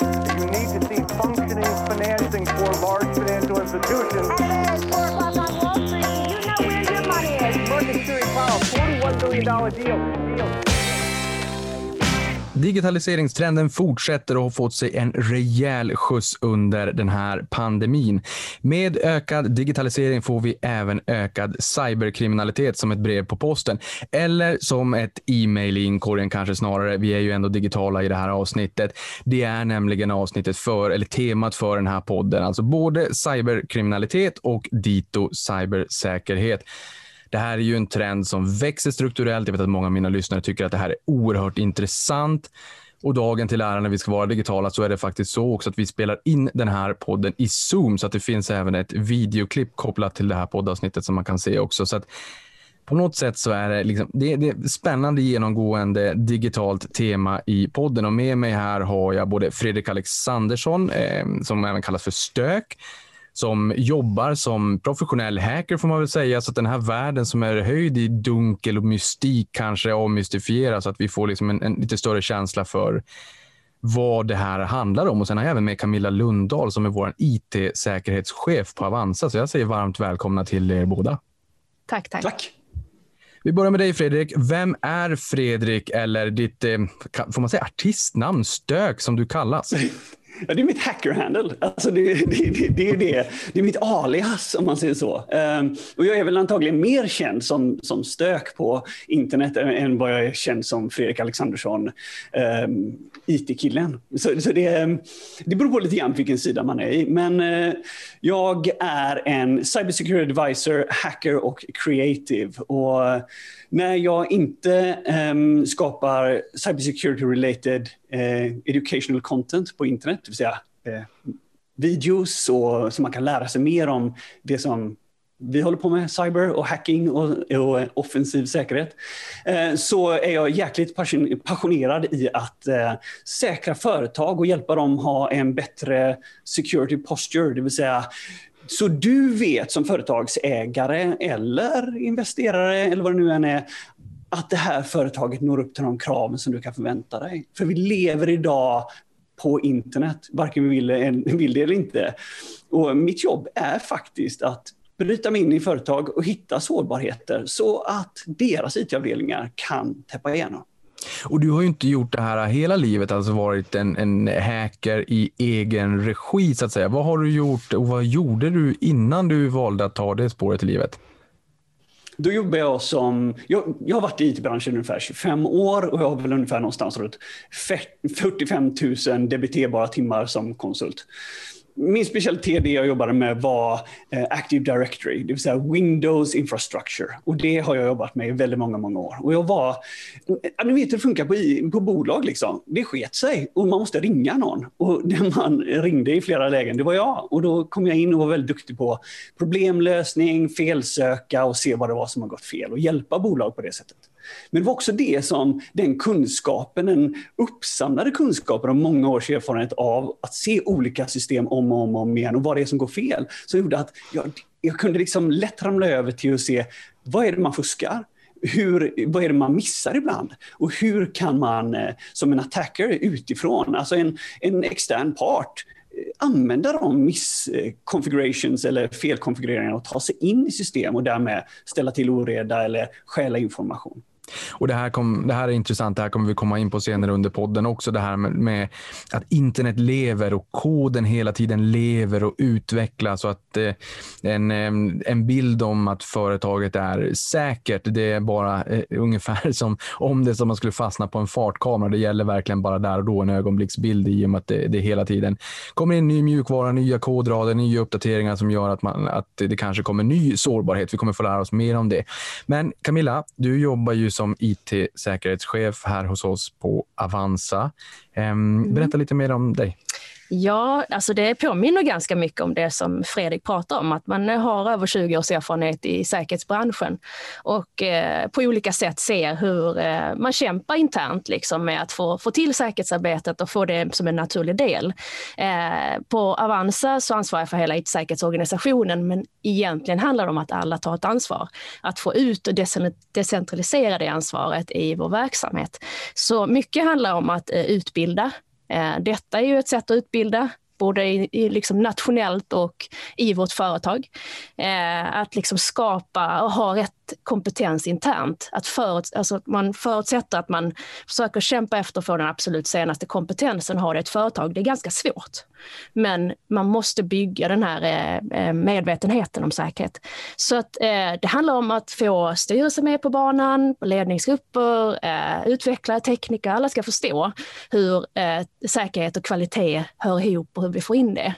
You need to see functioning financing for large financial institutions. And At four o'clock on Wall Street, you know where your money is. Mercury Power, $41 billion deal. deal. Digitaliseringstrenden fortsätter och har fått sig en rejäl skjuts under den här pandemin. Med ökad digitalisering får vi även ökad cyberkriminalitet som ett brev på posten. Eller som ett e-mail i inkorgen kanske snarare. Vi är ju ändå digitala i det här avsnittet. Det är nämligen avsnittet för, eller temat för den här podden. Alltså både cyberkriminalitet och dito cybersäkerhet. Det här är ju en trend som växer strukturellt. Jag vet att många av mina lyssnare tycker att det här är oerhört intressant. Och dagen till ära när vi ska vara digitala så är det faktiskt så också att vi spelar in den här podden i Zoom så att det finns även ett videoklipp kopplat till det här poddavsnittet som man kan se också. Så att på något sätt så är det, liksom, det, det är spännande genomgående digitalt tema i podden och med mig här har jag både Fredrik Alexandersson eh, som även kallas för Stök som jobbar som professionell hacker får man väl säga. Så att den här världen som är höjd i dunkel och mystik kanske avmystifieras så att vi får liksom en, en lite större känsla för vad det här handlar om. Och Sen har jag även med Camilla Lundahl som är vår IT-säkerhetschef på Avanza. Så jag säger varmt välkomna till er båda. Tack, tack. Tack. Vi börjar med dig Fredrik. Vem är Fredrik eller ditt, eh, får man säga artistnamn, Stök som du kallas? Ja, det är mitt hacker-handle. Alltså det, det, det, det, är det. det är mitt alias om man säger så. Um, och jag är väl antagligen mer känd som, som stök på internet än vad jag är känd som Fredrik Alexandersson, um, IT-killen. Så, så det, ehm, det beror på lite grann vilken sida man är i. Men uh, jag är en cybersecurity advisor, hacker och creative. Och när jag inte um, skapar cybersecurity related uh, eh, educational content på internet, det vill säga uh, videos och, så man kan lära sig mer om det som vi håller på med, cyber och hacking och, och offensiv säkerhet, uh, så är jag jäkligt passionerad i att säkra företag och hjälpa dem ha en bättre security posture, det vill säga så du vet som företagsägare eller investerare eller vad det nu än är, att det här företaget når upp till de kraven som du kan förvänta dig. För vi lever idag på internet, varken vi vill, vill det eller inte. Och mitt jobb är faktiskt att bryta mig in i företag och hitta sårbarheter så att deras IT-avdelningar kan täppa igenom. Och du har ju inte gjort det här hela livet, alltså varit en, en hacker i egen regi så att säga. Vad har du gjort och vad gjorde du innan du valde att ta det spåret i livet? Då jobbar jag som, jag, jag har varit i IT-branschen ungefär 25 år och jag har väl ungefär någonstans runt 45 000 debiterbara timmar som konsult min specialitet, det jag jobbade med var eh, Active Directory, det vill säga Windows Infrastructure. Och det har jag jobbat med i väldigt många, många år. Och jag var, ni vet hur det funkar på, på bolag liksom. Det sket sig och man måste ringa någon. Och den man ringde i flera lägen, det var jag. Och då kom jag in och var väldigt duktig på problemlösning, felsöka och se vad det var som har gått fel och hjälpa bolag på det sättet. Men det var också det som den kunskapen, den uppsamlade kunskapen och många års erfarenhet av att se olika system om och om, och om igen och vad det är som går fel, som gjorde att jag, jag kunde liksom lätt ramla över till att se vad är det man fuskar? Hur, vad är det man missar ibland? Och hur kan man eh, som en attacker utifrån, alltså en, en extern part, eh, använda de misconfigurations eh, eller felkonfigureringarna och ta sig in i system och därmed ställa till oreda eller stjäla information. Och det här, kom, det här är intressant, det här kommer vi komma in på senare under podden också. Det här med, med att internet lever och koden hela tiden lever och utvecklas. Och att eh, en, en bild om att företaget är säkert, det är bara eh, ungefär som om det som man skulle fastna på en fartkamera. Det gäller verkligen bara där och då, en ögonblicksbild i och med att det, det hela tiden kommer in ny mjukvara, nya kodrader, nya uppdateringar som gör att, man, att det kanske kommer ny sårbarhet. Vi kommer få lära oss mer om det. Men Camilla, du jobbar ju som IT-säkerhetschef här hos oss på Avanza. Ehm, mm. Berätta lite mer om dig. Ja, alltså det påminner ganska mycket om det som Fredrik pratar om, att man har över 20 års erfarenhet i säkerhetsbranschen och eh, på olika sätt ser hur eh, man kämpar internt liksom, med att få, få till säkerhetsarbetet och få det som en naturlig del. Eh, på Avanza så ansvarar jag för hela it-säkerhetsorganisationen, men egentligen handlar det om att alla tar ett ansvar. Att få ut och decentralisera det ansvaret i vår verksamhet. Så mycket handlar om att eh, utbilda Eh, detta är ju ett sätt att utbilda både i, i liksom nationellt och i vårt företag. Eh, att liksom skapa och ha rätt kompetens internt. Att förut, alltså man förutsätter att man försöker kämpa efter att få den absolut senaste kompetensen ha det i ett företag. Det är ganska svårt. Men man måste bygga den här eh, eh, medvetenheten om säkerhet. Så att, eh, det handlar om att få styrelsen med på banan, ledningsgrupper, utvecklare, tekniker. Alla ska förstå hur säkerhet och kvalitet hör ihop och hur vi får in det.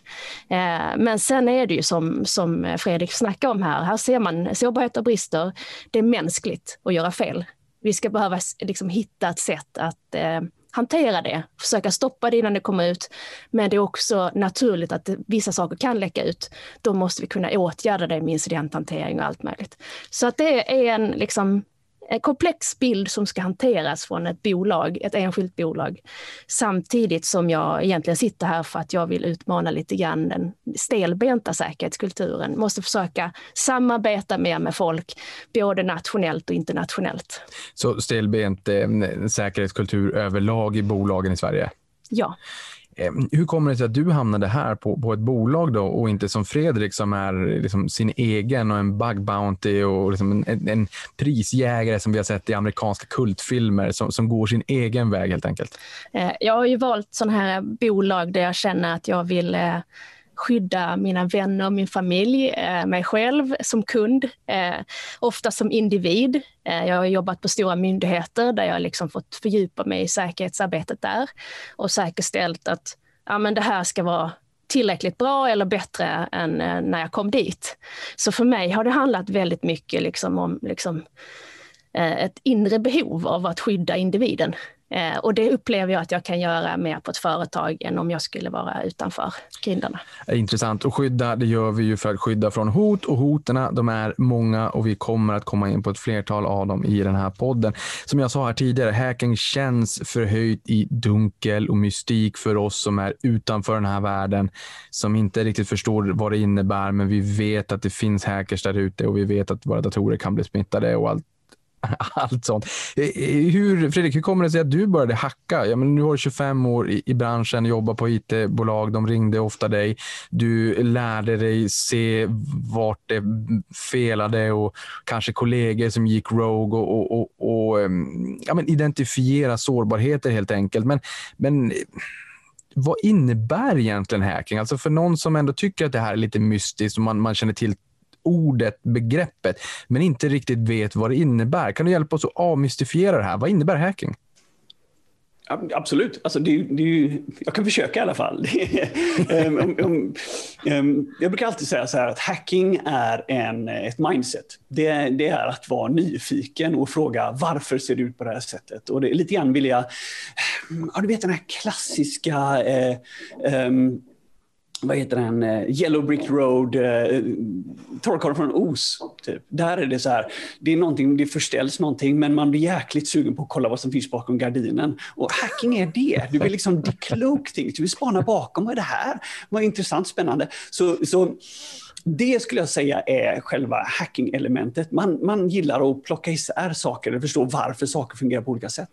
Men sen är det ju som, som Fredrik snackar om här. Här ser man sårbarhet och brister. Det är mänskligt att göra fel. Vi ska behöva liksom hitta ett sätt att eh, hantera det, försöka stoppa det innan det kommer ut. Men det är också naturligt att vissa saker kan läcka ut. Då måste vi kunna åtgärda det med incidenthantering och allt möjligt. Så att det är en liksom en komplex bild som ska hanteras från ett bolag, ett enskilt bolag. Samtidigt som jag egentligen sitter här för att jag vill utmana lite grann den stelbenta säkerhetskulturen. Måste försöka samarbeta mer med folk, både nationellt och internationellt. Så stelbent eh, säkerhetskultur överlag i bolagen i Sverige? Ja. Eh, hur kommer det sig att du hamnade här på, på ett bolag då och inte som Fredrik som är liksom sin egen och en bug bounty och liksom en, en, prisjägare som vi har sett i amerikanska kultfilmer som, som går sin egen väg helt enkelt? Eh, jag har ju valt sådana här bolag där jag känner att jag vill eh, skydda mina vänner, min familj, eh, mig själv som kund, eh, ofta som individ. Eh, jag har jobbat på stora myndigheter där jag liksom fått fördjupa mig i säkerhetsarbetet där och säkerställt att ja, men det här ska vara tillräckligt bra eller bättre än när jag kom dit. Så för mig har det handlat väldigt mycket liksom om liksom, ett inre behov av att skydda individen. Eh, och det upplever jag att jag kan göra mer på ett företag än om jag skulle vara utanför grindarna. Eh, intressant. Och skydda, det gör vi ju för att skydda från hot och hoterna, de är många och vi kommer att komma in på ett flertal av dem i den här podden. Som jag sa här tidigare, hacking känns förhöjt i dunkel och mystik för oss som är utanför den här världen, som inte riktigt förstår vad det innebär, men vi vet att det finns hackers där ute och vi vet att våra datorer kan bli smittade och allt allt sånt. Eh, eh, hur, Fredrik, hur kommer det sig att du började hacka? Ja, men nu har du 25 år i, i branschen, jobbar på it-bolag, de ringde ofta dig. Du lärde dig se vart det felade och kanske kollegor som gick rogue och, och, och, och ehm, ja, men identifiera sårbarheter helt enkelt. Men, men vad innebär egentligen hacking? Alltså för någon som ändå tycker att det här är lite mystiskt och man, man känner till ordet, begreppet, men inte riktigt vet vad det innebär. Kan du hjälpa oss att avmystifiera det här? Vad innebär hacking? Absolut. Alltså det, det, jag kan försöka i alla fall. um, um, um, jag brukar alltid säga så här att hacking är en, eh, ett mindset. Det, det, är att vara nyfiken och fråga varför ser det ut på det här sättet. Och det lite grann vill jag... Ja, du vet den här klassiska eh, um, vad heter den, eh, Yellow Brick Road, eh, Torrkarlen från Os. Typ. Där är det så här, det är någonting, det förställs någonting men man blir jäkligt sugen på att kolla vad som finns bakom gardinen. Och hacking är det, du vill liksom decloak things, du vill spana bakom, vad är det här? Vad intressant, spännande. Så, så det skulle jag säga är själva hacking-elementet. Man, man gillar att plocka isär saker och förstå varför saker fungerar på olika sätt.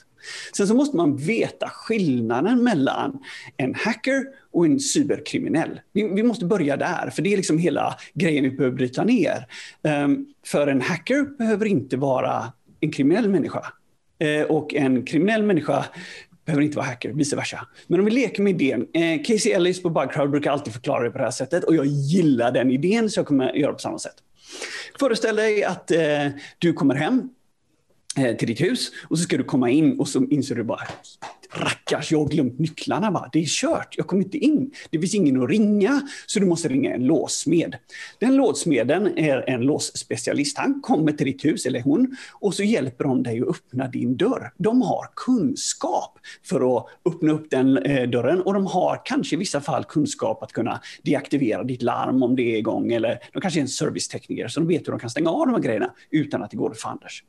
Sen så måste man veta skillnaden mellan en hacker och en cyberkriminell. Vi, vi måste börja där, för det är liksom hela grejen vi behöver bryta ner. Um, för en hacker behöver inte vara en kriminell människa. Uh, och en kriminell människa behöver inte vara hacker, vice versa. Men om vi leker med idén. Eh, Casey Ellis på Bugcrowd brukar alltid förklara det på det här sättet och jag gillar den idén så jag kommer göra på samma sätt. Föreställ dig att eh, du kommer hem eh, till ditt hus och så ska du komma in och så inser du bara Rackars, jag har glömt nycklarna. Va? Det är kört, jag kommer inte in. Det finns ingen att ringa, så du måste ringa en låssmed. Den låssmeden är en låsspecialist. Han kommer till ditt hus, eller hon, och så hjälper de dig att öppna din dörr. De har kunskap för att öppna upp den eh, dörren och de har kanske i vissa fall kunskap att kunna deaktivera ditt larm om det är igång. Eller de kanske är en servicetekniker, så de vet hur de kan stänga av de här grejerna utan att det går fanders.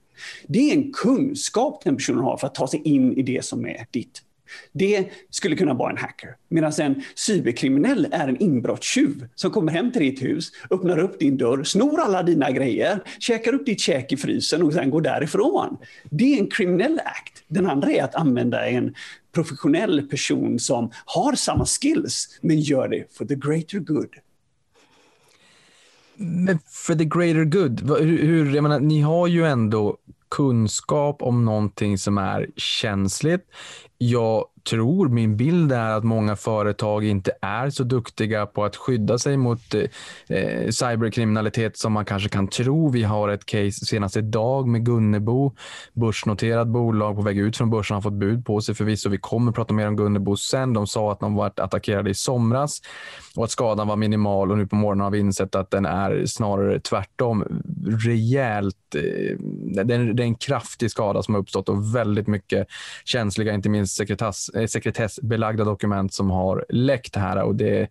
Det är en kunskap den personen har för att ta sig in i det som är ditt det skulle kunna vara en hacker. Medan en cyberkriminell är en inbrottstjuv som kommer hem till ditt hus, öppnar upp din dörr, snor alla dina grejer, käkar upp ditt käk i frysen och sen går därifrån. Det är en kriminell act. Den andra är att använda en professionell person som har samma skills men gör det for the greater good. Men för the greater good, hur, jag menar, ni har ju ändå kunskap om någonting som är känsligt. Jag tror, min bild är att många företag inte är så duktiga på att skydda sig mot eh, eh, cyberkriminalitet som man kanske kan tro. Vi har ett case senast idag med Gunnebo, börsnoterat bolag på väg ut från börsen har fått bud på sig förvisso. Vi kommer prata mer om Gunnebo sen. De sa att de varit attackerade i somras och att skadan var minimal och nu på morgonen har vi insett att den är snarare tvärtom. Rejält, eh, det är en kraftig skada som har uppstått och väldigt mycket känsliga, inte minst sekretess sekretessbelagda dokument som har läckt här och det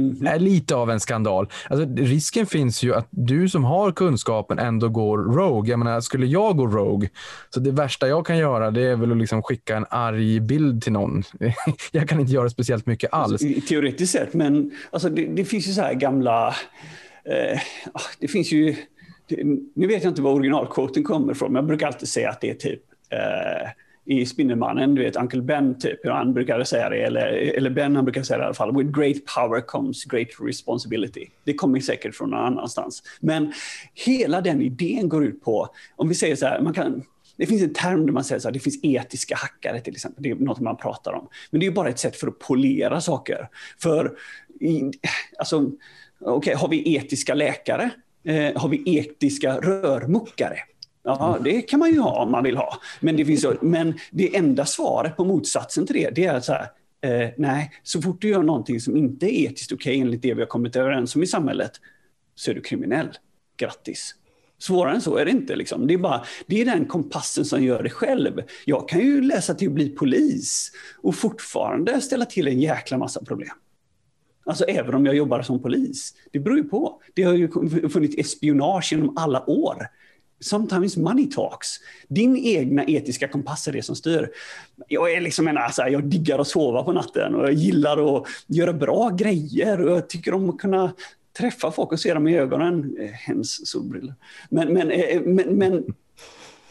Mm. är lite av en skandal. Alltså, risken finns ju att du som har kunskapen ändå går rogue. Jag menar, skulle jag gå rogue, så det värsta jag kan göra det är väl att liksom skicka en arg bild till någon. jag kan inte göra speciellt mycket alls. Alltså, teoretiskt sett, men alltså, det, det finns ju så här gamla... Eh, ah, det finns ju... Det, nu vet jag inte var originalquoten kommer ifrån, men jag brukar alltid säga att det är typ eh, i Spindelmannen, du vet Uncle Ben typ, hur han brukade säga det, eller, eller Ben han brukade säga det i alla fall, with great power comes great responsibility. Det kommer säkert från någon annanstans. Men hela den idén går ut på, om vi säger så här, man kan, det finns en term där man säger så här, det finns etiska hackare till exempel. Det är något man pratar om. Men det är bara ett sätt för att polera saker. För, alltså, okej, okay, har vi etiska läkare? Eh, har vi etiska rörmokare? Ja, det kan man ju ha om man vill ha. Men det, finns, men det enda svaret på motsatsen till det, det är att så här, eh, nej, så fort du gör någonting som inte är etiskt okej okay, enligt det vi har kommit överens om i samhället, så är du kriminell. Grattis. Svårare än så är det inte. Liksom. Det, är bara, det är den kompassen som gör det själv. Jag kan ju läsa till att bli polis och fortfarande ställa till en jäkla massa problem. Alltså även om jag jobbar som polis. Det beror ju på. Det har ju funnits espionage genom alla år. Sometimes money talks. Din egna etiska kompass är det som styr. Jag är liksom en, alltså, jag diggar att sova på natten och jag gillar att göra bra grejer och jag tycker om att kunna träffa folk och se dem i ögonen. Eh, hens solbrillor. Men, men, eh, eh, men, men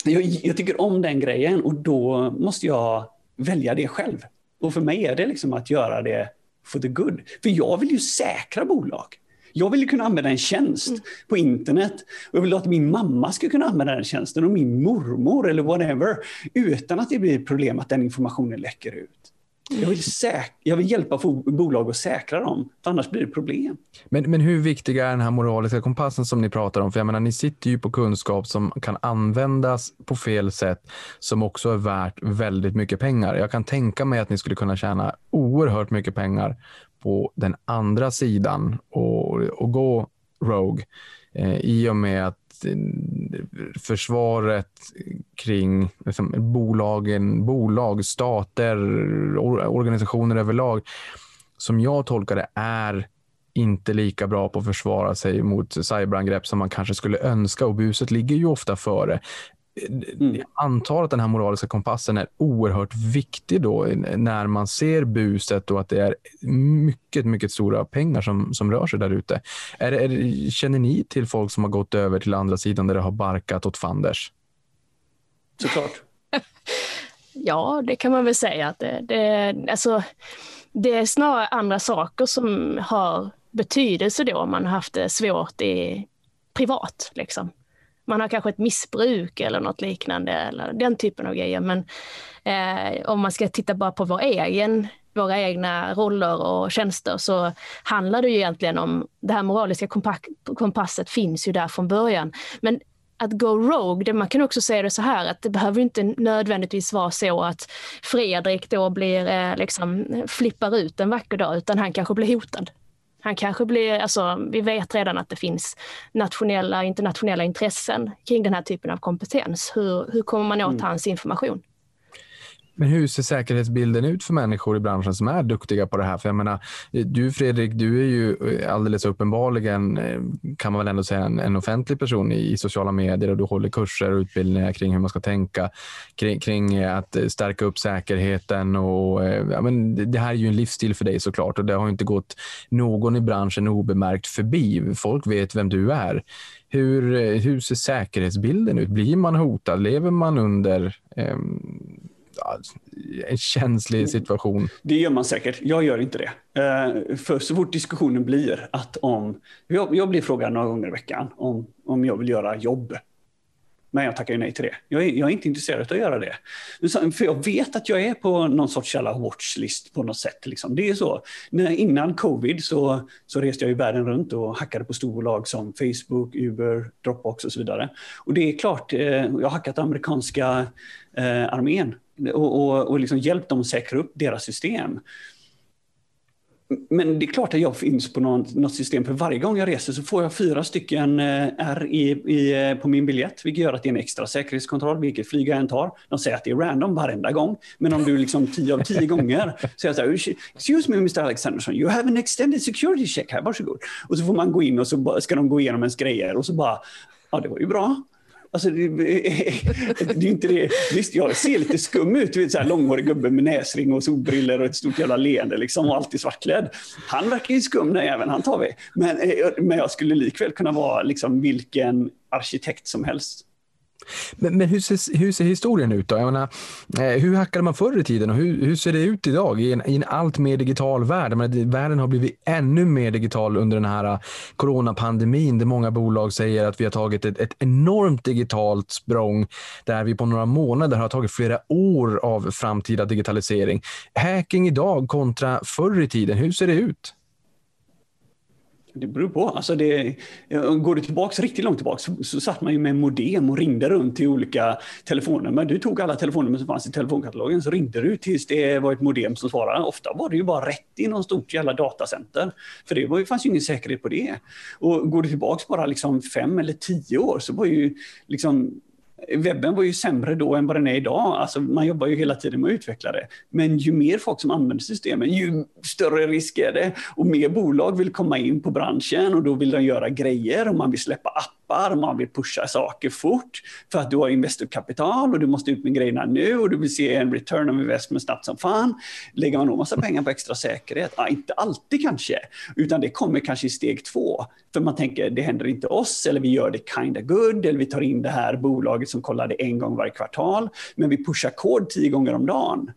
jag, jag, tycker om den grejen och då måste jag välja det själv. Och för mig är det liksom att göra det for the good. För jag vill ju säkra bolag. Jag vill kunna använda en tjänst mm. på internet. Och jag vill att min mamma ska kunna använda den tjänsten och min mormor eller whatever. Utan att det blir ett problem att den informationen läcker ut. Jag vill, jag vill hjälpa bolag att säkra dem, för annars blir det problem. Men, men hur viktig är den här moraliska kompassen som ni pratar om? För jag menar, ni sitter ju på kunskap som kan användas på fel sätt, som också är värt väldigt mycket pengar. Jag kan tänka mig att ni skulle kunna tjäna oerhört mycket pengar på den andra sidan och, och gå Rogue eh, i och med att eh, försvaret kring liksom, bolagen, bolag, stater, organisationer överlag som jag tolkar det är inte lika bra på att försvara sig mot cyberangrepp som man kanske skulle önska och buset ligger ju ofta före. Mm. Jag antar att den här moraliska kompassen är oerhört viktig då när man ser buset och att det är mycket, mycket stora pengar som, som rör sig där ute. Är, är, känner ni till folk som har gått över till andra sidan där det har barkat åt fanders? Såklart. ja, det kan man väl säga. att det, det, alltså, det är snarare andra saker som har betydelse då om man har haft det svårt i privat. Liksom man har kanske ett missbruk eller något liknande, eller den typen av grejer. Men eh, om man ska titta bara på vår egen, våra egna roller och tjänster så handlar det ju egentligen om, det här moraliska kompasset finns ju där från början. Men att gå rogue, det, man kan också säga det så här att det behöver inte nödvändigtvis vara så att Fredrik då blir, eh, liksom, flippar ut en vacker dag, utan han kanske blir hotad. Han kanske blir, alltså, vi vet redan att det finns nationella internationella intressen kring den här typen av kompetens. Hur, hur kommer man åt mm. hans information? Men hur ser säkerhetsbilden ut för människor i branschen som är duktiga på det här? För jag menar, du Fredrik, du är ju alldeles uppenbarligen, eh, kan man väl ändå säga, en, en offentlig person i, i, sociala medier och du håller kurser och utbildningar kring hur man ska tänka kring, kring eh, att stärka upp säkerheten. Och, eh, ja, men det här är ju en livsstil för dig såklart och det har inte gått någon i branschen obemärkt förbi. Folk vet vem du är. Hur, hur ser säkerhetsbilden ut? Blir man hotad? Lever man under eh, en känslig situation? Det gör man säkert. Jag gör inte det. Eh, för så fort diskussionen blir att om... Jag, jag blir frågad några gånger i veckan om, om jag vill göra jobb men jag tackar nej till det. Jag är, jag är, inte intresserad av att göra det. För jag vet att jag är på någon sorts jävla watchlist på något sätt. Liksom. Det är så. När, innan covid så, så reste jag ju världen runt och hackade på storbolag som Facebook, Uber, Dropbox och så vidare. Och det är klart, eh, jag har hackat amerikanska eh, armén och, och, och liksom hjälpt dem att säkra upp deras system. Men det är klart att jag finns på något, något, system, för varje gång jag reser så får jag fyra stycken eh, R i, i, på min biljett, vilket gör att det är en extra säkerhetskontroll, vilket flyg jag än tar. De säger att det är random varenda gång, men om du liksom tio av tio gånger säger så här, excuse me Mr Alexandersson, you have an extended security check här, varsågod. Och så får man gå in och så ska de gå igenom ens grejer och så bara, ja det var ju bra. Alltså, det, det, är inte det. Visst, jag ser lite skum ut. Du vet, så här, långhårig gubbe med näsring och solbriller och ett stort jävla leende liksom, och alltid svartklädd. Han verkar ju skum den jäveln, han tar vi. Men, eh, men jag skulle likväl kunna vara liksom, vilken arkitekt som helst. Men, men hur, ser, hur ser historien ut då? Jag menar, eh, hur hackade man förr i tiden och hur, hur ser det ut idag i en, i en allt mer digital värld? Men världen har blivit ännu mer digital under den här eh, coronapandemin där många bolag säger att vi har tagit ett, ett enormt digitalt språng där vi på några månader har tagit flera år av framtida digitalisering. Hacking idag kontra förr i tiden, hur ser det ut? Det beror på. Alltså det, eh, går du tillbaka riktigt långt tillbaka så, så satt man ju med modem och ringde runt till olika telefonnummer. Du tog alla telefonnummer som fanns i telefonkatalogen så ringde du tills det var ett modem som svarade. Ofta var det ju bara rätt i någon stort jävla datacenter. För det var, fanns ju ingen säkerhet på det. Och går du tillbaka bara liksom fem eller tio år så var ju liksom webben var ju sämre då än vad den är idag. Alltså man jobbar ju hela tiden med att utveckla det. Men ju mer folk som använder systemen, ju större risk är det. Och mer bolag vill komma in på branschen och då vill de göra grejer och man vill släppa appar appar, man vill pusha saker fort för att du har investerkapital och du måste ut med grejerna nu och du vill se en return of investment snabbt som fan. Lägger man nog massa pengar på extra säkerhet? Ja, inte alltid kanske, utan det kommer kanske i steg två. För man tänker, det händer inte oss, eller vi gör det kinda good, eller vi tar in det här bolaget som kollar det en gång varje kvartal, men vi pushar kod tio gånger om dagen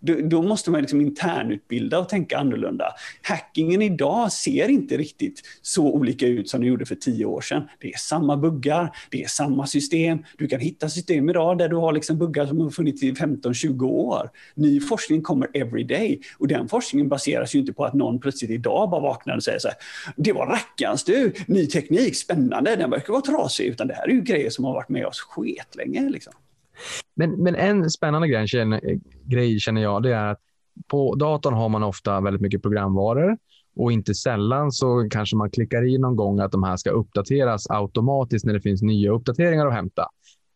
då, måste man liksom internutbilda och tänka annorlunda. Hackingen idag ser inte riktigt så olika ut som det gjorde för tio år sedan. Det är samma buggar, det är samma system. Du kan hitta system idag där du har liksom buggar som har funnits i 15-20 år. Ny forskning kommer every day och den forskningen baseras ju inte på att någon plötsligt idag bara vaknar och säger så här, det var rackarns du, ny teknik, spännande, den verkar vara trasig, utan det här är ju grejer som har varit med oss sketlänge. Liksom. Men, men en spännande grej känner, grej känner jag, det är att på datorn har man ofta väldigt mycket programvaror och inte sällan så kanske man klickar i någon gång att de här ska uppdateras automatiskt när det finns nya uppdateringar att hämta.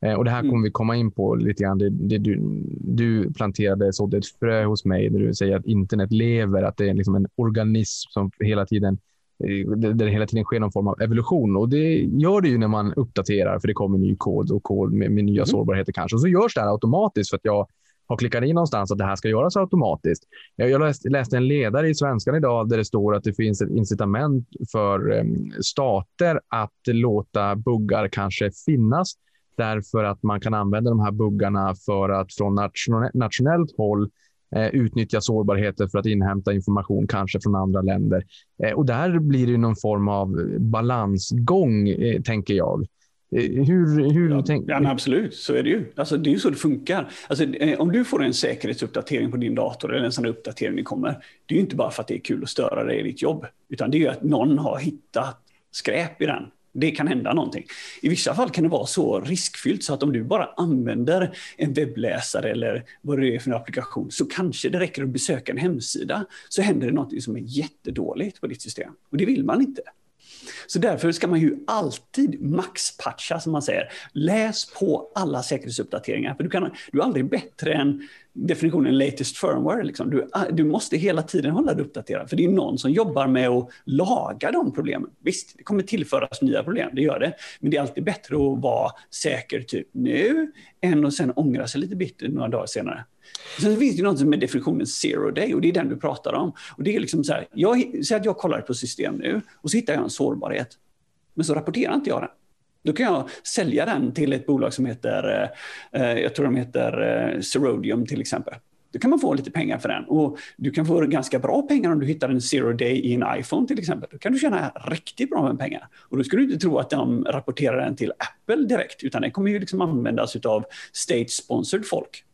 Eh, och det här mm. kommer vi komma in på lite grann. Det, det du, du planterade sådde ett frö hos mig där du säger att internet lever, att det är liksom en organism som hela tiden där det hela tiden sker någon form av evolution. Och det gör det ju när man uppdaterar, för det kommer ny kod och kod med, med nya mm. sårbarheter kanske. Och så görs det här automatiskt för att jag har klickat in någonstans att det här ska göras automatiskt. Jag läste, läste en ledare i Svenskan idag där det står att det finns ett incitament för um, stater att låta buggar kanske finnas därför att man kan använda de här buggarna för att från nationellt håll utnyttja sårbarheter för att inhämta information, kanske från andra länder. Eh, och där blir det någon form av balansgång, eh, tänker jag. Eh, hur, hur ja, tänk... ja, absolut, så är det ju. Alltså, det är ju så det funkar. Alltså, eh, om du får en säkerhetsuppdatering på din dator, eller en sån uppdatering kommer, det är ju inte bara för att det är kul att störa dig i ditt jobb, utan det är ju att någon har hittat skräp i den det kan hända någonting. I vissa fall kan det vara så riskfyllt så att om du bara använder en webbläsare eller vad det är för en applikation så kanske det räcker att besöka en hemsida så händer det någonting som är jättedåligt på ditt system. Och det vill man inte. Så därför ska man ju alltid maxpatcha som man säger. Läs på alla säkerhetsuppdateringar för du, kan, du är aldrig bättre än definitionen latest firmware. Liksom. Du, ah, du måste hela tiden hålla dig uppdaterad, för det är någon som jobbar med att laga de problemen. Visst, det kommer tillföras nya problem, det gör det. Men det är alltid bättre att vara säker typ nu, än att sen ångra sig lite bitter några dagar senare. Sen finns det något som är definitionen zero day och det är den du pratar om. Och det är liksom så här, jag säg att jag kollar på system nu och så hittar jag en sårbarhet. Men så rapporterar inte jag den. Då kan jag sälja den till ett bolag som heter, eh, eh, jag tror de heter eh, Serodium till exempel. Då kan man få lite pengar för den. Och du kan få ganska bra pengar om du hittar en zero day i en iPhone till exempel. Då kan du tjäna riktigt bra med pengar. Och då ska du inte tro att de rapporterar den till Apple direkt, utan den kommer ju liksom användas av state-sponsored folk.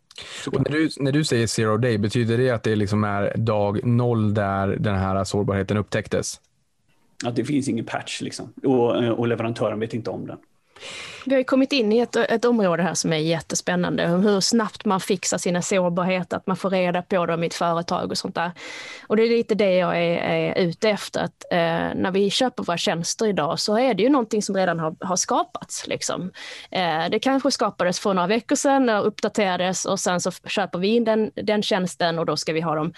När du, när du säger zero day, betyder det att det liksom är dag noll där den här sårbarheten upptäcktes? Att det finns ingen patch liksom. och, eh, och leverantören vet inte om den. Vi har kommit in i ett, ett område här som är jättespännande. Hur snabbt man fixar sina sårbarheter, att man får reda på dem i ett företag och sånt där. Och det är lite det jag är, är ute efter. Att, eh, när vi köper våra tjänster idag så är det ju någonting som redan har, har skapats. Liksom. Eh, det kanske skapades för några veckor sedan och uppdaterades och sen så köper vi in den, den tjänsten och då ska vi ha dem,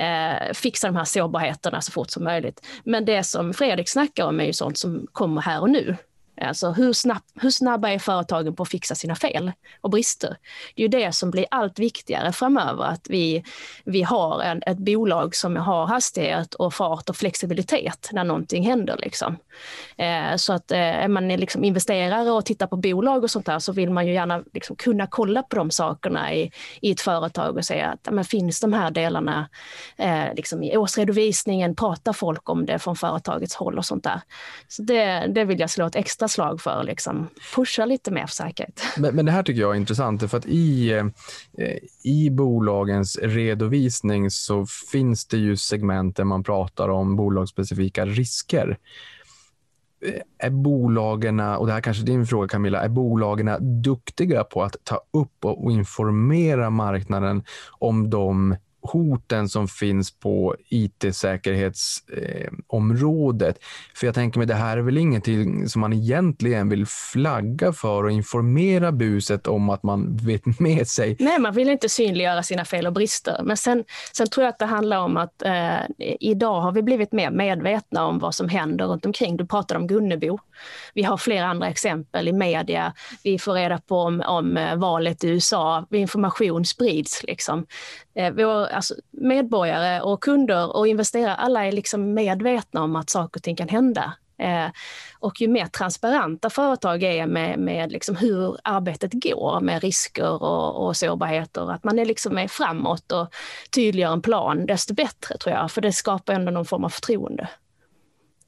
eh, fixa de här sårbarheterna så fort som möjligt. Men det som Fredrik snackar om är ju sånt som kommer här och nu. Alltså hur, snabb, hur snabba är företagen på att fixa sina fel och brister? Det är ju det som blir allt viktigare framöver, att vi, vi har en, ett bolag som har hastighet och fart och flexibilitet när någonting händer. Liksom. Eh, så att eh, är man liksom investerare och tittar på bolag och sånt där så vill man ju gärna liksom kunna kolla på de sakerna i, i ett företag och säga att men finns de här delarna eh, liksom i årsredovisningen, pratar folk om det från företagets håll och sånt där. Så det, det vill jag slå ett extra slag för, liksom pusha lite mer för säkerhet. Men, men det här tycker jag är intressant, för att i, eh, i bolagens redovisning så finns det ju segment där man pratar om bolagsspecifika risker. Eh, är bolagen, och det här kanske är din fråga Camilla, är bolagen duktiga på att ta upp och informera marknaden om de hoten som finns på it-säkerhetsområdet. Eh, för jag tänker mig, det här är väl ingenting som man egentligen vill flagga för och informera buset om att man vet med sig. Nej, man vill inte synliggöra sina fel och brister. Men sen, sen tror jag att det handlar om att eh, idag har vi blivit mer medvetna om vad som händer runt omkring. Du pratade om Gunnebo. Vi har flera andra exempel i media. Vi får reda på om, om eh, valet i USA. Information sprids. Liksom. Eh, vår, alltså, medborgare och kunder och investerare, alla är liksom medvetna om att saker och ting kan hända. Eh, och ju mer transparenta företag är med, med liksom hur arbetet går med risker och, och sårbarheter, att man är liksom är framåt och tydliggör en plan, desto bättre tror jag, för det skapar ändå någon form av förtroende.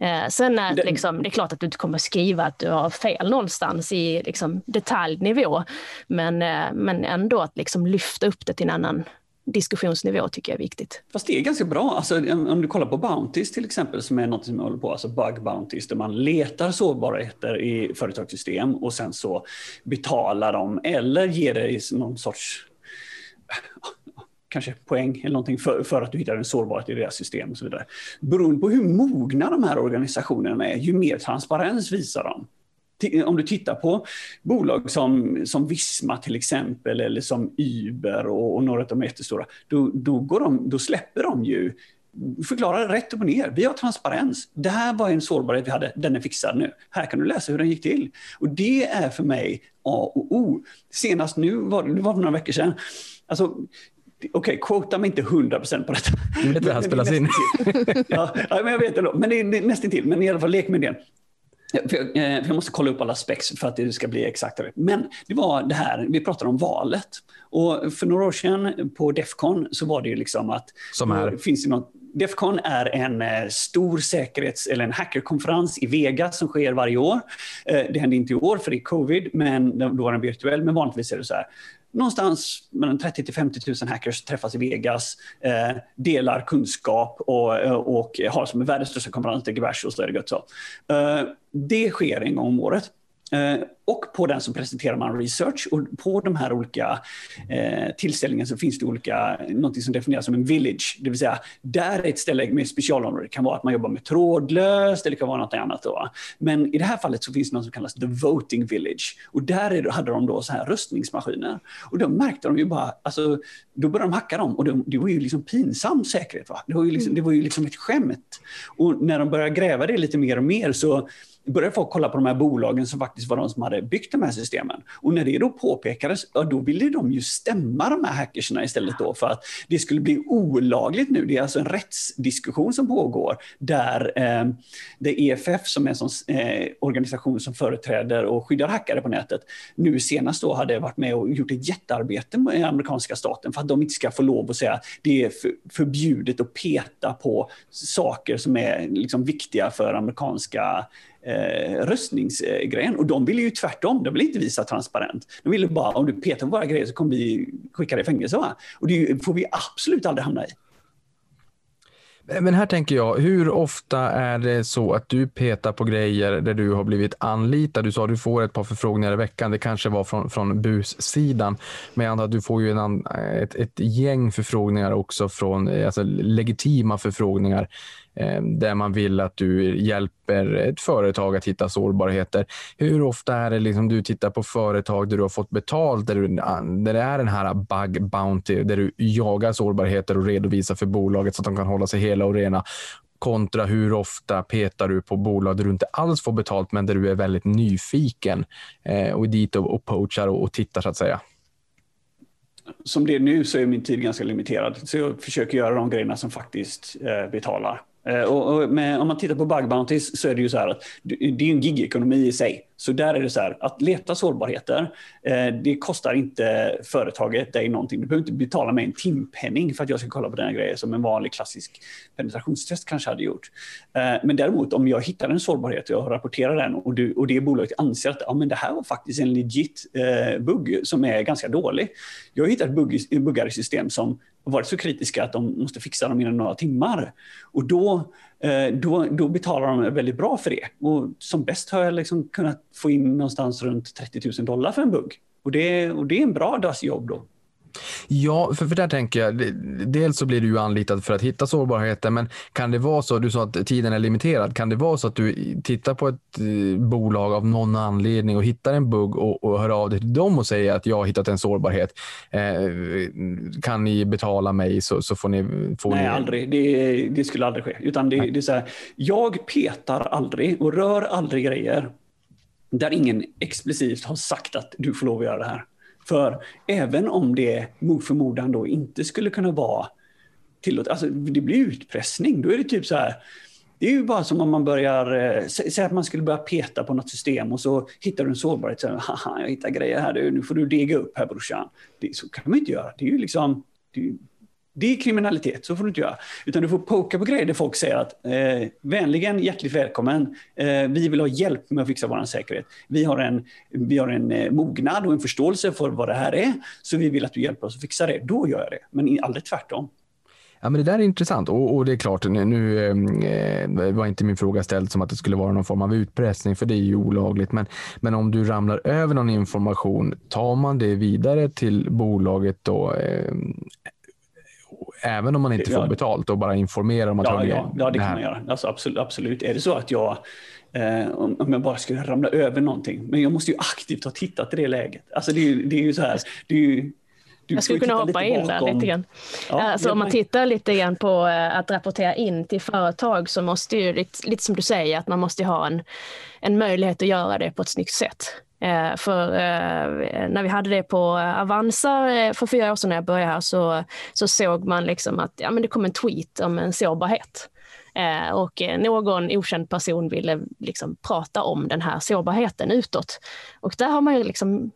Eh, sen är det, liksom, det är klart att du inte kommer skriva att du har fel någonstans i liksom, detaljnivå, men, eh, men ändå att liksom lyfta upp det till en annan diskussionsnivå tycker jag är viktigt. Fast det är ganska bra. Alltså, om du kollar på Bounties till exempel, som är något som jag håller på, alltså bug bounties, där man letar sårbarheter i företagssystem och sen så betalar dem eller ger dig någon sorts kanske poäng eller någonting för, för att du hittar en sårbarhet i deras system och så vidare. Beroende på hur mogna de här organisationerna är, ju mer transparens visar de om du tittar på bolag som, som Visma till exempel, eller som Uber och, och några av de jättestora, då, då, går de, då släpper de ju förklarar rätt upp och ner. Vi har transparens. Det här var en sårbarhet vi hade, den är fixad nu. Här kan du läsa hur den gick till. Och det är för mig A och O. Senast nu, var, det var för några veckor sedan, alltså, Okej, okay, quota mig inte 100% på detta. Det här spelas in. ja, men jag vet det. Men det är nästan till. Men i alla fall, lek med det. För jag, eh, jag, måste kolla upp alla specs för att det ska bli exakt rätt. Men det var det här, vi pratade om valet. Och för några år sedan på Defcon så var det ju liksom att... Som är? Finns det något, Defcon är en eh, stor säkerhets eller en hackerkonferens i Vegas som sker varje år. Eh, det hände inte i år för det är covid, men då var den virtuell. Men vanligtvis är det så här någonstans mellan 30 till 50 000 hackers träffas i Vegas, eh, delar kunskap och, eh, och har som världens största konferens, det är och så är det gött så. Eh, det sker en gång om året. Eh, och på den så presenterar man research och på de här olika eh, tillställningarna så finns det olika, något som definieras som en village, det vill säga där är ett ställe med specialområde. Det kan vara att man jobbar med trådlöst eller det kan vara något annat. Då. Men i det här fallet så finns det något som kallas the voting village och där hade de då så här röstningsmaskiner och då märkte de ju bara, alltså, då började de hacka dem och det, det var ju liksom pinsam säkerhet. Va? Det, var ju liksom, det var ju liksom ett skämt. Och när de började gräva det lite mer och mer så började folk kolla på de här bolagen som faktiskt var de som hade byggt de här systemen. Och när det då påpekades, ja, då ville de ju stämma de här hackerserna istället då för att det skulle bli olagligt nu. Det är alltså en rättsdiskussion som pågår där eh, det EFF som är en sån, eh, organisation som företräder och skyddar hackare på nätet nu senast då hade varit med och gjort ett jättearbete med amerikanska staten för att de inte ska få lov att säga att det är för, förbjudet att peta på saker som är liksom viktiga för amerikanska eh, röstningsgrejen. Och de ville ju tvärtom, de ville inte visa transparent. De ville bara, om du petar på våra grejer så kommer vi skicka dig i fängelse. Va? Och det får vi absolut aldrig hamna i. Men här tänker jag, hur ofta är det så att du petar på grejer där du har blivit anlitad? Du sa att du får ett par förfrågningar i veckan. Det kanske var från, från bussidan. Men jag antar att du får ju en, ett, ett gäng förfrågningar också från alltså legitima förfrågningar Eh, där man vill att du hjälper ett företag att hitta sårbarheter. Hur ofta är det liksom du tittar på företag där du har fått betalt, där, du, där det är den här bug bounty, där du jagar sårbarheter och redovisar för bolaget så att de kan hålla sig hela och rena kontra hur ofta petar du på bolag där du inte alls får betalt men där du är väldigt nyfiken eh, och är dit och, och poachar och, och tittar så att säga som det är nu så är min tid ganska limiterad. Så jag försöker göra de grejerna som faktiskt eh, betalar. Eh, och, och med, om man tittar på bug bounties så är det ju så här att det är en gigekonomi i sig. Så där är det så här, att leta sårbarheter, eh, det kostar inte företaget dig någonting. Du behöver inte betala mig en timpenning för att jag ska kolla på den här grejen som en vanlig klassisk penetrationstest kanske hade gjort. Eh, men däremot om jag hittar en sårbarhet och jag rapporterar den och, du, och det bolaget anser att ja, men det här var faktiskt en legit eh, bugg som är ganska dålig. Jag har hittat bugg, buggar i system som varit så kritiska att de måste fixa dem inom några timmar. Och då, eh, då, då betalar de väldigt bra för det. Och som bäst har jag liksom kunnat få in någonstans runt 30 000 dollar för en bugg. Och det, och det är en bra dags jobb då. Ja, för, för där tänker jag, dels så blir du ju anlitad för att hitta sårbarheter, men kan det vara så, du sa att tiden är limiterad, kan det vara så att du tittar på ett eh, bolag av någon anledning och hittar en bugg och, och hör av dig till dem och säger att jag har hittat en sårbarhet. Eh, kan ni betala mig så, så får ni... Får Nej, ni... aldrig. Det, det, skulle aldrig ske. Utan det, det är så här, jag petar aldrig och rör aldrig grejer där ingen explicit har sagt att du får lov att göra det här. För även om det mot förmodan då inte skulle kunna vara tillåtet, alltså det blir utpressning, då är det typ så här, det är ju bara som om man börjar, eh, säg att man skulle börja peta på något system och så hittar du en sårbarhet, så haha, jag hittar grejer här, nu får du dega upp här brorsan. Det, så kan man inte göra, det är ju liksom, det är, det är kriminalitet, så får du inte göra. Utan du får poka på grejer där folk säger att eh, vänligen, hjärtligt välkommen, eh, vi vill ha hjälp med att fixa vår säkerhet. Vi har en, vi har en eh, mognad och en förståelse för vad det här är, så vi vill att du hjälper oss att fixa det. Då gör jag det, men aldrig tvärtom. Ja, men det där är intressant och, och det är klart, nu ehm, eh, var inte min fråga ställd som att det skulle vara någon form av utpressning, för det är ju olagligt. Men, men om du ramlar över någon information, tar man det vidare till bolaget då? Ehm, Även om man inte får betalt och bara informerar om att ja, ja, ja, det, det kan man göra. Alltså, absolut, absolut. Är det så att jag, eh, om jag bara skulle ramla över någonting, men jag måste ju aktivt ha tittat i det läget. Alltså det är ju, det är ju så här, det är ju, jag skulle kunna hoppa in där lite grann. Ja, alltså, om man tittar lite grann på eh, att rapportera in till företag så måste ju, lite, lite som du säger, att man måste ha en, en möjlighet att göra det på ett snyggt sätt. Eh, för eh, när vi hade det på Avanza eh, för fyra år sedan när jag började här så, så såg man liksom att ja, men det kom en tweet om en sårbarhet. och någon okänd person ville liksom prata om den här sårbarheten utåt. Och där har man ju liksom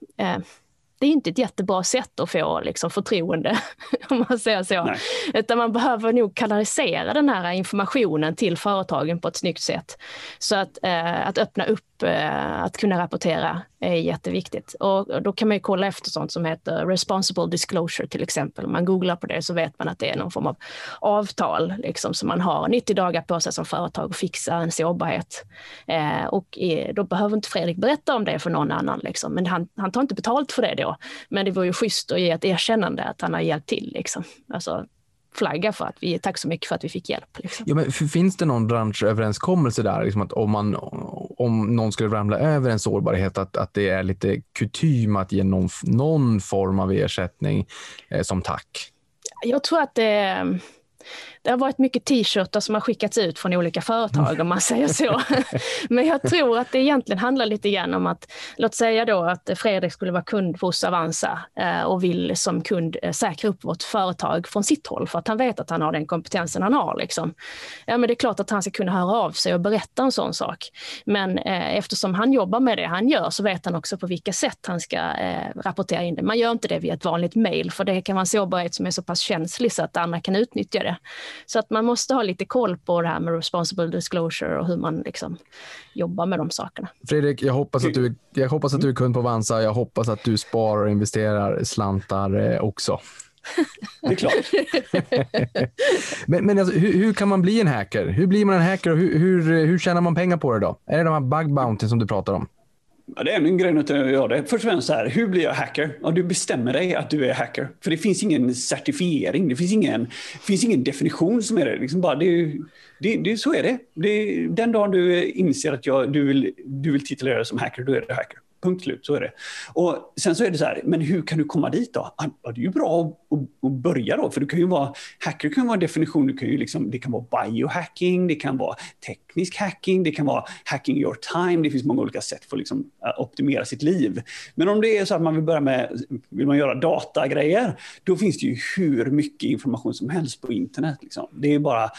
det är inte ett jättebra sätt att få liksom, förtroende, om man säger så. Nej. Utan man behöver nog kanalisera den här informationen till företagen på ett snyggt sätt. Så att, eh, att öppna upp upp eh, att kunna rapportera är jätteviktigt. Och då kan man ju kolla efter sånt som heter responsible disclosure till exempel. Om man googlar på det så vet man att det är någon form av avtal liksom, som man har 90 dagar på sig som företag att fixa en sårbarhet. Eh, och då behöver inte Fredrik berätta om det för någon annan, liksom. men han, han tar inte betalt för det då. Men det vore ju schysst att ge ett erkännande att han har hjälpt till. Liksom. Alltså, flagga för att vi tack så mycket för att vi fick hjälp. Liksom. Ja, men finns det någon branschöverenskommelse där, liksom att om, man, om någon skulle ramla över en sårbarhet, att, att det är lite kutym att ge någon, någon form av ersättning eh, som tack? Jag tror att det det har varit mycket t-shirtar som har skickats ut från olika företag om man säger så. Men jag tror att det egentligen handlar lite grann om att, låt säga då att Fredrik skulle vara kund hos Avanza eh, och vill som kund eh, säkra upp vårt företag från sitt håll för att han vet att han har den kompetensen han har. Liksom. Ja, men det är klart att han ska kunna höra av sig och berätta en sån sak. Men eh, eftersom han jobbar med det han gör så vet han också på vilka sätt han ska eh, rapportera in det. Man gör inte det via ett vanligt mejl för det kan vara en sårbarhet som är så pass känslig så att andra kan utnyttja det. Så att man måste ha lite koll på det här med responsible disclosure och hur man liksom jobbar med de sakerna. Fredrik, jag hoppas att du, jag hoppas att du är kund på Avanza. Jag hoppas att du sparar och investerar slantar eh, också. Det är klart. men men alltså, hur, hur, kan man bli en hacker? Hur blir man en hacker och hur, hur, hur tjänar man pengar på det då? Är det de här bug bounty som du pratar om? Ja, det är en grej att göra det. Först och främst så här, hur blir jag hacker? Ja, du bestämmer dig att du är hacker. För det finns ingen certifiering, det finns ingen, finns ingen definition som är det. Liksom bara, det, det, det så är det. det. Den dagen du inser att jag, du, vill, du vill titulera dig som hacker, då är du hacker. Punkt slut, så är det. Och sen så är det så här, men hur kan du komma dit då? Ah, ja, det är ju bra att, börja då, för du kan ju vara, hacker kan vara en definition, du kan ju liksom, det kan vara biohacking, det kan vara teknisk hacking, det kan vara hacking your time, det finns många olika sätt för att liksom eh, optimera sitt liv. Men om det är så att man vill börja med, vill man göra datagrejer, då finns det ju hur mycket information som helst på internet. Liksom. Det är bara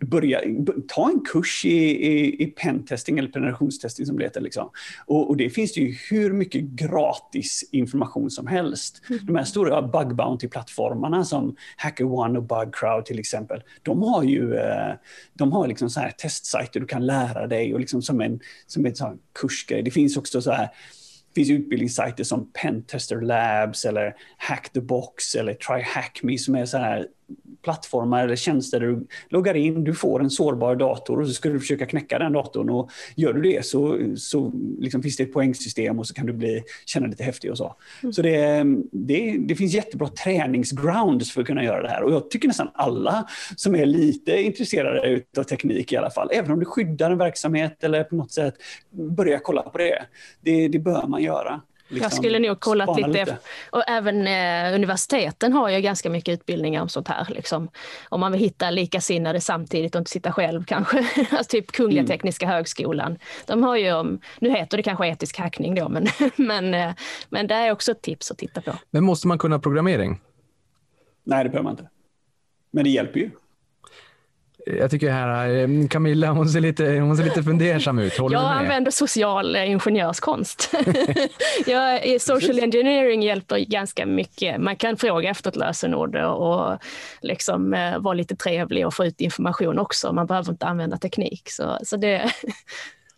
börja, ta en kurs i, i, i pentesting eller penetrationstesting som det heter. Liksom. Och, och, det finns det ju hur mycket gratis information som helst. Mm. De här stora bug bounty-plattformarna som HackerOne och BugCrowd till exempel, de har ju eh, de har liksom så här testsajter du kan lära dig och liksom som en, som en sån kursgrej. Det finns också så här finns utbildningssajter som Pentester Labs eller Hack the Box eller Try Hack Me som är så här plattformar eller tjänster där du loggar in, du får en sårbar dator och så ska du försöka knäcka den datorn. Och gör du det så, så liksom finns det ett poängsystem och så kan du bli, känna lite häftig och så. Mm. Så det, det, det finns jättebra träningsgrounds för att kunna göra det här. Och jag tycker nästan alla som är lite intresserade av teknik i alla fall, även om du skyddar en verksamhet eller på något sätt, börja kolla på det. Det, det bör man göra. Liksom, jag skulle nog kollat lite. lite. Och även eh, universiteten har ju ganska mycket utbildningar om sånt här. Liksom. Om man vill hitta likasinnade samtidigt och inte sitta själv kanske. alltså typ Kungliga mm. Tekniska Högskolan. De har ju, nu heter det kanske etisk hackning då, men, men, eh, men det är också ett tips att titta på. Men måste man kunna programmering? Nej, det behöver man inte. Men det hjälper ju jag tycker här, eh, Camilla, hon ser lite, hon ser lite fundersam ut. Håller jag använder social eh, ingenjörskonst. jag, social engineering hjälper ganska mycket. Man kan fråga efter ett lösenord och liksom eh, vara lite trevlig och få ut information också. Man behöver inte använda teknik. Så, så det,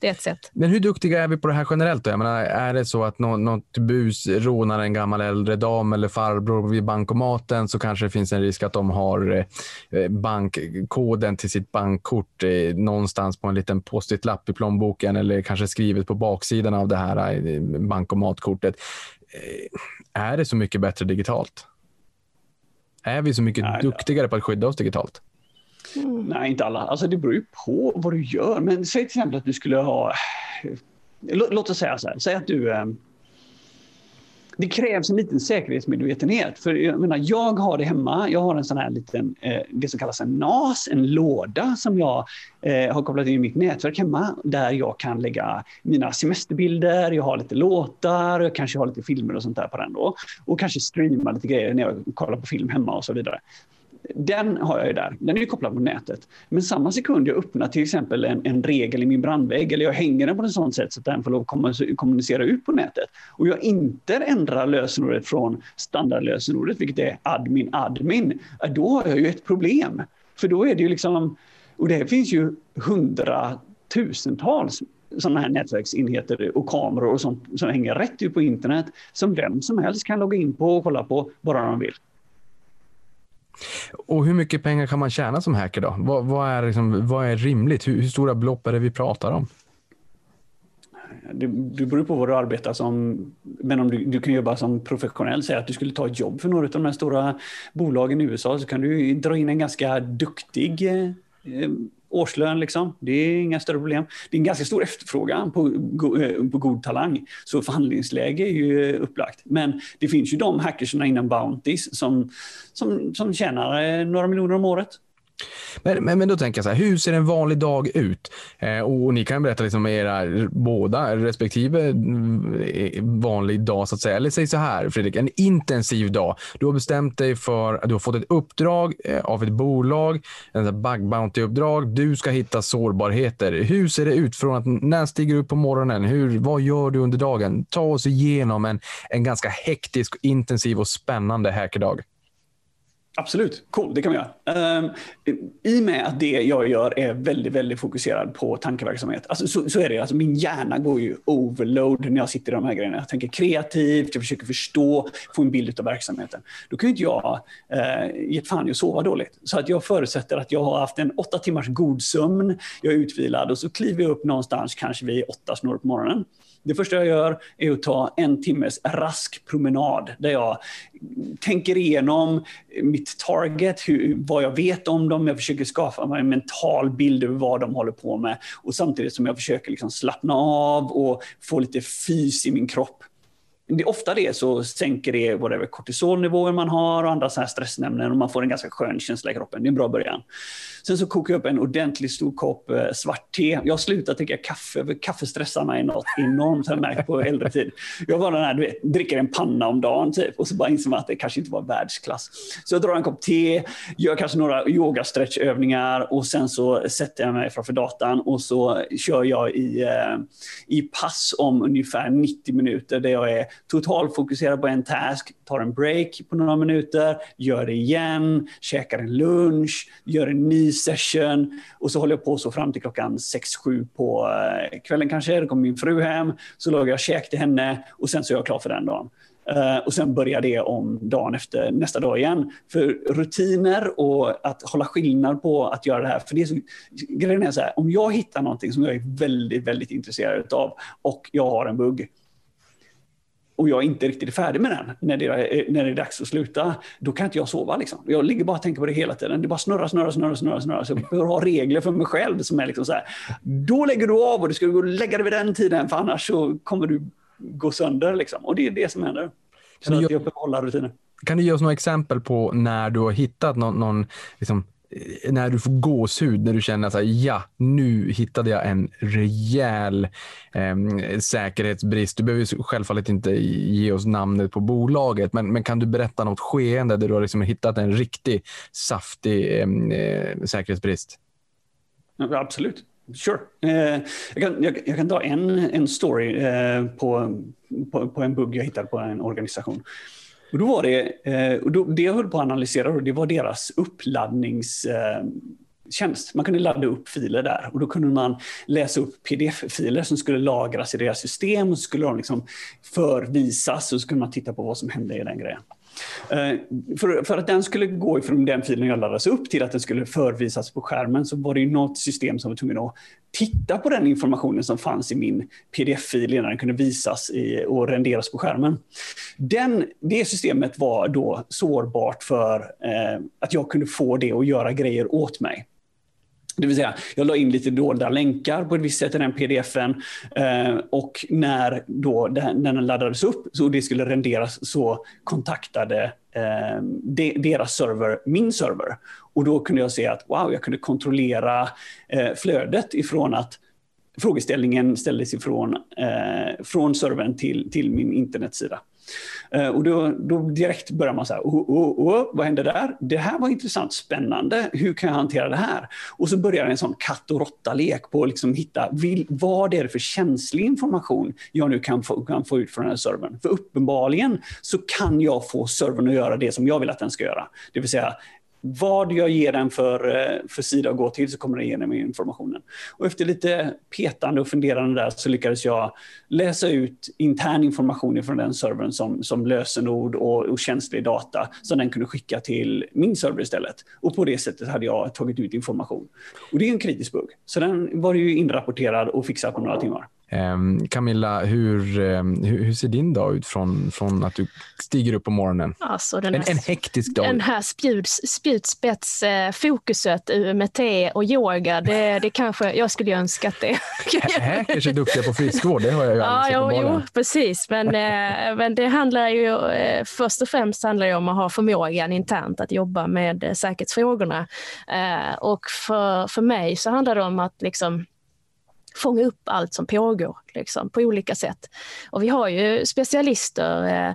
det är ett sätt. Men hur duktiga är vi på det här generellt? Då? Jag menar, är det så att något, något bus rånar en gammal äldre dam eller farbror vid bankomaten så kanske det finns en risk att de har eh, bankkoden till sitt bankkort eh, någonstans på en liten post-it-lapp i plånboken eller kanske skrivet på baksidan av det här eh, bankomatkortet. Är det så mycket bättre digitalt? Är vi så mycket Nej, duktigare på att skydda oss digitalt? Mm. Nej, inte alla. Alltså det beror ju på vad du gör. Men säg till exempel att du skulle ha... Låt oss säga så här. Säg att du... Eh, det krävs en liten säkerhetsmedvetenhet. För jag, menar, jag har det hemma. Jag har en sån här liten, eh, det som kallas en NAS, en låda som jag eh, har kopplat in i mitt nätverk hemma. Där jag kan lägga mina semesterbilder, jag har lite låtar, jag kanske har lite filmer och sånt där på den då. Och kanske streama lite grejer när jag kollar på film hemma och så vidare den har jag ju där. Den är ju kopplad på nätet. Men samma sekund jag öppnar till exempel en, en regel i min brandvägg eller jag hänger den på ett sånt sätt så att den får lov att kommunicera ut på nätet och jag inte ändrar lösenordet från standardlösenordet, vilket är admin admin, då har jag ju ett problem. För då är det ju liksom, och det finns ju hundratusentals sådana här nätverksenheter och kameror och sånt som hänger rätt ut på internet som vem som helst kan logga in på och kolla på bara de vill. Och hur mycket pengar kan man tjäna som hacker då? Vad, vad är, liksom, vad är rimligt? Hur, hur stora belopp är det vi pratar om? Det, det beror på vad du arbetar som. Men om du, du kan jobba som professionell, säga att du skulle ta ett jobb för några av de här stora bolagen i USA, så kan du dra in en ganska duktig eh, årslön. Liksom. Det är inga större problem. Det är en ganska stor efterfrågan på, eh, på god talang. Så förhandlingsläge är ju eh, upplagt. Men det finns ju de hackersna inom Bounties som, som, som tjänar eh, några miljoner om året. Men, men, men, då tänker jag så här, hur ser en vanlig dag ut? Eh, och ni kan berätta liksom era båda respektive mm, eh, vanlig dag så att säga. Eller säg så här Fredrik, en intensiv dag. Du har bestämt dig för att du har fått ett uppdrag eh, av ett bolag, en bug bounty uppdrag. Du ska hitta sårbarheter. Hur ser det ut från att när stiger du upp på morgonen? Hur, vad gör du under dagen? Ta oss igenom en, en ganska hektisk, intensiv och spännande hackerdag. Absolut, cool, det kan vi göra. Um, I och med att det jag gör är väldigt, väldigt fokuserad på tankeverksamhet. Alltså, så, så är det, alltså, min hjärna går ju overload när jag sitter i de här grejerna. Jag tänker kreativt, jag försöker förstå, få en bild av verksamheten. Då kan ju inte jag uh, ge fan i att sova dåligt. Så att jag förutsätter att jag har haft en åtta timmars god sömn, jag är utvilad och så kliver jag upp någonstans kanske vid åtta snår på morgonen. Det första jag gör är att ta en timmes rask promenad där jag tänker igenom mitt target, hur, vad jag vet om dem. Jag försöker skapa mig en mental bild över vad de håller på med och samtidigt som jag försöker liksom slappna av och få lite fys i min kropp det, är ofta det så sänker det whatever, kortisolnivåer man har och andra så här stressämnen och man får en ganska skön känsla i kroppen. Det är en bra början. Sen så kokar jag upp en ordentlig stor kopp eh, svart te. Jag har slutat dricka kaffe, för kaffe stressar mig något enormt, har jag märkt på äldre tid. Jag var den här, du vet, dricker en panna om dagen typ och så bara inser man att det kanske inte var världsklass. Så jag drar en kopp te, gör kanske några yogastretchövningar och sen så sätter jag mig framför datan och så kör jag i, eh, i pass om ungefär 90 minuter där jag är Totalfokuserar på en task, tar en break på några minuter, gör det igen, käkar en lunch, gör en ny session och så håller jag på så fram till klockan 6-7 på eh, kvällen kanske. Då kommer min fru hem, så lagar jag käk till henne och sen så är jag klar för den dagen. Eh, och sen börjar det om dagen efter nästa dag igen. För rutiner och att hålla skillnad på att göra det här. För det är så, grejen är så här, om jag hittar någonting som jag är väldigt, väldigt intresserad av och jag har en bugg och jag inte riktigt är färdig med den när det, är, när det är dags att sluta, då kan inte jag sova. Liksom. Jag ligger bara och tänker på det hela tiden. Det bara snurrar, snurrar, snurrar, snurrar. snurrar. Så jag behöver ha regler för mig själv som är liksom så här. Då lägger du av och du ska gå och lägga dig vid den tiden, för annars så kommer du gå sönder. Liksom. Och det är det som händer. Så att jag hålla rutiner. Kan du ge oss några exempel på när du har hittat någon, någon liksom Eh, Eh, när du får gåshud, när du känner att ja, nu hittade jag en rejäl eh, säkerhetsbrist. Du behöver självfallet inte ge oss namnet på bolaget, men, men kan du berätta något skeende där du har liksom hittat en riktig saftig ehm, eh, säkerhetsbrist? Absolut. Sure. Eh, jag, kan, jag, jag, kan dra en, en story eh, på, på, på, en bugg jag hittade på en organisation. Och då var det, eh, och då, det jag höll på att analysera, det var deras uppladdningstjänst. Eh, man kunde ladda upp filer där och då kunde man läsa upp pdf-filer som skulle lagras i deras system och så skulle de liksom förvisas och så kunde man titta på vad som hände i den grejen. Eh, för, för, att den skulle gå från den filen jag laddades upp till att den skulle förvisas på skärmen så var det ju något system som var tvungen att titta på den informationen som fanns i min pdf-fil innan den kunde visas i, och renderas på skärmen. Den, det systemet var då sårbart för eh, att jag kunde få det att göra grejer åt mig. Det vill säga, jag la in lite dolda länkar på ett visst sätt i den pdfen eh, och när då den, den laddades upp och det skulle renderas så kontaktade eh, de, deras server min server. Och då kunde jag se att wow, jag kunde kontrollera eh, flödet ifrån att frågeställningen ställdes ifrån eh, från servern till, till min internetsida. Eh, och då, då, direkt börjar man så här, oh, oh, oh, oh, vad hände där? Det här var intressant, spännande, hur kan jag hantera det här? Och så börjar en sån katt och råtta-lek på att liksom hitta, vill, vad är det för känslig information jag nu kan få, kan få ut från den här servern? För uppenbarligen så kan jag få servern att göra det som jag vill att den ska göra. Det vill säga vad jag ger den för, eh, för sida att gå till så kommer den ge mig informationen. Och efter lite petande och funderande där så lyckades jag läsa ut intern information från den servern som, som lösenord och, och känslig data som den kunde skicka till min server istället. Och på det sättet hade jag tagit ut information. Och det är en kritisk bugg. Så den var ju inrapporterad och fixad på några timmar. Um, Camilla, hur, um, hur, ser din dag ut från, från att du stiger upp på morgonen? Alltså den en, en hektisk dag. Den här spjuts, spjutspetsfokuset eh, med te och yoga, det, det kanske jag skulle önska att det... Hackers är duktiga på friskvård, det har jag ju ja, jo, jo, precis. Men, eh, men det handlar ju eh, först och främst handlar det om att ha förmågan internt att jobba med säkerhetsfrågorna. Och för, för mig så handlar det om att liksom fånga upp allt som pågår liksom, på olika sätt. Och vi har ju specialister eh,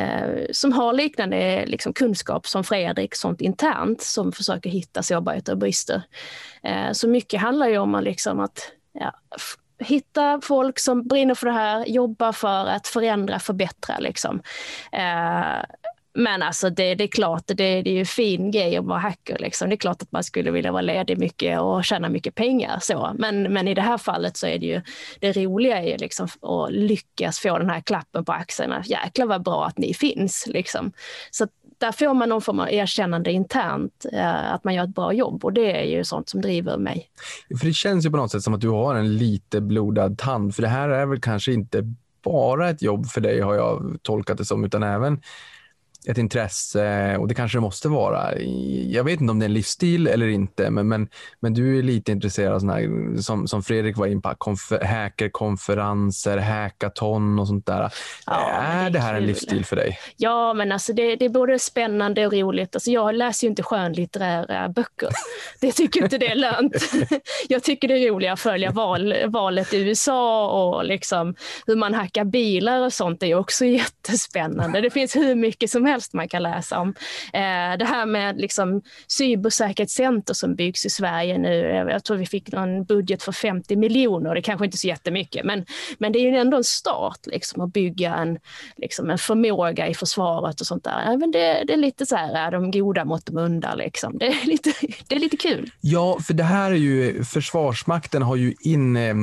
eh, som har liknande liksom, kunskap som Fredrik, sånt internt, som försöker hitta sårbarheter och brister. Eh, så mycket handlar ju om att, liksom, att ja, hitta folk som brinner för det här, jobba för att förändra, förbättra. Liksom. Eh, men alltså det, det är klart, det, det är ju en fin grej att vara hacker. Liksom. Det är klart att man skulle vilja vara ledig mycket och tjäna mycket pengar. Så. Men, men i det här fallet så är det ju det roliga är ju liksom att lyckas få den här klappen på axeln. Jäklar vad bra att ni finns. Liksom. Så där får man någon form av erkännande internt, eh, att man gör ett bra jobb och det är ju sånt som driver mig. För Det känns ju på något sätt som att du har en lite blodad tand, för det här är väl kanske inte bara ett jobb för dig har jag tolkat det som, utan även ett intresse och det kanske det måste vara. Jag vet inte om det är en livsstil eller inte, men, men, men du är lite intresserad av såna här, som, som Fredrik var in på, konfer, hackerkonferenser, hackathon och sånt där. Ja, är det, det här kul. en livsstil för dig? Ja, men alltså det, det är både spännande och roligt. Alltså jag läser ju inte skönlitterära böcker. Det tycker inte det är lönt. Jag tycker det är roligare att följa val, valet i USA och liksom hur man hackar bilar och sånt. Det är också jättespännande. Det finns hur mycket som helst man kan läsa om. Eh, det här med liksom cybersäkerhetscenter som byggs i Sverige nu. Eh, jag tror vi fick någon budget för 50 miljoner. Det kanske inte är så jättemycket, men, men det är ju ändå en start liksom, att bygga en, liksom, en förmåga i försvaret och sånt där. Även det, det är lite så här, de goda mot de onda. Liksom. Det, är lite, det är lite kul. Ja, för det här är ju, Försvarsmakten har ju in, eh,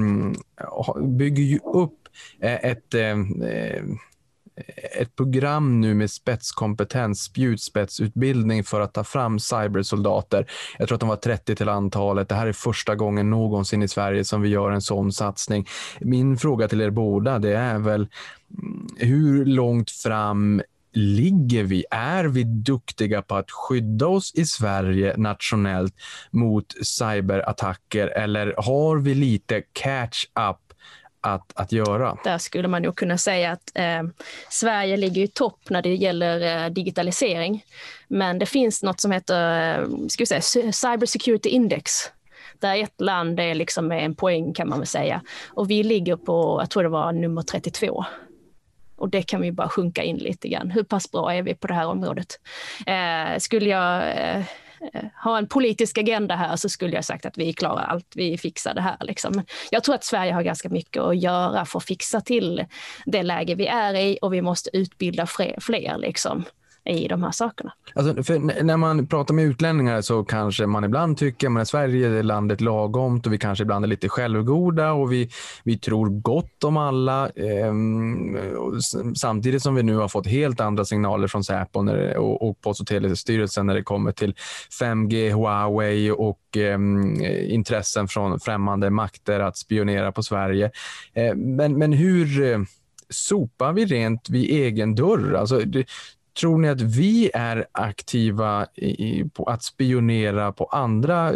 bygger ju upp eh, ett ett program nu med spetskompetens, spjutspetsutbildning för att ta fram cybersoldater. Jag tror att de var 30 till antalet. Det här är första gången någonsin i Sverige som vi gör en sån satsning. Min fråga till er båda, det är väl mm, hur långt fram ligger vi? Är vi duktiga på att skydda oss i Sverige nationellt mot cyberattacker eller har vi lite catch up att, att göra. Där skulle man nog kunna säga att eh, Sverige ligger i topp när det gäller eh, digitalisering. Men det finns något som heter eh, ska vi säga, Cyber Security Index där ett land är liksom en poäng kan man väl säga. Och vi ligger på, jag tror det var nummer 32. Och det kan vi bara sjunka in lite grann. Hur pass bra är vi på det här området? Eh, skulle jag eh, Eh, Eh, ha en politisk agenda här så skulle jag sagt att vi klarar allt, vi fixar det här. Liksom. Jag tror att Sverige har ganska mycket att göra för att fixa till det läge vi är i och vi måste utbilda fler. fler liksom i de här sakerna. Alltså, när man pratar med utlänningar så kanske man ibland tycker att Sverige är landet lagomt och vi kanske ibland är lite självgoda och vi, vi tror gott om alla. Eh, samtidigt som vi nu har fått helt andra signaler från Säpo när, och, och Post och telestyrelsen när det kommer till 5G, Huawei och eh, intressen från främmande makter att spionera på Sverige. Eh, men, men hur eh, sopar vi rent vid egen dörr? Alltså, Tror ni att vi är aktiva i, på att spionera på andra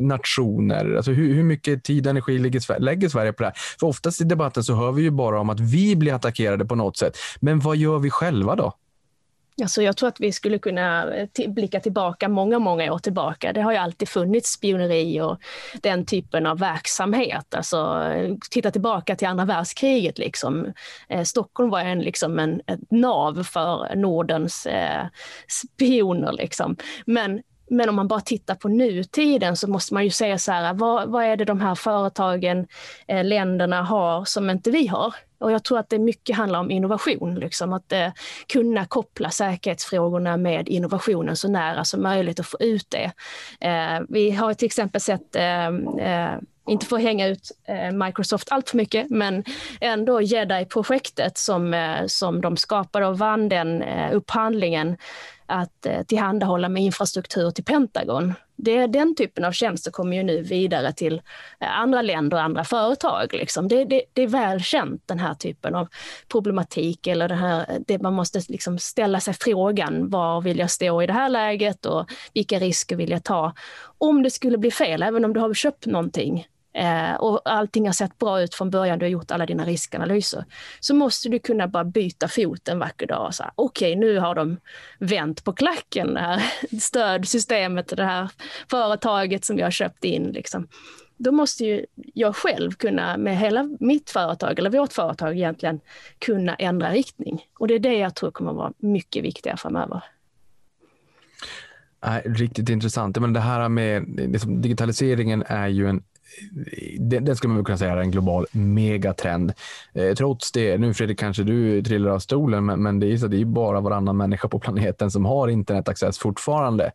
nationer? Alltså hur, hur mycket tid och energi lägger, lägger Sverige på det här? För oftast i debatten så hör vi ju bara om att vi blir attackerade på något sätt. Men vad gör vi själva då? Alltså jag tror att vi skulle kunna eh, blicka tillbaka många, många år tillbaka. Det har ju alltid funnits spioneri och den typen av verksamhet. Alltså, eh, titta tillbaka till andra världskriget. Liksom. Eh, Stockholm var en, liksom en, ett nav för Nordens eh, spioner. Liksom. Men men om man bara tittar på nutiden så måste man ju säga så här, vad, vad är det de här företagen, eh, länderna har som inte vi har? Och jag tror att det mycket handlar om innovation, liksom, att eh, kunna koppla säkerhetsfrågorna med innovationen så nära som möjligt och få ut det. Eh, vi har till exempel sett eh, eh inte för att hänga ut eh, Microsoft allt för mycket, men ändå Jedi-projektet som, eh, som de skapade och vann den eh, upphandlingen att eh, tillhandahålla med infrastruktur till Pentagon. Det, den typen av tjänster kommer ju nu vidare till eh, andra länder och andra företag. Liksom. Det, det, det, är välkänt den här typen av problematik eller det här, eh, det man måste liksom ställa sig frågan var vill jag stå i det här läget och vilka risker vill jag ta? Om det skulle bli fel, även om du har köpt någonting, eh, och allting har sett bra ut från början, du har gjort alla dina riskanalyser, så måste du kunna bara byta fot en vacker dag och säga okej, okay, nu har de vänt på klacken, det här stödsystemet, det här företaget som vi har köpt in. Liksom. Då måste ju jag själv kunna, med hela mitt företag, eller vårt företag egentligen, kunna ändra riktning. Och det är det jag tror kommer vara mycket viktigare framöver. Äh, riktigt intressant. Men det här med liksom, digitaliseringen är ju en den, skulle man kunna säga är en global megatrend. Eh, trots det, nu Fredrik kanske du trillar av stolen, men, men det är så det är bara varannan människa på planeten som har internetaccess fortfarande.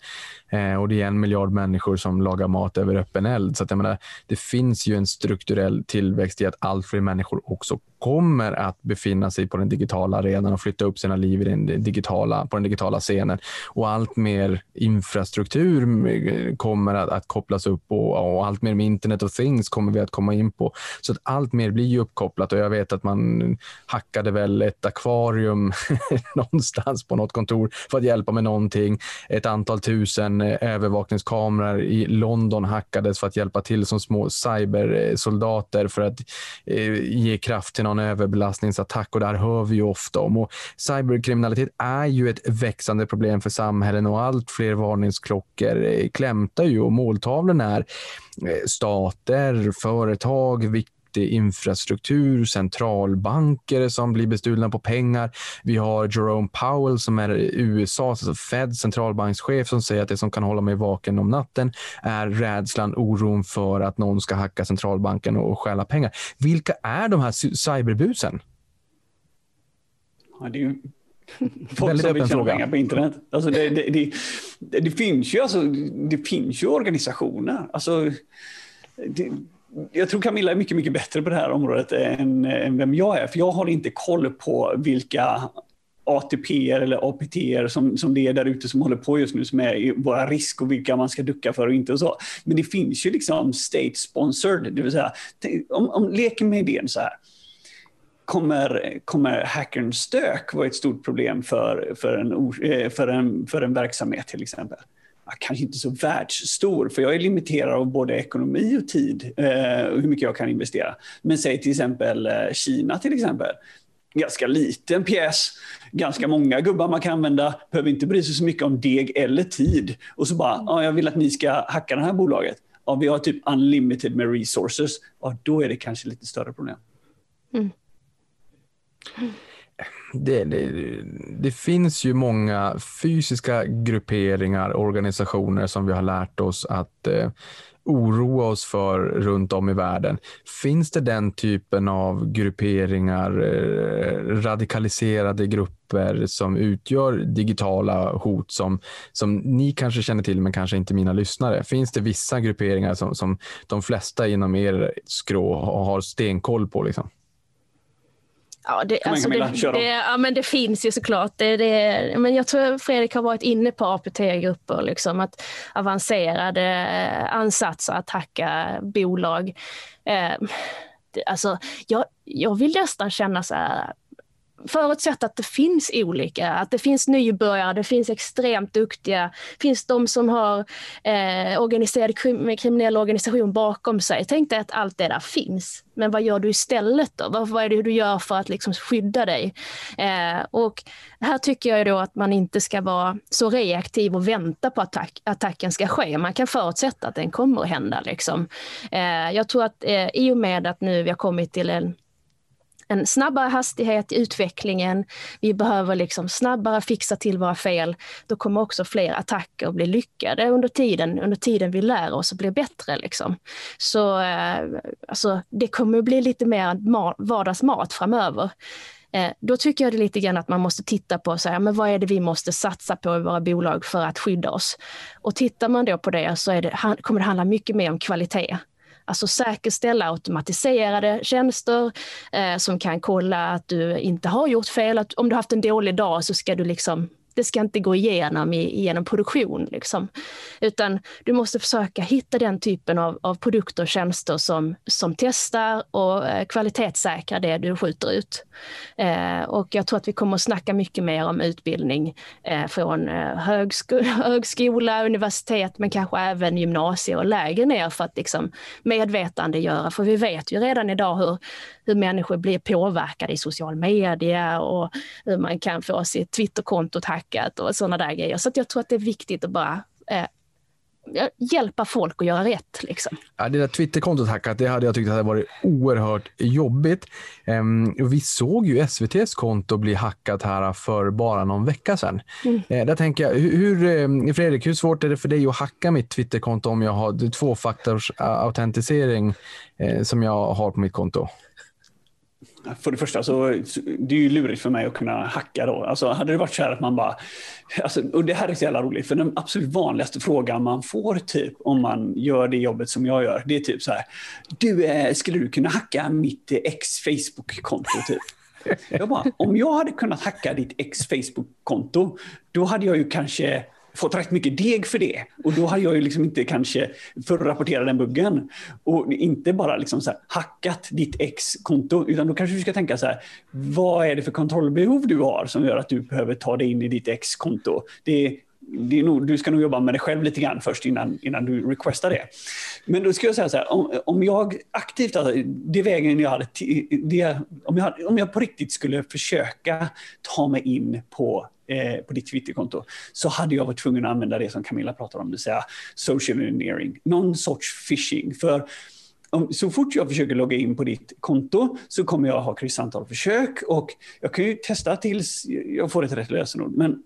Eh, och det är en miljard människor som lagar mat över öppen eld. Så att jag menar, det finns ju en strukturell tillväxt i att allt fler människor också kommer att befinna sig på den digitala arenan och flytta upp sina liv i den digitala, på den digitala scenen. Och allt mer infrastruktur eh, kommer att, att kopplas upp och, och, allt mer med internet of things kommer vi att komma in på. Så att allt mer blir ju uppkopplat och jag vet att man hackade väl ett akvarium någonstans på något kontor för att hjälpa med någonting. Ett antal tusen eh, övervakningskameror i London hackades för att hjälpa till som små cybersoldater för att eh, ge kraft till någon överbelastningsattack och där hör vi ju ofta om. Och cyberkriminalitet är ju ett växande problem för samhällen och allt fler varningsklockor eh, klämtar ju och måltavlorna är eh, stater, företag, infrastruktur, centralbanker som blir bestulna på pengar. Vi har Jerome Powell som är USAs, alltså Fed centralbankschef som säger att det som kan hålla mig vaken om natten är rädslan, oron för att någon ska hacka centralbanken och stjäla pengar. Vilka är de här cyberbusen? Ja, det är ju folk Väldigt som vill tjäna pengar på internet. Alltså det, det, det, det, finns ju, alltså, det finns ju organisationer. Alltså, det, jag tror Camilla är mycket, mycket bättre på det här området än, än vem jag är. För jag har inte koll på vilka ATP eller APT som, som det är där ute som håller på just nu som är våra risk och vilka man ska ducka för och inte och så. Men det finns ju liksom state sponsored, det vill säga om, om leker med idén så här. Kommer, kommer hackern stök vara ett stort problem för, för, en, eh, för, en, för en verksamhet till exempel? Kanske inte så världsstor, för jag är limiterad av både ekonomi och tid eh, och hur mycket jag kan investera. Men säg till exempel eh, Kina till exempel. Ganska liten pjäs, ganska många gubbar man kan använda, behöver inte bry sig så mycket om deg eller tid. Och så bara, ja, jag vill att ni ska hacka det här bolaget. Ja, vi har typ unlimited med resources. Ja, då är det kanske lite större problem. Mm det, det, det, finns ju många fysiska grupperingar, organisationer som vi har lärt oss att eh, oroa oss för runt om i världen. Finns det den typen av grupperingar, eh, radikaliserade grupper som utgör digitala hot som, som ni kanske känner till men kanske inte mina lyssnare? Finns det vissa grupperingar som, som de flesta inom er skrå har stenkoll på? Liksom? Ja, det, alltså det, det, ja, men det finns ju såklart. Det, det, men jag tror Fredrik har varit inne på APT-grupper, liksom, att avancerade eh, ansatser att hacka bolag. Eh, alltså, jag, jag vill nästan känna så här, förutsatt att det finns olika, att det finns nybörjare, det finns extremt duktiga, finns de som har eh, organiserad krim, kriminell organisation bakom sig. Tänk dig att allt det där finns. Men vad gör du istället då? Vad, vad är det du gör för att liksom skydda dig? Eh, och här tycker jag då att man inte ska vara så reaktiv och vänta på att attack, attacken ska ske. Man kan förutsätta att den kommer att hända. Liksom. Eh, jag tror att eh, i och med att nu vi har kommit till en en snabbare hastighet i utvecklingen. Vi behöver liksom snabbare fixa till våra fel. Då kommer också fler attacker bli lyckade under tiden, under tiden vi lär oss att bli bättre. Liksom. Så eh, alltså, det kommer bli lite mer vardagsmat framöver. Eh, då tycker jag det lite grann att man måste titta på så här, men vad är det vi måste satsa på i våra bolag för att skydda oss. Och tittar man då på det så det, kommer det handla mycket mer om kvalitet. Alltså säkerställa automatiserade tjänster eh, som kan kolla att du inte har gjort fel. Att om du haft en dålig dag så ska du liksom det ska inte gå igenom i, genom produktion. Liksom. Utan du måste försöka hitta den typen av, av produkter och tjänster som, som testar och eh, kvalitetssäkrar det du skjuter ut. Eh, och jag tror att vi kommer att snacka mycket mer om utbildning eh, från eh, högsko högskola, universitet, men kanske även gymnasie och lägre ner för att liksom medvetandegöra. För vi vet ju redan idag hur, hur människor blir påverkade i social media och hur man kan få sitt Twitterkonto hackat och sådana där grejer. Så jag tror att det är viktigt att bara eh, hjälpa folk att göra rätt. Liksom. Ja, det där Twitterkontot hackat, det hade jag tyckt hade varit oerhört jobbigt. Um, vi såg ju SVTs konto bli hackat här för bara någon vecka sedan. Mm. Uh, där tänker jag, hur, hur, Fredrik, hur svårt är det för dig att hacka mitt Twitterkonto om jag har tvåfaktors autentisering uh, som jag har på mitt konto? För det första så det är ju lurigt för mig att kunna hacka då. Alltså hade det varit så här att man bara, alltså, och det här är så jävla roligt för den absolut vanligaste frågan man får typ om man gör det jobbet som jag gör, det är typ så här, du eh, skulle du kunna hacka mitt eh, ex Facebook-konto typ? Jag bara, om jag hade kunnat hacka ditt ex Facebook-konto, då hade jag ju kanske fått rätt mycket deg för det. Och då har jag ju liksom inte kanske för att rapportera den buggen. Och inte bara liksom så här, hackat ditt ex-konto, utan då kanske du ska tänka så här, vad är det för kontrollbehov du har som gör att du behöver ta dig in i ditt ex-konto? Det, det är nog, du ska nog jobba med dig själv lite grann först innan, innan du requestar det. Men då ska jag säga så här, om, om jag aktivt, alltså, det vägen jag hade, det, om, jag, om jag på riktigt skulle försöka ta mig in på eh, på ditt Twitterkonto så hade jag varit tvungen att använda det som Camilla pratar om, det vill säga social engineering, någon sorts phishing. För om, så fort jag försöker logga in på ditt konto så kommer jag ha kryssantal försök och jag kan ju testa tills jag får ett rätt lösenord. Men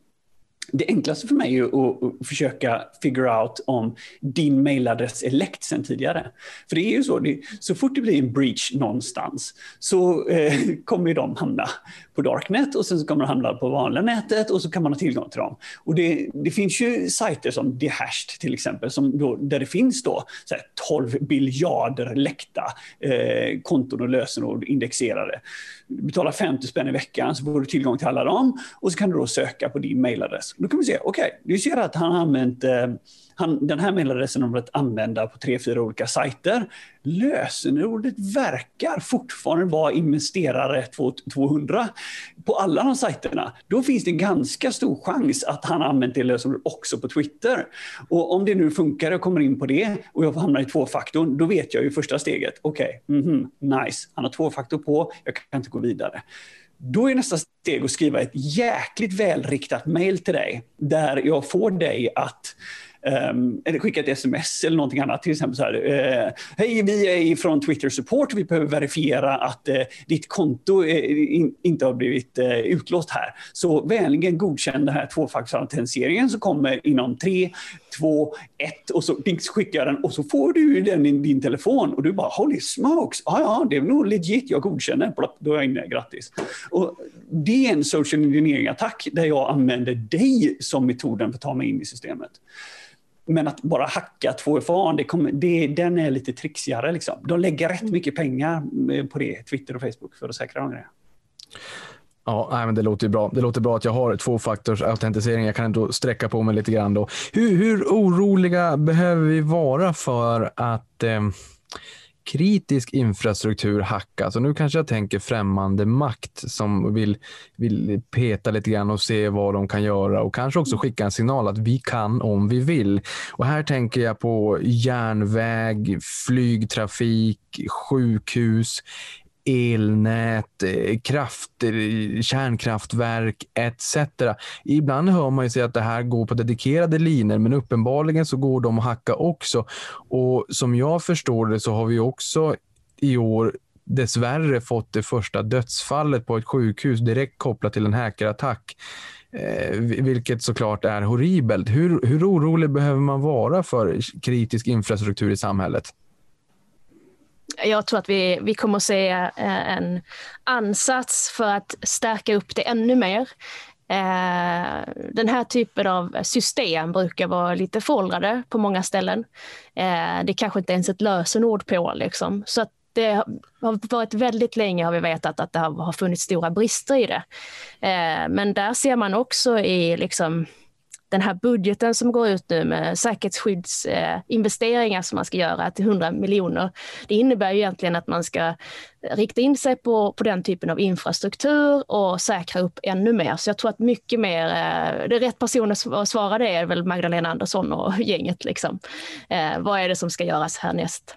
det enklaste för mig är att försöka figure out om din mailadress är läckt sedan tidigare. För det är ju så, det, så fort det blir en breach någonstans så eh, kommer de hamna på darknet och sen så kommer de hamna på vanliga nätet och så kan man ha tillgång till dem. Och det, det finns ju sajter som Dehashed till exempel, som då, där det finns då så 12 biljarder läckta eh, konton och lösenord indexerade. Du betalar 50 spänn i veckan så får du tillgång till alla dem och så kan du då söka på din mailadress. Då kan vi se, okej, okay, du ser att han har använt eh, han, den här mejladressen har varit använda på tre, fyra olika sajter. Lösenordet verkar fortfarande vara investerare 200 på alla de sajterna. Då finns det ganska stor chans att han använt det lösenordet också på Twitter. Och om det nu funkar, jag kommer in på det och jag hamnar i tvåfaktorn, då vet jag ju första steget. Okej, okay, mm -hmm, nice, han har tvåfaktor på, jag kan inte gå vidare. Då är nästa steg att skriva ett jäkligt välriktat mail till dig där jag får dig att Um, eller skicka ett sms eller någonting annat. Till exempel så här, uh, hej vi är från Twitter Support, vi behöver verifiera att uh, ditt konto eh, in, inte har blivit uh, utlåst här. Så vänligen godkänn den här tvåfaktorsautentiseringen som kommer inom tre, två, ett och så skickar jag den och så får du den i din telefon och du bara holy smokes, ja ja det är nog legit, jag godkänner, då är jag inne, grattis. Och det är en social engineering-attack där jag använder dig som metoden för att ta mig in i systemet. Men att bara hacka 2FA, det kommer, det, den är lite trixigare. Liksom. De lägger rätt mycket pengar eh, på det, Twitter och Facebook, för att säkra de grejerna. Ja, nej, men det låter ju bra. Det låter bra att jag har tvåfaktors autentisering. Jag kan ändå sträcka på mig lite grann då. Hur, hur oroliga behöver vi vara för att eh, kritisk infrastruktur hackas. Och nu kanske jag tänker främmande makt som vill, vill peta lite grann och se vad de kan göra och kanske också skicka en signal att vi kan om vi vill. Och här tänker jag på järnväg, flygtrafik, sjukhus, elnät, eh, kraft, eh, kärnkraftverk etc. Ibland hör man ju sig att det här går på dedikerade linjer, men uppenbarligen så går de att hacka också. Och som jag förstår det så har vi också i år dessvärre fått det första dödsfallet på ett sjukhus direkt kopplat till en hackerattack. Eh, vilket såklart är horribelt. Hur, hur orolig behöver man vara för kritisk infrastruktur i samhället? Jag tror att vi, vi kommer att se eh, en ansats för att stärka upp det ännu mer. Eh, den här typen av system brukar vara lite föråldrade på många ställen. Det det kanske inte ens är ett lösenord på. Liksom. Så att det har varit väldigt länge har vi vetat att det har funnits stora brister i det. Men där ser man också i liksom, den här budgeten som går ut nu med säkerhetsskyddsinvesteringar eh, som man ska göra till 100 miljoner, det innebär ju egentligen att man ska rikta in sig på, på den typen av infrastruktur och säkra upp ännu mer. Så jag tror att mycket mer, eh, det är rätt person att svara det är väl Magdalena Andersson och gänget. Liksom. Eh, vad är det som ska göras härnäst?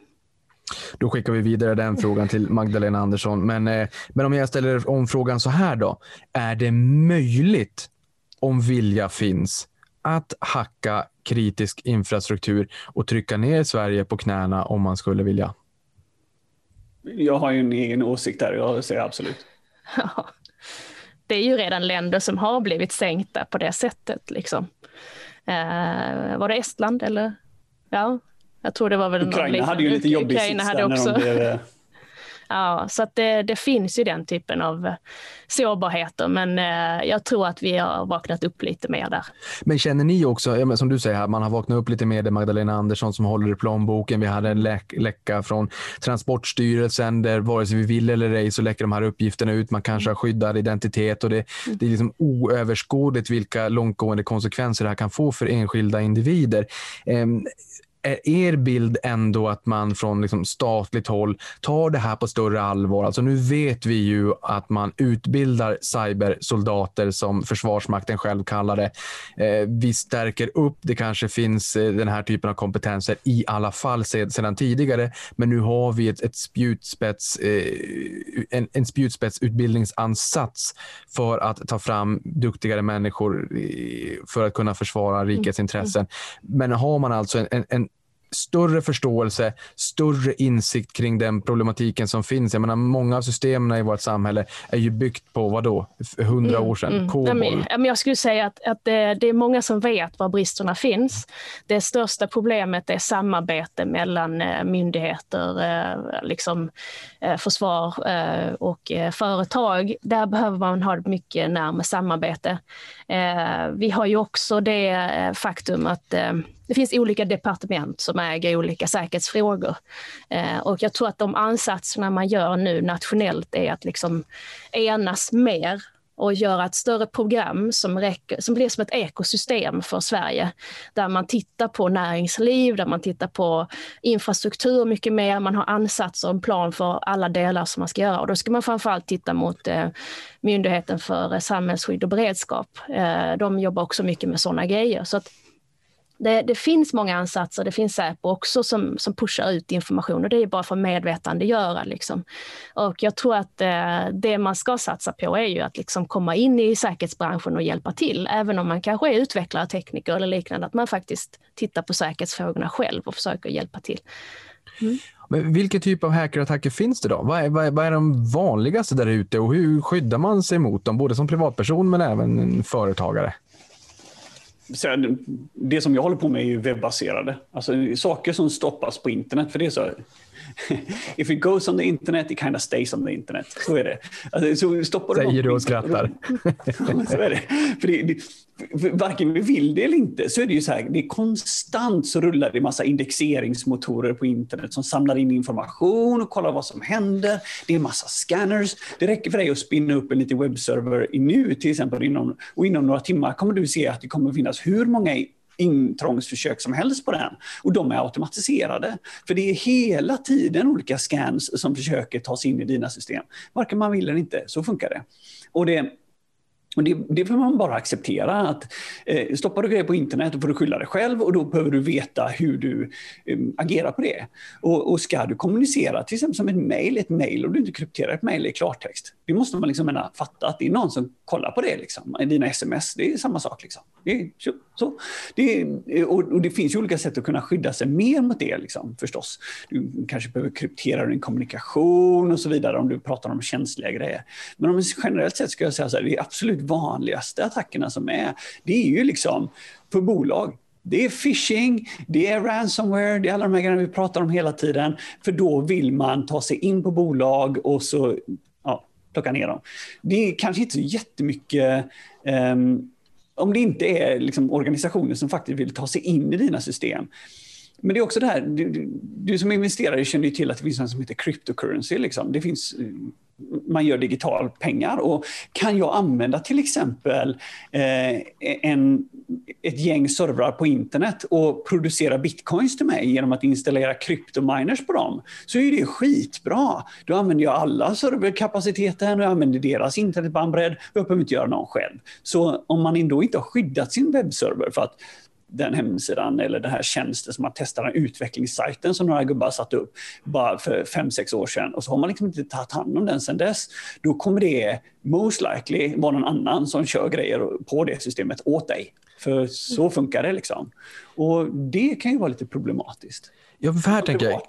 Då skickar vi vidare den frågan till Magdalena Andersson. Men, eh, men om jag ställer om frågan så här då. Är det möjligt, om vilja finns, att hacka kritisk infrastruktur och trycka ner Sverige på knäna om man skulle vilja? Jag har ju en egen åsikt där, jag säger absolut. Ja, det är ju redan länder som har blivit sänkta på det sättet. Liksom. Eh, var det Estland eller? Ja, jag tror det var väl Ukraina hade ju lite jobbig sits där också. när de blev Ja, så det, det, finns ju den typen av eh, sårbarheter, men eh, jag tror att vi har vaknat upp lite mer där. Men känner ni också, som du säger här, man har vaknat upp lite mer, det Magdalena Andersson som håller i plånboken. Vi hade en läck, läcka från Transportstyrelsen där vare sig vi vill eller ej så läcker de här uppgifterna ut. Man kanske har skyddad identitet och det, mm. det är liksom oöverskådligt vilka långtgående konsekvenser det här kan få för enskilda individer. Är er bild ändå att man från liksom statligt håll tar det här på större allvar? Alltså nu vet vi ju att man utbildar cybersoldater som Försvarsmakten själv kallar det. Eh, vi stärker upp, det kanske finns eh, den här typen av kompetenser i alla fall sedan tidigare, men nu har vi ett, ett spjutspets, eh, en, en spjutspetsutbildningsansats för att ta fram duktigare människor för att kunna försvara rikets mm. intressen. Men har man alltså en, en större förståelse, större insikt kring den problematiken som finns. Jag menar, många av systemen i vårt samhälle är ju byggt på vad då? hundra mm, år sedan? Mm. Ja, men jag skulle säga att, att det, det, är många som vet var bristerna finns. Det största problemet är samarbete mellan eh, myndigheter, eh, liksom, eh, försvar och företag. Där behöver man ha ett mycket närmare samarbete. Vi har ju också det faktum att det finns olika departement som äger olika säkerhetsfrågor. Eh, och jag tror att de ansatserna man gör nu nationellt är att liksom enas mer och göra ett större program som, räcker, som blir som ett ekosystem för Sverige. Där man tittar på näringsliv, där man tittar på infrastruktur mycket mer. Man har ansatser och en plan för alla delar som man ska göra. Och då ska man framförallt titta mot eh, Myndigheten för samhällsskydd och beredskap. Eh, de jobbar också mycket med sådana grejer. Så att det, det, finns många ansatser, det finns Säpo också som, som pushar ut information och det är bara för att medvetandegöra. Liksom. Och jag tror att eh, det man ska satsa på är ju att liksom komma in i säkerhetsbranschen och hjälpa till, även om man kanske är utvecklare, tekniker eller liknande, att man faktiskt tittar på säkerhetsfrågorna själv och försöker hjälpa till. Mm. Men vilken typ av hackerattacker finns det då? Vad är, vad är, vad är de vanligaste där ute och hur skyddar man sig mot dem, både som privatperson men även företagare? Det som jag håller på med är ju webbaserade. Alltså saker som stoppas på internet. För det är så, if it goes on the internet, it kind of stays on the internet. Så är det. Alltså, så stoppar Säger du och skrattar. så är det. För det, det varken vi vill det eller inte, så är det ju så här, det är konstant så rullar det massa indexeringsmotorer på internet som samlar in information och kollar vad som händer. Det är massa scanners. Det räcker för dig att spinna upp en liten webbserver i nu, till exempel, inom, och inom några timmar kommer du se att det kommer finnas hur många intrångsförsök som helst på den. Och de är automatiserade. För det är hela tiden olika scans som försöker ta sig in i dina system. Varken man vill eller inte, så funkar det. Och det och det, det får man bara acceptera. att eh, Stoppar du grejer på internet då får du skylla dig själv och då behöver du veta hur du eh, agerar på det. Och, och, ska du kommunicera till exempel som ett mejl, ett mejl och du inte krypterar ett mejl i klartext. Det måste man liksom mena, fatta att det är någon som kollar på det. Liksom. Dina sms, det är samma sak. Liksom. Det är, så. Det eh, och, och, det finns ju olika sätt att kunna skydda sig mer mot det liksom, förstås. Du kanske behöver kryptera din kommunikation och så vidare om du pratar om känsliga grejer. Men om generellt sett ska jag säga så här, det är absolut vanligaste attackerna som är, det är ju liksom på bolag. Det är phishing, det är ransomware, det är alla de här grejerna vi pratar om hela tiden. För då vill man ta sig in på bolag och så ja, plocka ner dem. Det är kanske inte så jättemycket um, om det inte är liksom organisationer som faktiskt vill ta sig in i dina system. Men det är också det här, du, du som investerare känner ju till att det finns något som heter cryptocurrency. Liksom. Det finns man gör digital pengar. Och kan jag använda till exempel eh, en, ett gäng servrar på internet och producera bitcoins till mig genom att installera kryptominers på dem, så är det skitbra. Då använder jag alla serverkapaciteten och jag använder deras internetbandbredd jag behöver inte göra någon själv. Så om man ändå inte har skyddat sin webbserver för att den hemsidan eller den här tjänsten som man testar, den utvecklingssajten som några gubbar satte upp bara för fem sex år sedan och så har man liksom inte tagit hand om den sedan dess. Då kommer det most likely vara någon annan som kör grejer på det systemet åt dig. För så funkar det liksom. Och det kan ju vara lite problematiskt. Ja, för här tänker jag,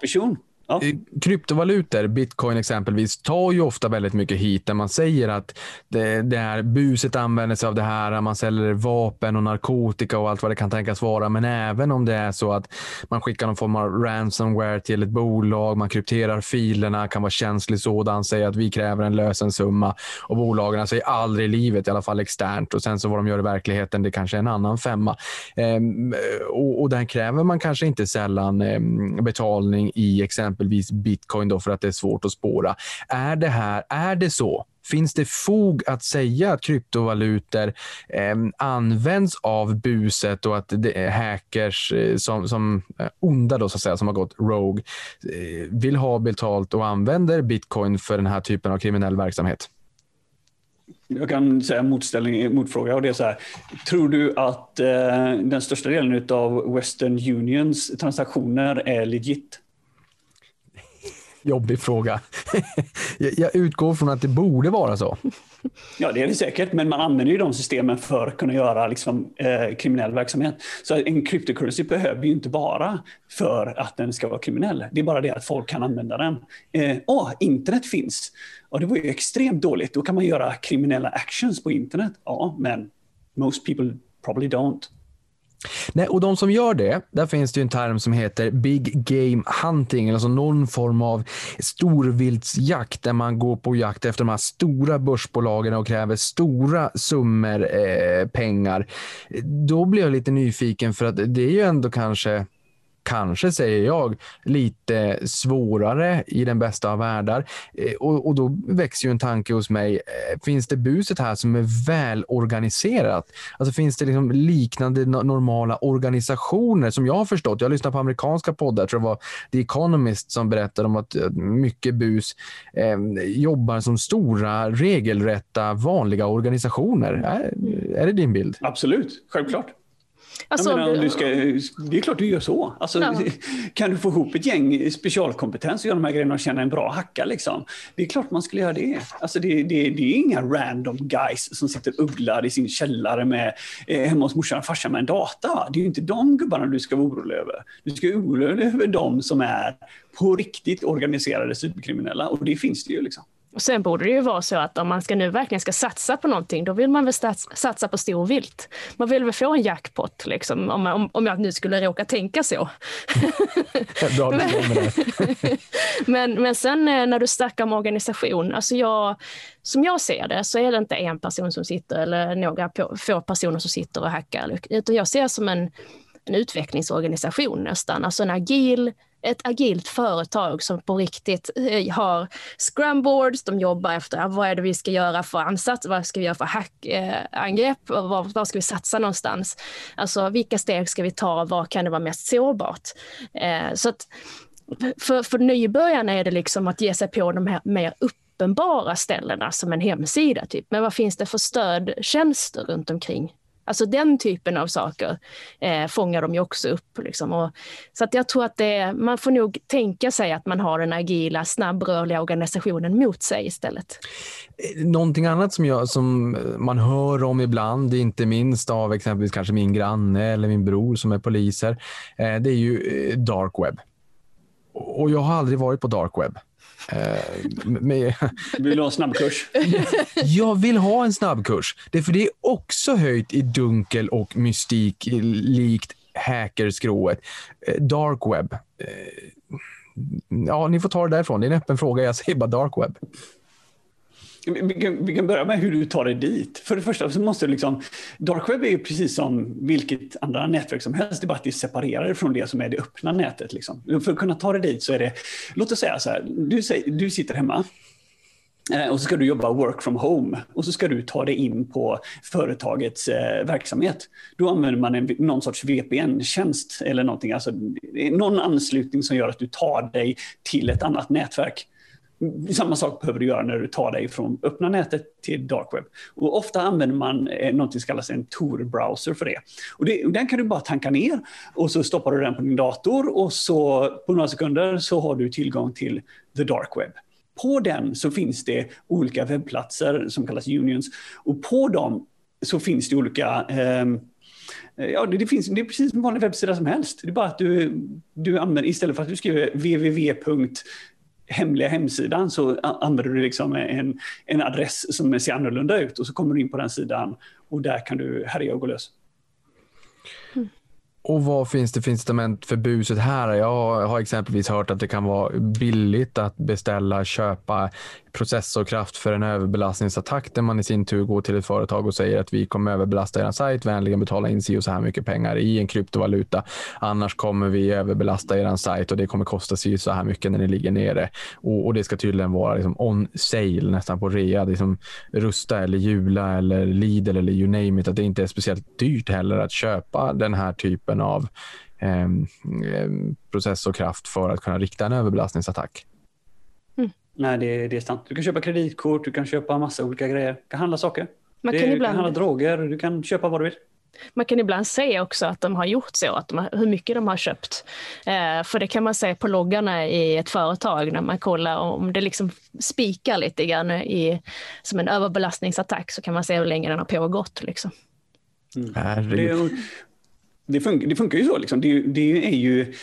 Ja. Eh, kryptovalutor, bitcoin exempelvis, tar ju ofta väldigt mycket hit där man säger att det, det här buset använder sig av det här, man säljer vapen och narkotika och allt vad det kan tänkas vara. Men även om det är så att man skickar någon form av ransomware till ett bolag, man krypterar filerna, kan vara känslig sådan, säger att vi kräver en lösensumma och bolagen säger aldrig i livet, i alla fall externt och sen så vad de gör i verkligheten, det kanske är en annan femma. Ehm, och, och där kräver man kanske inte sällan ehm, betalning i exempelvis exempelvis bitcoin då för att det är svårt att spåra. Är det här, är det så? Finns det fog att säga att kryptovalutor eh, används av buset och att det är hackers eh, som, som eh, onda då, så att säga, som har gått rogue eh, vill ha betalt och använder bitcoin för den här typen av kriminell verksamhet? Jag kan säga motställning, motfråga och det är så här. Tror du att eh, den största delen av Western Unions transaktioner är legit? Jobbig fråga. jag utgår från att det borde vara så. Ja, det är det säkert, men man använder ju de systemen för att kunna göra liksom, eh, kriminell verksamhet. Så en cryptocurrency behöver ju inte vara för att den ska vara kriminell. Det är bara det att folk kan använda den. Eh, åh, internet finns. Och det var ju extremt dåligt. Då kan man göra kriminella actions på internet. Ja, men most people probably don't. Nej, och de som gör det, där finns det en term som heter big game hunting, alltså någon form av storviltsjakt där man går på jakt efter de här stora börsbolagen och kräver stora summor eh, pengar. Då blir jag lite nyfiken för att det är ju ändå kanske kanske säger jag, lite svårare i den bästa av världar. Eh, och, och då växer ju en tanke hos mig, eh, finns det buset här som är välorganiserat? Alltså finns det liksom liknande normala organisationer som jag har förstått? Jag lyssnar på amerikanska poddar, tror det var The Economist som berättade om att eh, mycket bus eh, jobbar som stora, regelrätta, vanliga organisationer. Är, är det din bild? Absolut, självklart. Alltså, menar, du ska, det är klart du gör så. Alltså, ja. Kan du få ihop ett gäng specialkompetens och göra de här grejerna och känna en bra hacka, liksom, det är klart man skulle göra det. Alltså, det, det, det är inga random guys som sitter ugglar i sin källare med, eh, hemma hos morsan och farsan med en data. Det är ju inte de gubbarna du ska vara orolig över. Du ska vara orolig över de som är på riktigt organiserade superkriminella och det finns det ju. Liksom. Och sen borde det ju vara så att om man ska nu verkligen ska satsa på någonting, då vill man väl satsa på stor vilt. Man vill väl få en jackpot, liksom, om, man, om, jag nu skulle råka tänka så. men, men, men sen eh, när du snackar om organisation, alltså jag, som jag ser det så är det inte en person som sitter eller några få personer som sitter och hackar, utan jag ser det som en, en utvecklingsorganisation nästan, alltså en agil ett agilt företag som på riktigt eh, har scrumboards, de jobbar efter ah, vad är det vi ska göra för ansats, vad ska vi göra för hackangrepp, eh, var, var ska vi satsa någonstans? Alltså vilka steg ska vi ta, var kan det vara mest sårbart? Eh, så att för, för nybörjarna är det liksom att ge sig på de här mer upp uppenbara ställena som en hemsida, typ. men vad finns det för stödtjänster runt omkring? Alltså den typen av saker eh, fångar de ju också upp. Liksom. Och, så att jag tror att det, man får nog tänka sig att man har den agila, snabbrörliga organisationen mot sig istället. Eh, någonting annat som, jag, som eh, man hör om ibland, inte minst av exempelvis kanske min granne eller min bror som är poliser, eh, det är ju eh, dark web. Och jag har aldrig varit på dark web. Eh, med... Vill du ha en snabbkurs? jag vill ha en snabbkurs. Det är för det är också höjt i dunkel och mystik likt hackerskrået. Eh, dark web. Eh, ja, ni får ta det därifrån. Det är en öppen fråga. Jag säger bara dark web. Vi kan, vi kan, börja med hur du tar dig dit. För det första så måste du liksom, dark web är ju precis som vilket andra nätverk som helst, det är bara att det är separerar från det som är det öppna nätet. Liksom. För att kunna ta dig dit så är det, låt oss säga så här, du, du sitter hemma eh, och så ska du jobba work from home och så ska du ta dig in på företagets eh, verksamhet. Då använder man en, någon sorts VPN-tjänst eller någonting, alltså någon anslutning som gör att du tar dig till ett annat nätverk. Samma sak behöver du göra när du tar dig från öppna nätet till dark web. Och ofta använder man eh, något som kallas en Tor-browser för det. Och det, Den kan du bara tanka ner och så stoppar du den på din dator och så på några sekunder så har du tillgång till the dark web. På den så finns det olika webbplatser som kallas unions och på dem så finns det olika ehm, eh, Ja, det, det, finns, det är precis som en vanlig webbsida som helst. Det är bara att du, du använder, istället för att du skriver www hemliga hemsidan så använder du liksom en, en adress som ser annorlunda ut och så kommer du in på den sidan och där kan du härja och gå lös. Mm. Och vad finns det för incitament för buset här? Jag har exempelvis hört att det kan vara billigt att beställa, köpa processorkraft för en överbelastningsattack där man i sin tur går till ett företag och säger att vi kommer överbelasta er sajt, vänligen betala in si och så här mycket pengar i en kryptovaluta. Annars kommer vi överbelasta er sajt och det kommer kosta si så här mycket när ni ligger nere. Och, och det ska tydligen vara liksom on sale, nästan på rea. Liksom Rusta eller Jula eller Lidl eller you name it. Att det inte är speciellt dyrt heller att köpa den här typen av ehm, eh, processorkraft för att kunna rikta en överbelastningsattack. Nej, det, det är sant. Du kan köpa kreditkort, du kan köpa massa olika grejer. Du kan handla saker. Man kan, det, ibland... du kan handla droger, du kan köpa vad du vill. Man kan ibland säga också att de har gjort så, att de hur mycket de har köpt. Eh, för det kan man se på loggarna i ett företag när man kollar om det liksom spikar lite grann i, som en överbelastningsattack så kan man se hur länge den har pågått. Liksom. Mm. Det, det, funkar, det funkar ju så. Liksom. Det, det är ju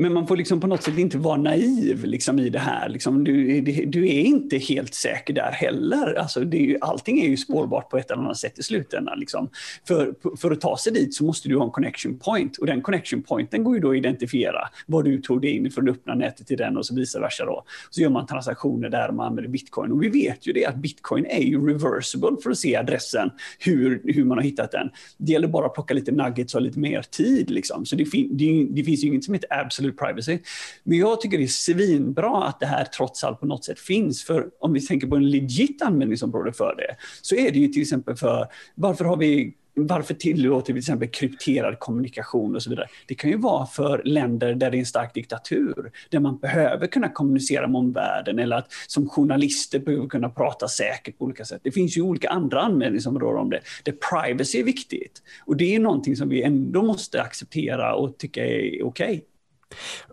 men man får liksom på något sätt inte vara naiv liksom i det här. Liksom, du, du är inte helt säker där heller. Alltså, det är ju, allting är ju spårbart på ett eller annat sätt i slutändan. Liksom. För, för att ta sig dit så måste du ha en connection point och den connection pointen går ju då att identifiera var du tog dig in från det öppna nätet till den och så vice versa. Då. Så gör man transaktioner där man använder bitcoin. Och vi vet ju det att bitcoin är ju reversible för att se adressen, hur, hur man har hittat den. Det gäller bara att plocka lite nuggets och lite mer tid. Liksom. Så det, fin det, det finns ju inget som heter absolut absolute privacy. Men jag tycker det är svinbra att det här trots allt på något sätt finns. För om vi tänker på en legit användningsområde för det, så är det ju till exempel för varför har vi varför tillåter vi till exempel krypterad kommunikation och så vidare? Det kan ju vara för länder där det är en stark diktatur, där man behöver kunna kommunicera med omvärlden eller att som journalister behöver kunna prata säkert på olika sätt. Det finns ju olika andra användningsområden om det, där privacy är viktigt. Och det är någonting som vi ändå måste acceptera och tycka är okej. Okay.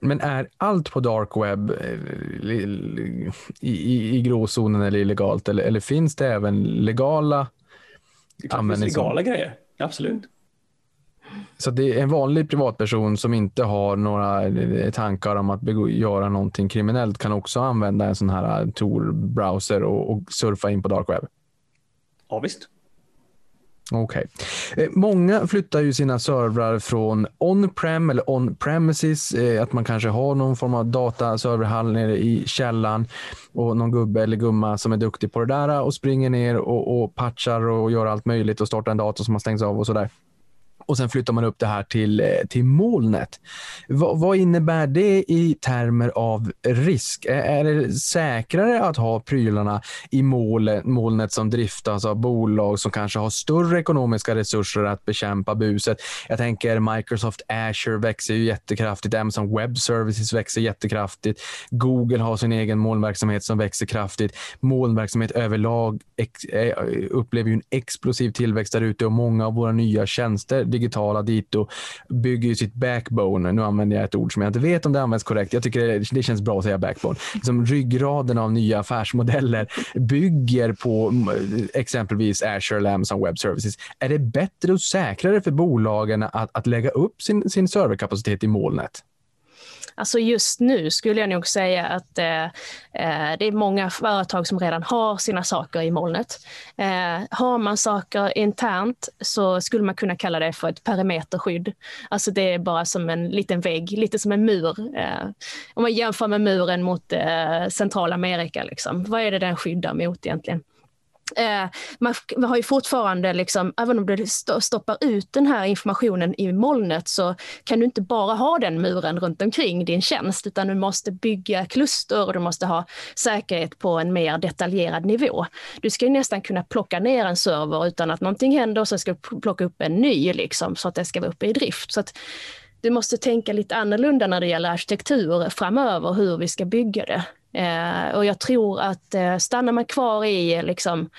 Men är allt på dark web eh, i, i, i gråzonen eller illegalt eller, eller finns det även legala det finns legala grejer, absolut. Så det är en vanlig privatperson som inte har några eh, tankar om att göra någonting kriminellt kan också använda en sån här eh, Tor-browser och, och surfa in på dark web? Ja, visst. Okej. Okay. Många flyttar ju sina servrar från on-prem eller on-premises. Eh, att man kanske har någon form av dataserverhall nere i källan och någon gubbe eller gumma som är duktig på det där och springer ner och, och patchar och gör allt möjligt och startar en dator som har stängts av och sådär och sen flyttar man upp det här till, eh, till molnet. Va, vad innebär det i termer av risk? Är, är det säkrare att ha prylarna i molnet, molnet som driftas av bolag som kanske har större ekonomiska resurser att bekämpa buset? Jag tänker Microsoft Azure växer ju jättekraftigt, Amazon Web Services växer jättekraftigt, Google har sin egen molnverksamhet som växer kraftigt. Molnverksamhet överlag eh, upplever ju en explosiv tillväxt där ute och många av våra nya tjänster digitala dito bygger ju sitt backbone. Nu använder jag ett ord som jag inte vet om det används korrekt. Jag tycker det, det känns bra att säga backbone. Som ryggraden av nya affärsmodeller bygger på mm, exempelvis Azure eller Amazon Web Services. Är det bättre och säkrare för bolagen att, att lägga upp sin, sin serverkapacitet i molnet? Alltså just nu skulle jag nog säga att eh, eh, det är många företag som redan har sina saker i molnet. Eh, har man saker internt så skulle man kunna kalla det för ett perimeterskydd. Alltså det är bara som en liten vägg, lite som en mur. Eh, om man jämför med muren mot eh, Centralamerika, liksom. vad är det den skyddar mot egentligen? Eh, man har ju fortfarande, liksom, även om du stoppar ut den här informationen i molnet så kan du inte bara ha den muren runt omkring din tjänst utan du måste bygga kluster och du måste ha säkerhet på en mer detaljerad nivå. Du ska nästan kunna plocka ner en server utan att någonting händer och sen ska du plocka upp en ny liksom, så att det ska vara uppe i drift. Så att du måste tänka lite annorlunda när det gäller arkitektur framöver, hur vi ska bygga det. Eh, och jag tror att eh, stannar man kvar i, liksom,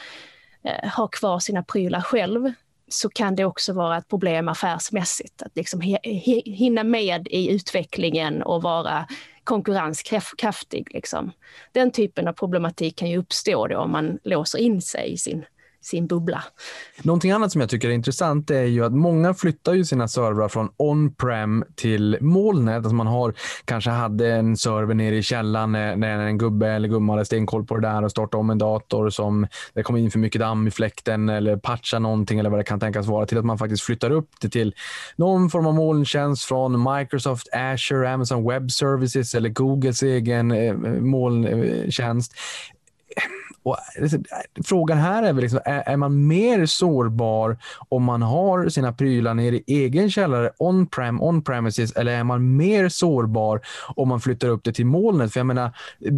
eh, ha kvar sina prylar själv, så kan det också vara ett problem affärsmässigt. Att liksom hinna med i utvecklingen och vara konkurrenskraftig. Liksom. Den typen av problematik kan ju uppstå då om man låser in sig i sin sin bubbla. Någonting annat som jag tycker är intressant är ju att många flyttar ju sina servrar från on-prem till molnet. Alltså man har kanske hade en server nere i källaren när en gubbe eller gumma hade stenkoll på det där och startade om en dator som det kom in för mycket damm i fläkten eller patcha någonting eller vad det kan tänkas vara till att man faktiskt flyttar upp det till någon form av molntjänst från Microsoft Azure, Amazon Web Services eller Googles egen eh, molntjänst. Och eh, liksom, eh, frågan här är väl, liksom, är, är, man mer sårbar om man har sina prylar nere i egen källare on-prem, on-premises, eller är man mer sårbar om man flyttar upp det till molnet? För jag menar, eh,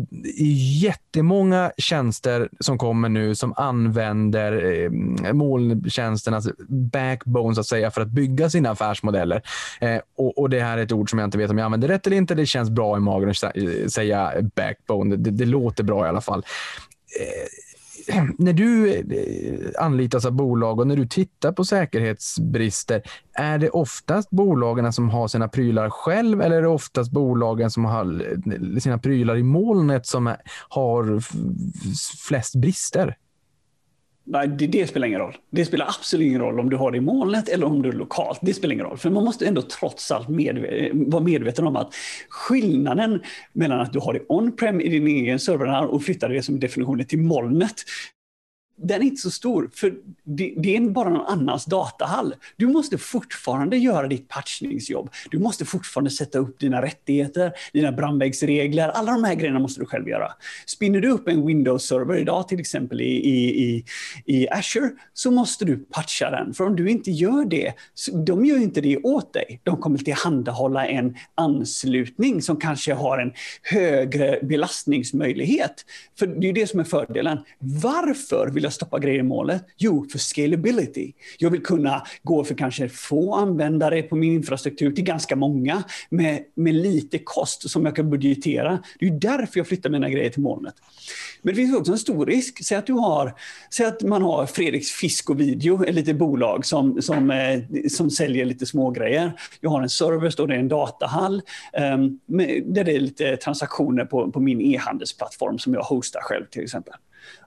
jättemånga tjänster som kommer nu som använder eh, molntjänsternas alltså backbone så att säga för att bygga sina affärsmodeller. Eh, och, och, Det här är ett ord som jag inte vet om jag använder rätt eller inte. Det känns bra i magen att säga backbone. Det, det låter bra i alla fall. Eh, när du eh, anlitas av bolag och när du tittar på säkerhetsbrister, är det oftast bolagen som har sina prylar själv eller är det oftast bolagen som har eh, sina prylar i molnet som har flest brister? Nej, det, det, spelar ingen roll. Det spelar absolut ingen roll om du har det i molnet eller om du är lokalt. Det spelar ingen roll. För man måste ändå trots allt medve vara medveten om att skillnaden mellan att du har det on-prem i din egen server och flyttar det som definitionen till molnet den är inte så stor, för det, det, är bara någon annans datahall. Du måste fortfarande göra ditt patchningsjobb. Du måste fortfarande sätta upp dina rättigheter, dina brandvägsregler. Alla de här grejerna måste du själv göra. Spinner du upp en Windows-server idag, till exempel i, i, i, i Azure, så måste du patcha den. För om du inte gör det, de gör inte det åt dig. De kommer tillhandahålla en anslutning som kanske har en högre belastningsmöjlighet. För det är det som är fördelen. Varför vill jag stoppa grejer i målet? Jo, för scalability. Jag vill kunna gå för kanske få användare på min infrastruktur till ganska många med, med lite kost som jag kan budgetera. Det är därför jag flyttar mina grejer till molnet. Men det finns också en stor risk. Säg att, du har, säg att man har Fredriks Fisk och Video, ett litet bolag som, som, eh, som säljer lite smågrejer. Jag har en service, och det är en datahall, um, där det är lite transaktioner på, på min e-handelsplattform som jag hostar själv till exempel.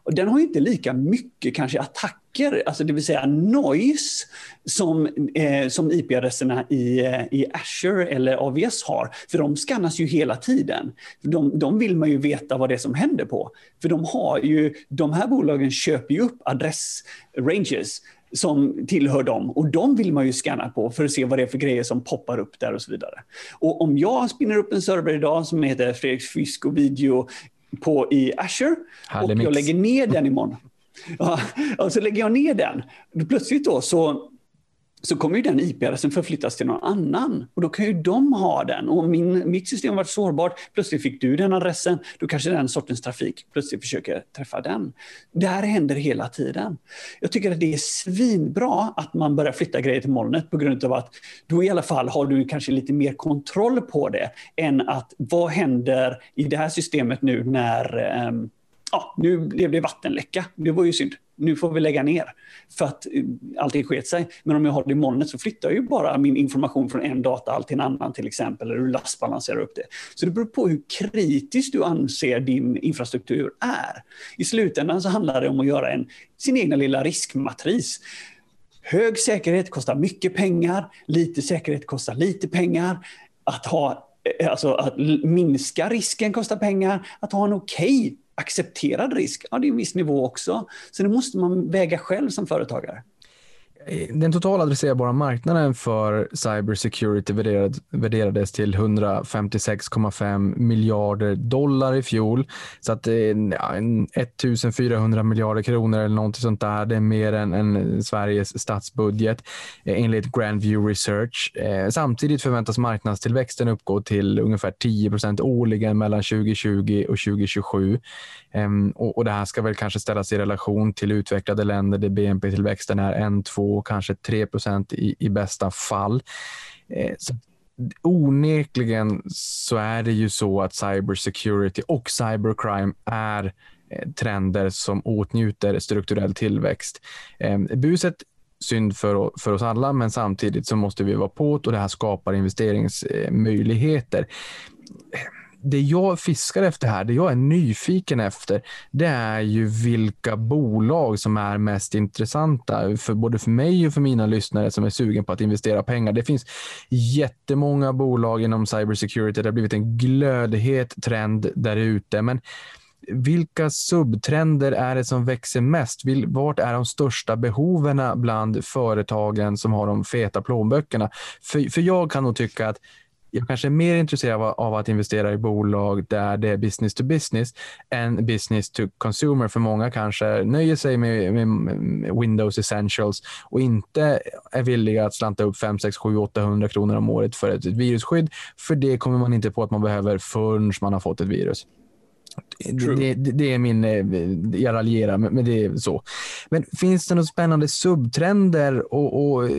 Och den har inte lika mycket kanske attacker, alltså det vill säga noise, som, eh, som IP-adresserna i, eh, i Azure eller AVS har. För de skannas ju hela tiden. De, de vill man ju veta vad det är som händer på. För de, har ju, de här bolagen köper ju upp adressranges som tillhör dem och de vill man ju scanna på för att se vad det är för grejer som poppar upp där och så vidare. Och om jag spinner upp en server idag som heter Fredrik Fisk och video på i Azure Härlig och jag lägger ner den imorgon. Ja, och så lägger jag ner den. Plötsligt då så så kommer ju den IP-adressen förflyttas till någon annan. Och då kan ju de ha den. Och min, mitt system varit sårbart, plötsligt fick du den adressen, då kanske den sortens trafik plötsligt försöker träffa den. Det här händer hela tiden. Jag tycker att det är svinbra att man börjar flytta grejer till molnet på grund av att då i alla fall har du kanske lite mer kontroll på det än att vad händer i det här systemet nu när um, ja, nu blev det vattenläcka. Det var ju synd nu får vi lägga ner för att eh, allting sket sig. Men om jag har det i molnet så flyttar jag ju bara min information från en datahall till en annan till exempel, eller du lastbalanserar upp det. Så det beror på hur kritiskt du anser din infrastruktur är. I slutändan så handlar det om att göra en, sin egna lilla riskmatris. Hög säkerhet kostar mycket pengar, lite säkerhet kostar lite pengar. Att ha eh, Alltså att minska risken kostar pengar, att ha en okej okay accepterad risk, ja det är en viss nivå också. Så det måste man väga själv som företagare. Eh, den totala adresserbara marknaden för cybersecurity värderades till 156,5 miljarder dollar i fjol. Så att eh, ja, 1400 miljarder kronor eller någonting sånt där. Det är mer än, än Sveriges statsbudget eh, enligt Grandview Research. Samtidigt förväntas marknadstillväxten uppgå till ungefär 10 årligen mellan 2020 och 2027. Ehm, och, och, det här ska väl kanske ställas i relation till utvecklade länder där BNP-tillväxten är 1, 2 2 kanske 3 procent i, i bästa fall. Eh, så onekligen så är det ju så att cybersecurity och cybercrime är eh, trender som åtnjuter strukturell tillväxt. Eh, buset synd för, för oss alla, men samtidigt så måste vi vara på och det här skapar investeringsmöjligheter det jag fiskar efter här, det jag är nyfiken efter, det är ju vilka bolag som är mest intressanta för både för mig och för mina lyssnare som är sugen på att investera pengar. Det finns jättemånga bolag inom cybersecurity. Det har blivit en glödhet trend där ute, men vilka subtrender är det som växer mest? Vart är de största behoven bland företagen som har de feta plånböckerna? För, för jag kan nog tycka att jag kanske är mer intresserad av, av, att investera i bolag där det är business to business än business to consumer. För många kanske nöjer sig med, med Windows Essentials och inte är villiga att slanta upp 5, 6, 7, 800 kronor om året för ett virusskydd. För det kommer man inte på att man behöver förrän man har fått ett virus. Det, det, det, är min, eh, jag raljerar, men det är så. Men finns det några spännande subtrender och, och,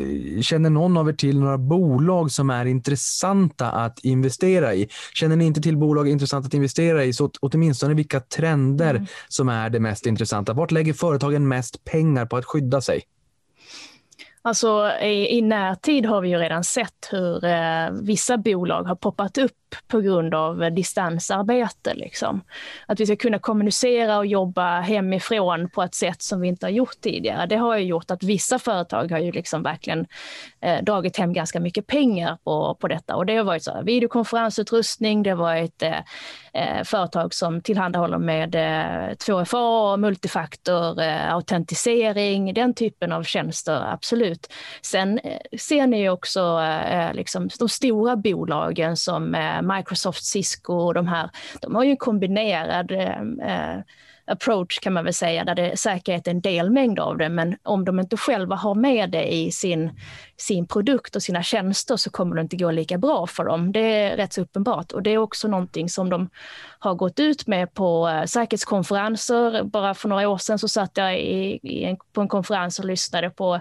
känner någon av er till några bolag som är intressanta att investera i? Känner ni inte till bolag intressanta att investera i, så åtminstone vilka trender mm. som är det mest intressanta. Vart lägger företagen mest pengar på att skydda sig? Alltså i, i närtid har vi ju redan sett hur eh, vissa bolag har poppat upp på grund av distansarbete. Liksom. Att vi ska kunna kommunicera och jobba hemifrån på ett sätt som vi inte har gjort tidigare. Det har ju gjort att vissa företag har ju liksom verkligen eh, dragit hem ganska mycket pengar på, på detta. Och det har varit så här, videokonferensutrustning, det har varit eh, eh företag som tillhandahåller med eh, 2FA, multifaktor, eh, autentisering, den typen av tjänster, absolut. Sen eh, ser ni också eh, eh liksom, de stora bolagen som eh, Microsoft, Cisco och de här, de har ju en kombinerad eh, eh approach kan man väl säga, där det, säkerhet är en delmängd av det, men om de inte själva har med det i sin, sin produkt och sina tjänster så kommer det inte gå lika bra för dem. Det är rätt så uppenbart och det är också någonting som de har gått ut med på eh, säkerhetskonferenser. Bara för några år sedan så satt jag i, i en, på en konferens och lyssnade på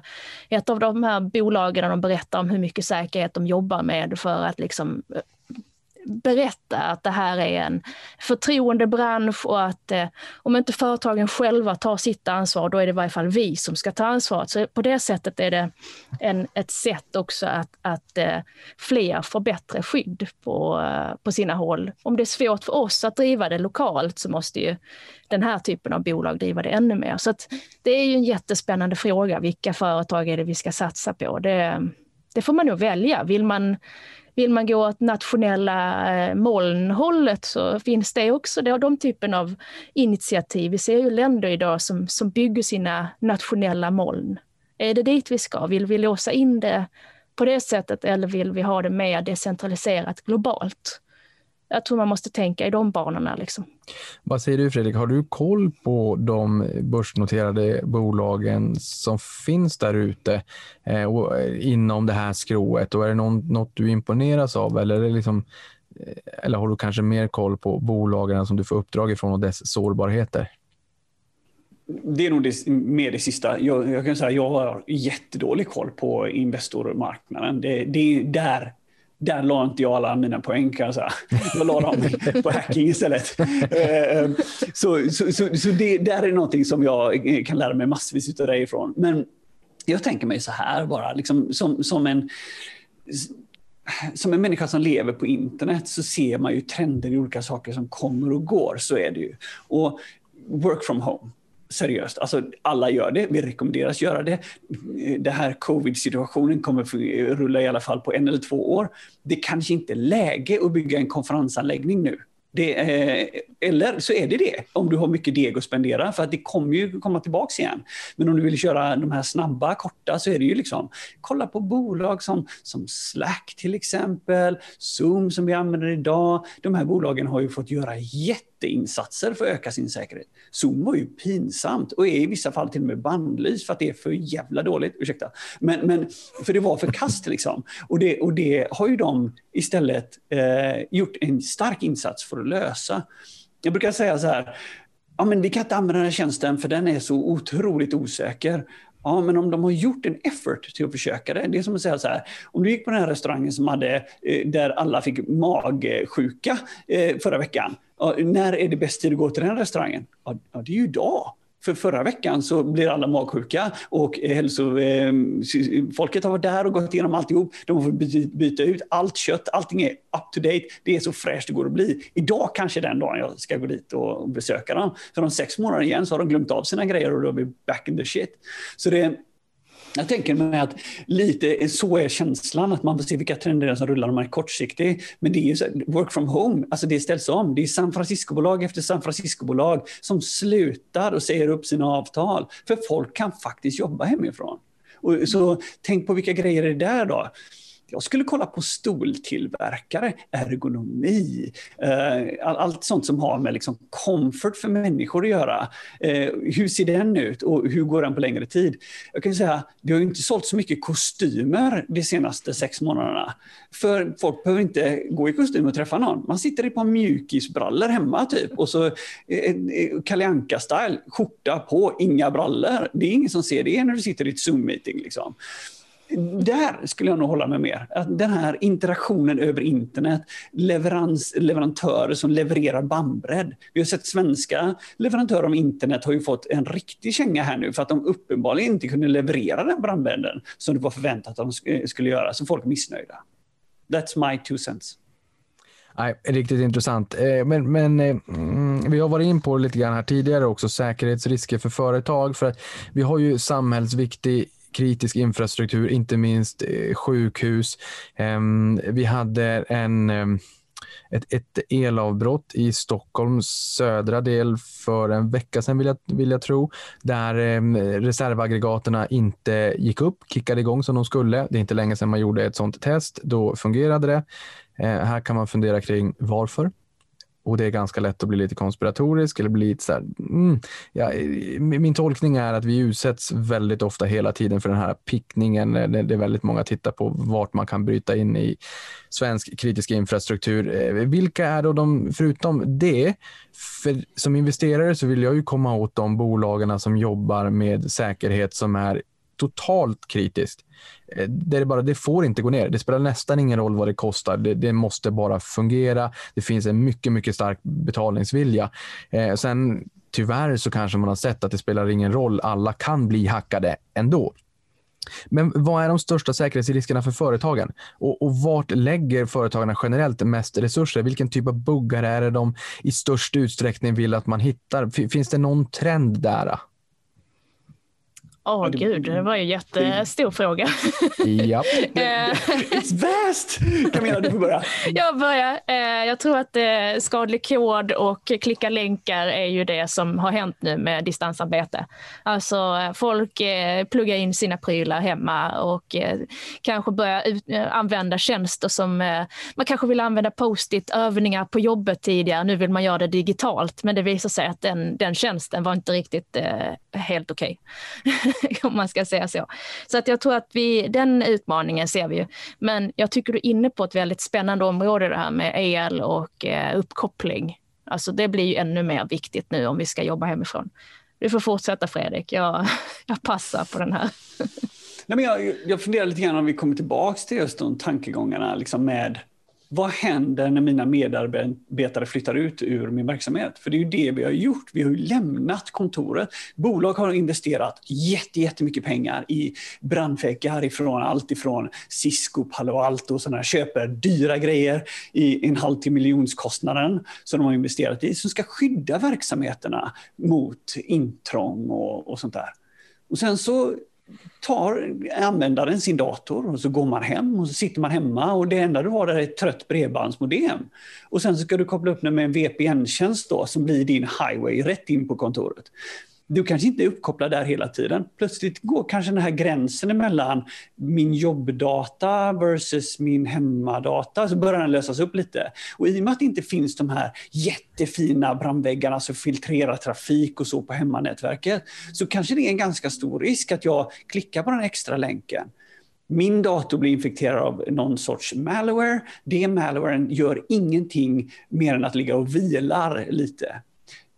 ett av de här bolagen och de berättar om hur mycket säkerhet de jobbar med för att liksom eh, berätta att det här är en förtroendebransch och att eh, om inte företagen själva tar sitt ansvar, då är det i varje fall vi som ska ta ansvaret. Så på det sättet är det en, ett sätt också att, att eh, fler får bättre skydd på, eh, på sina håll. Om det är svårt för oss att driva det lokalt så måste ju den här typen av bolag driva det ännu mer. Så det är ju en jättespännande fråga. Vilka företag är det vi ska satsa på? Det, det får man nog välja. Vill man vill man gå åt nationella eh, molnhållet så finns det också det, de typen av initiativ. Vi ser ju länder idag som, som bygger sina nationella moln. Är det dit vi ska? Vill vi låsa in det på det sättet eller vill vi ha det mer decentraliserat globalt? Jag tror man måste tänka i de banorna. Liksom. Vad säger du Fredrik, har du koll på de börsnoterade bolagen som finns där ute eh, inom det här skrået och är det någon, något du imponeras av eller, är det liksom, eh, eller har du kanske mer koll på bolagen som du får uppdrag ifrån och dess sårbarheter? Det är nog det, mer det sista. Jag, jag kan säga jag har jättedålig koll på Investormarknaden. Det, det är där där la inte jag alla mina poäng kan jag säga. Jag la dem på hacking istället. Eh, eh, så så, så, så det där är någonting som jag eh, kan lära mig massvis av dig ifrån. Men jag tänker mig så här bara, liksom, som, som en som en människa som lever på internet så ser man ju trender i olika saker som kommer och går. Så är det ju. Och work from home seriöst. Alltså, alla gör det, vi rekommenderas göra det. Den här covid-situationen kommer rulla i alla fall på en eller två år. Det kanske inte är läge att bygga en konferensanläggning nu. Det, eh, eller så är det det, om du har mycket deg att spendera, för att det kommer ju komma tillbaka igen. Men om du vill köra de här snabba, korta, så är det ju liksom, kolla på bolag som, som Slack till exempel, Zoom som vi använder idag. De här bolagen har ju fått göra jätteinsatser för att öka sin säkerhet. Zoom var ju pinsamt och är i vissa fall till och med bandlyst för att det är för jävla dåligt. Ursäkta. Men, men för det var för kast liksom. Och det, och det har ju de istället eh, gjort en stark insats för att lösa. Jag brukar säga så här, ja, men vi kan inte använda den här tjänsten för den är så otroligt osäker. Ja, men om de har gjort en effort till att försöka det. Det är som att säga så här, om du gick på den här restaurangen som hade, eh, där alla fick magsjuka eh, förra veckan. Ja, när är det bäst tid att gå till den restaurangen? Ja, det är ju idag. För förra veckan så blir alla magsjuka och hälsofolket eh, ehm, har varit där och gått igenom alltihop. De har fått byta ut allt kött, allting är up to date. Det är så fräscht det går att bli. Idag kanske den dagen jag ska gå dit och besöka dem. För om sex månader igen så har de glömt av sina grejer och då är vi back in the shit. Så det jag tänker mig att lite så är känslan, att man får se vilka trender som rullar om man är kortsiktig. Men det är ju så, work from home, alltså det ställs om. Det är San Francisco-bolag efter San Francisco-bolag som slutar och säger upp sina avtal. För folk kan faktiskt jobba hemifrån. Och så tänk på vilka grejer det är där då. Jag skulle kolla på stoltillverkare, ergonomi, eh, allt sånt som har med liksom comfort för människor att göra. Eh, hur ser den ut och hur går den på längre tid? Jag kan säga, det har inte sålt så mycket kostymer de senaste sex månaderna. För folk behöver inte gå i kostym och träffa någon. Man sitter i ett par mjukisbrallor hemma typ och så eh, eh Kalle Anka-style, skjorta på, inga brallor. Det är ingen som ser det när du sitter i ett Zoom-meeting. Liksom där skulle jag nog hålla med mer. Att den här interaktionen över internet, leverans, leverantörer som levererar bandbredd. Vi har sett svenska leverantörer av internet har ju fått en riktig känga här nu för att de uppenbarligen inte kunde leverera den bandbredden som det var förväntat att de skulle göra, så folk är missnöjda. That's my two cents. Nej, riktigt intressant. Eh, men, men eh, mm, vi har varit in på det lite grann här tidigare också, säkerhetsrisker för företag. För vi har ju samhällsviktig kritisk infrastruktur, inte minst eh, sjukhus. Ehm, vi hade en ehm, ett, ett elavbrott i Stockholms södra del för en vecka sedan vill jag, vill jag tro, där ehm, reservaggregaterna inte gick upp, kickade igång som de skulle. Det är inte länge sedan man gjorde ett sånt test, då fungerade det. Eh, här kan man fundera kring varför och det är ganska lätt att bli lite konspiratorisk eller bli lite så här, mm, ja, min tolkning är att vi utsätts väldigt ofta hela tiden för den här pickningen. Det är väldigt många tittar på vart man kan bryta in i svensk kritisk infrastruktur. Eh, vilka är då de, förutom det, för som investerare så vill jag ju komma åt de bolagen som jobbar med säkerhet som är totalt kritiskt. Eh, det, är bara, det får inte gå ner. Det spelar nästan ingen roll vad det kostar. Det, det måste bara fungera. Det finns en mycket, mycket stark betalningsvilja. Eh, sen tyvärr så kanske man har sett att det spelar ingen roll. Alla kan bli hackade ändå. Men vad är de största säkerhetsriskerna för företagen? Och, och vart lägger företagarna generellt mest resurser? Vilken typ av buggar är det de i störst utsträckning vill att man hittar? Finns det någon trend där? Åh oh, gud, det var ju en jättestor fråga. Ja. It's vast! Camilla, du får börja. Jag börjar. Eh, jag tror att eh, skadlig kod och klicka länkar är ju det som har hänt nu med distansarbete. Alltså folk eh, pluggar in sina prylar hemma och kanske börjar använda tjänster som man kanske vill använda post-it övningar på jobbet tidigare. Nu vill man göra det digitalt, men det visar sig att den, den tjänsten var inte riktigt helt okej. Okay. om man ska säga så. Så att jag tror att vi, den utmaningen ser vi ju. Men jag tycker du är inne på ett väldigt spännande område det här med el och eh, uppkoppling. Alltså det blir ju ännu mer viktigt nu om vi ska jobba hemifrån. Du får fortsätta Fredrik, jag, jag passar på den här. Nej, men jag, jag funderar lite grann om vi kommer tillbaka till just de tankegångarna liksom med vad händer när mina medarbetare flyttar ut ur min verksamhet? För det är ju det vi har gjort. Vi har ju lämnat kontoret. Bolag har investerat jättemycket pengar i brandfäckar, ifrån allt ifrån Cisco, Palo Alto och sådana köper dyra grejer i en halv till miljonskostnaden som de har investerat i som ska skydda verksamheterna mot intrång och, och sånt där. Och sen så tar användaren sin dator och så går man hem och så sitter man hemma och det enda du har där är ett trött bredbandsmodem. Och sen så ska du koppla upp den med en VPN-tjänst då som blir din highway rätt in på kontoret du kanske inte är uppkopplad där hela tiden. Plötsligt går kanske den här gränsen mellan min jobbdata versus min hemmadata, så börjar den lösas upp lite. Och i och med att det inte finns de här jättefina brandväggarna som filtrerar trafik och så på hemmanätverket, så kanske det är en ganska stor risk att jag klickar på den extra länken. Min dator blir infekterad av någon sorts malware. Det malwaren gör ingenting mer än att ligga och vilar lite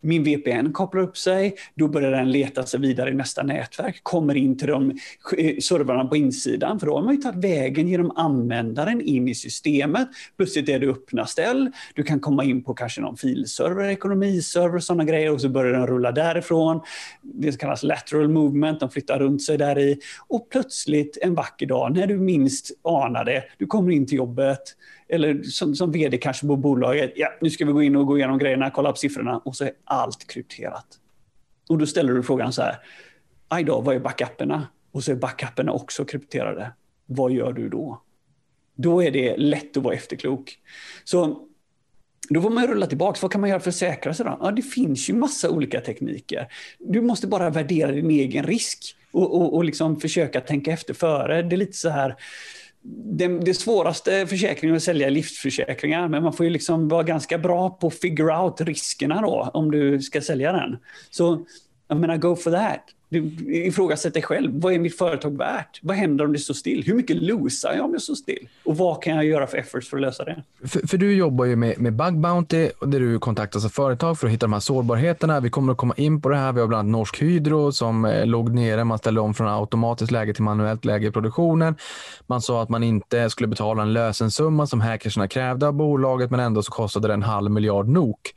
min VPN kopplar upp sig, då börjar den leta sig vidare i nästa nätverk, kommer in till de eh, servrarna på insidan, för då har man ju tagit vägen genom användaren in i systemet. Plötsligt är det öppna ställ, du kan komma in på kanske någon filserver, ekonomiserver och sådana grejer och så börjar den rulla därifrån. Det kallas lateral movement, de flyttar runt sig där i. Och plötsligt en vacker dag, när du minst anar det, du kommer in till jobbet, eller som, som vd kanske på bolaget, ja, nu ska vi gå in och gå igenom grejerna, kolla upp siffrorna och så är allt krypterat. Och då ställer du frågan så här, aj då, vad är backuperna? Och så är backuperna också krypterade. Vad gör du då? Då är det lätt att vara efterklok. Så då får man rulla tillbaka. Vad kan man göra för att säkra sig? Då? Ja, det finns ju massa olika tekniker. Du måste bara värdera din egen risk och, och, och liksom försöka tänka efter före. Det är lite så här, det, det svåraste försäkringen att sälja är livsförsäkringar, men man får ju liksom vara ganska bra på att figure out riskerna då, om du ska sälja den. Så jag menar, go for that. Du ifrågasätter dig själv. Vad är mitt företag värt? Vad händer om det står still? Hur mycket losar jag om jag står still? Och vad kan jag göra för efforts för att lösa det? För, för du jobbar ju med, med Bug Bounty där du kontaktas av företag för att hitta de här sårbarheterna. Vi kommer att komma in på det här. Vi har bland annat Norsk Hydro som eh, låg nere. Man ställde om från automatiskt läge till manuellt läge i produktionen. Man sa att man inte skulle betala en lösensumma som hackersna krävde av bolaget, men ändå så kostade det en halv miljard NOK.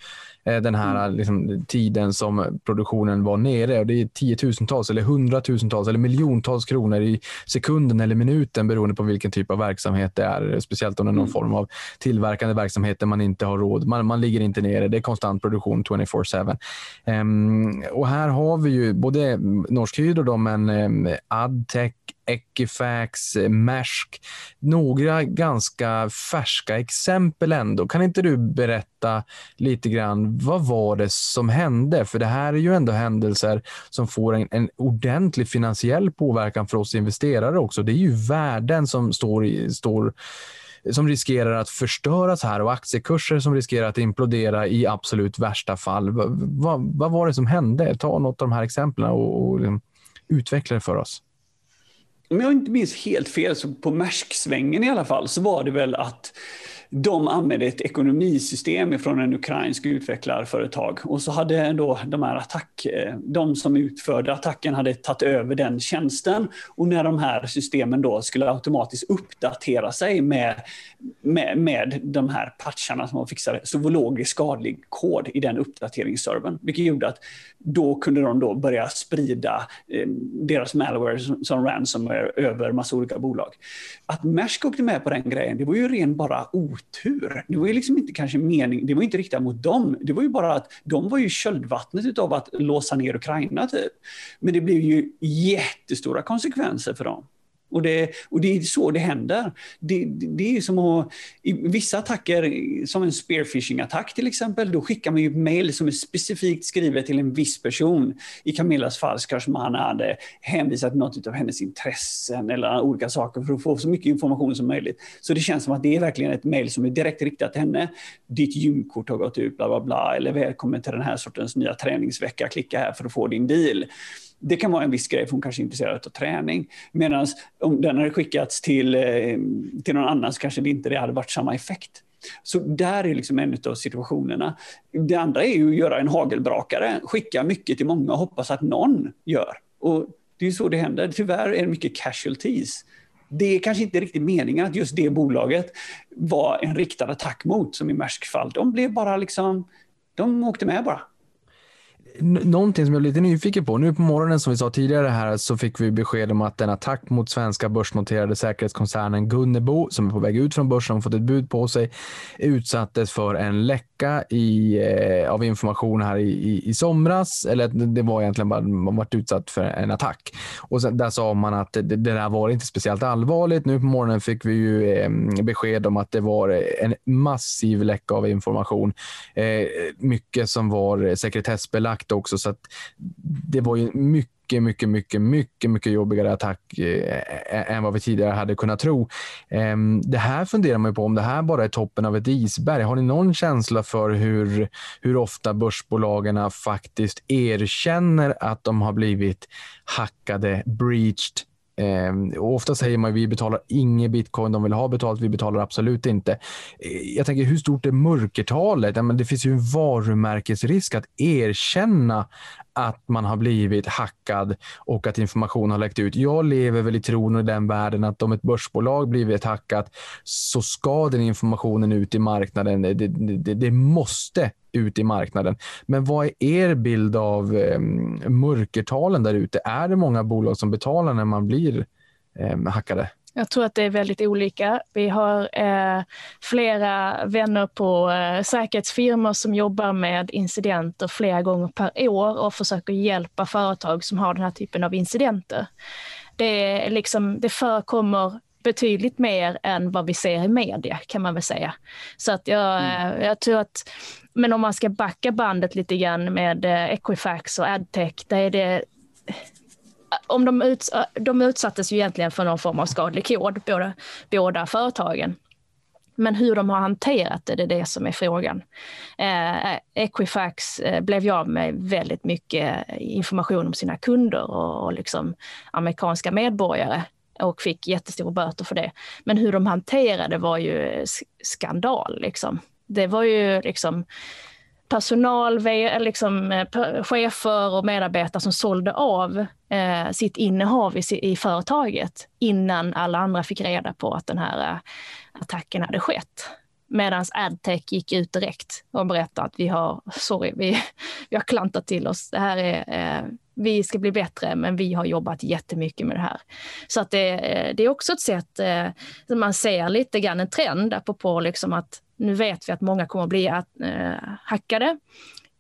Eh, den här mm. liksom, tiden som produktionen var nere. Och det är tiotusentals, eller hundratusentals eller miljontals kronor i sekunden eller minuten beroende på vilken typ av verksamhet det är. Speciellt om det är någon mm. form av tillverkande verksamhet där man inte har råd. Man, man ligger inte nere. Det är konstant produktion 24-7. Um, ehm, och här har vi ju både Norsk Hydro, men um, Adtech, Equifax, eh, Maersk. Några ganska färska exempel ändå. Kan inte du berätta lite grann, vad var det som hände? För det här är ju ändå händelser som får en, en ordentlig finansiell påverkan för oss investerare också. Det är ju värden som står, i, står som riskerar att förstöras här och aktiekurser som riskerar att implodera i absolut värsta fall. Vad, vad, vad var det som hände? Ta något av de här exemplen och, och liksom utveckla det för oss om jag inte minns helt fel, så på Maersk-svängen i alla fall, så var det väl att de använde ett ekonomisystem från en ukrainsk utvecklarföretag. Och så hade då de här attack, eh, de som utförde attacken hade tagit över den tjänsten. Och när de här systemen då skulle automatiskt uppdatera sig med, med, med de här patcharna som var fixade, så låg det skadlig kod i den uppdateringsservern. Vilket gjorde att då kunde de då börja sprida eh, deras malware som, som ransomware över massa olika bolag. Att Maersk åkte med på den grejen, det var ju ren bara otur otur. Det var ju liksom inte kanske mening, det var inte riktat mot dem. Det var ju bara att de var ju köldvattnet av att låsa ner Ukraina typ. Men det blev ju jättestora konsekvenser för dem. Och det, och det är så det händer. Det, det är som att, i vissa attacker, som en spearfishing-attack till exempel, då skickar man ju ett mail som är specifikt skrivet till en viss person. I Camillas fall kanske man hade hänvisat till något av hennes intressen eller olika saker för att få så mycket information som möjligt. Så det känns som att det är verkligen ett mail som är direkt riktat till henne. Ditt gymkort har gått ut, bla bla bla, eller välkommen till den här sortens nya träningsvecka, klicka här för att få din deal. Det kan vara en viss grej, för hon kanske är intresserad av träning. Medan om den hade skickats till, eh, till någon annan så kanske det inte det hade varit samma effekt. Så där är liksom en av situationerna. Det andra är ju att göra en hagelbrakare, skicka mycket till många och hoppas att någon gör. Och det är så det händer. Tyvärr är det mycket casualties. Det är kanske inte riktigt meningen att just det bolaget var en riktad attack mot, som i Maersk fall. De blev bara liksom, de åkte med bara någonting som jag är lite nyfiken på. Nu på morgonen som vi sa tidigare här så fick vi besked om att en attack mot svenska börsnoterade säkerhetskoncernen Gunnebo som är på väg ut från börsen och fått ett bud på sig utsattes för en läcka i, eh, av information här i, i, i, somras. Eller det var egentligen bara man varit utsatt för en attack. Och sen, där sa man att det, det där var inte speciellt allvarligt. Nu på morgonen fick vi ju eh, besked om att det var en massiv läcka av information. Eh, mycket som var sekretessbelagt sagt också. Så det var ju mycket, mycket, mycket, mycket, mycket jobbigare attack eh, än vad vi tidigare hade kunnat tro. Eh, det här funderar man ju på om det här bara är toppen av ett isberg. Har ni någon känsla för hur, hur ofta börsbolagen faktiskt erkänner att de har blivit hackade, breached Eh, ofta säger man att vi betalar inget bitcoin, de vill ha betalt, vi betalar absolut inte. Eh, jag tänker, hur stort är mörkertalet? Ja, men det finns ju en varumärkesrisk att erkänna att man har blivit hackad och att information har läckt ut. Jag lever väl i tron och i den världen att om ett börsbolag blivit hackat så ska den informationen ut i marknaden. Det, det, det måste ut i marknaden. Men vad är er bild av eh, mörkertalen där ute? Är det många bolag som betalar när man blir eh, hackade? Jag tror att det är väldigt olika. Vi har eh, flera vänner på eh, säkerhetsfirmor som jobbar med incidenter flera gånger per år och försöker hjälpa företag som har den här typen av incidenter. Det, är liksom, det förekommer betydligt mer än vad vi ser i media kan man väl säga. Så att jag, mm. Eh, jag tror att, men om man ska backa bandet lite grann med eh, Equifax och Adtech, där är det om de, uts de utsattes ju egentligen för någon form av skadlig kod, båda, båda företagen. Men hur de har hanterat det, det är det som är frågan. Eh, Equifax eh, blev ju av med väldigt mycket information om sina kunder och, och liksom amerikanska medborgare och fick jättestora böter för det. Men hur de hanterade var ju skandal. Liksom. Det var ju liksom personal, eh, liksom, eh, chefer och medarbetare som sålde av eh, sitt innehav i, i, företaget innan alla andra fick reda på att den här eh, attacken hade skett. Medan Adtech gick ut direkt och berättade att vi har, sorry, vi, vi har klantat till oss. Det här är, eh, vi ska bli bättre, men vi har jobbat jättemycket med det här. Så att det, det är också ett sätt, eh, man ser lite grann en trend, apropå liksom att nu vet vi att många kommer att bli eh, hackade.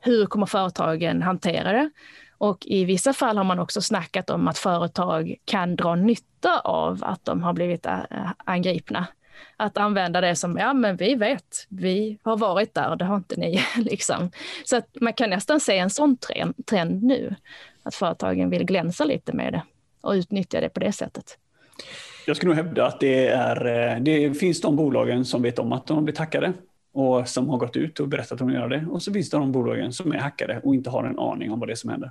Hur kommer företagen hantera det? Och i vissa fall har man också snackat om att företag kan dra nytta av att de har blivit eh, angripna. Att använda det som, ja men vi vet, vi har varit där det har inte ni. liksom. Så att man kan nästan se en sån trend, trend nu, att företagen vill glänsa lite med det och utnyttja det på det sättet. Jag skulle nog hävda att det, är, eh, det finns de bolagen som vet om att de blir tackade och som har gått ut och berättat att de gör det. Och så finns det de bolagen som är hackade och inte har en aning om vad det är som händer.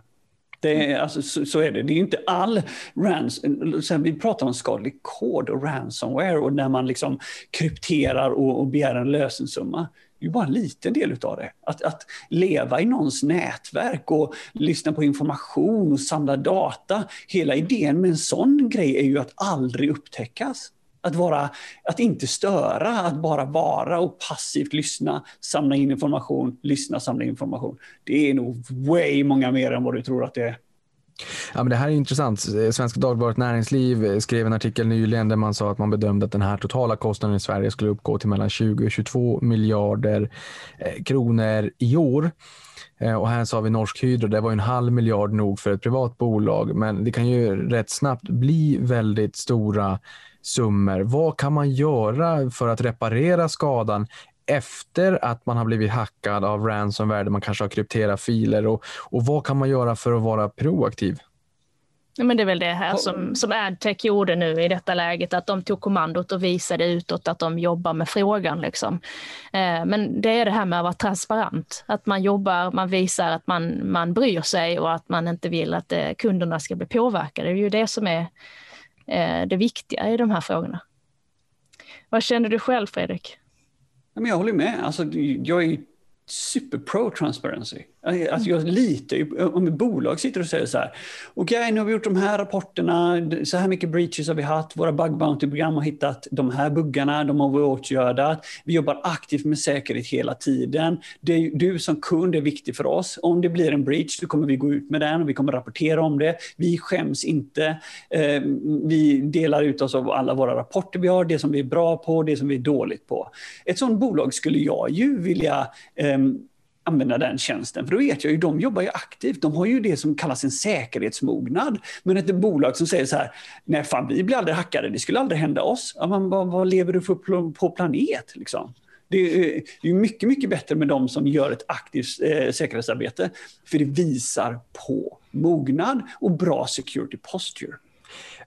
Det är, alltså, så, så, är det. Det är inte all rans... Sen vi pratar om skadlig kod och ransomware och när man liksom krypterar och, och begär en lösensumma det är bara en liten del av det. Att, att leva i någons nätverk och lyssna på information och samla data. Hela idén med en sån grej är ju att aldrig upptäckas. Att, vara, att inte störa, att bara vara och passivt lyssna, samla in information, lyssna, samla in information. Det är nog way många mer än vad du tror att det är. Ja, men det här är intressant. Svenska Dagbladet Näringsliv skrev en artikel nyligen där man sa att man bedömde att den här totala kostnaden i Sverige skulle uppgå till mellan 20 och 22 miljarder eh, kronor i år. Eh, och här sa vi Norsk Hydro, det var en halv miljard nog för ett privat bolag, men det kan ju rätt snabbt bli väldigt stora summor. Vad kan man göra för att reparera skadan efter att man har blivit hackad av ransomware där man kanske har krypterat filer och, och vad kan man göra för att vara proaktiv? Men det är väl det här som, som Adtech gjorde nu i detta läget, att de tog kommandot och visade utåt att de jobbar med frågan. Liksom. Eh, men det är det här med att vara transparent, att man jobbar, man visar att man, man bryr sig och att man inte vill att eh, kunderna ska bli påverkade. Det är ju det som är Eh, det viktiga i de här frågorna. Vad känner du själv, Fredrik? jag håller med. Alltså, jag är super pro transparency. Alltså jag litar ju, om ett bolag sitter och säger så här, okej okay, nu har vi gjort de här rapporterna, så här mycket breaches har vi haft, våra bug bounty-program har hittat de här buggarna, de har vi åtgärdat, vi jobbar aktivt med säkerhet hela tiden. Det, du som kund är viktig för oss. Om det blir en breach så kommer vi gå ut med den och vi kommer rapportera om det. Vi skäms inte. Eh, vi delar ut oss av alla våra rapporter vi har, det som vi är bra på, det som vi är dåligt på. Ett sådant bolag skulle jag ju vilja eh, använda den tjänsten. För då vet jag ju, de jobbar ju aktivt. De har ju det som kallas en säkerhetsmognad. Men ett bolag som säger så här, nej fan vi blir aldrig hackade, det skulle aldrig hända oss. Ja, men vad, vad lever du för på planet? Liksom? Det är, det är mycket, mycket bättre med de som gör ett aktivt eh, säkerhetsarbete. För det visar på mognad och bra security posture.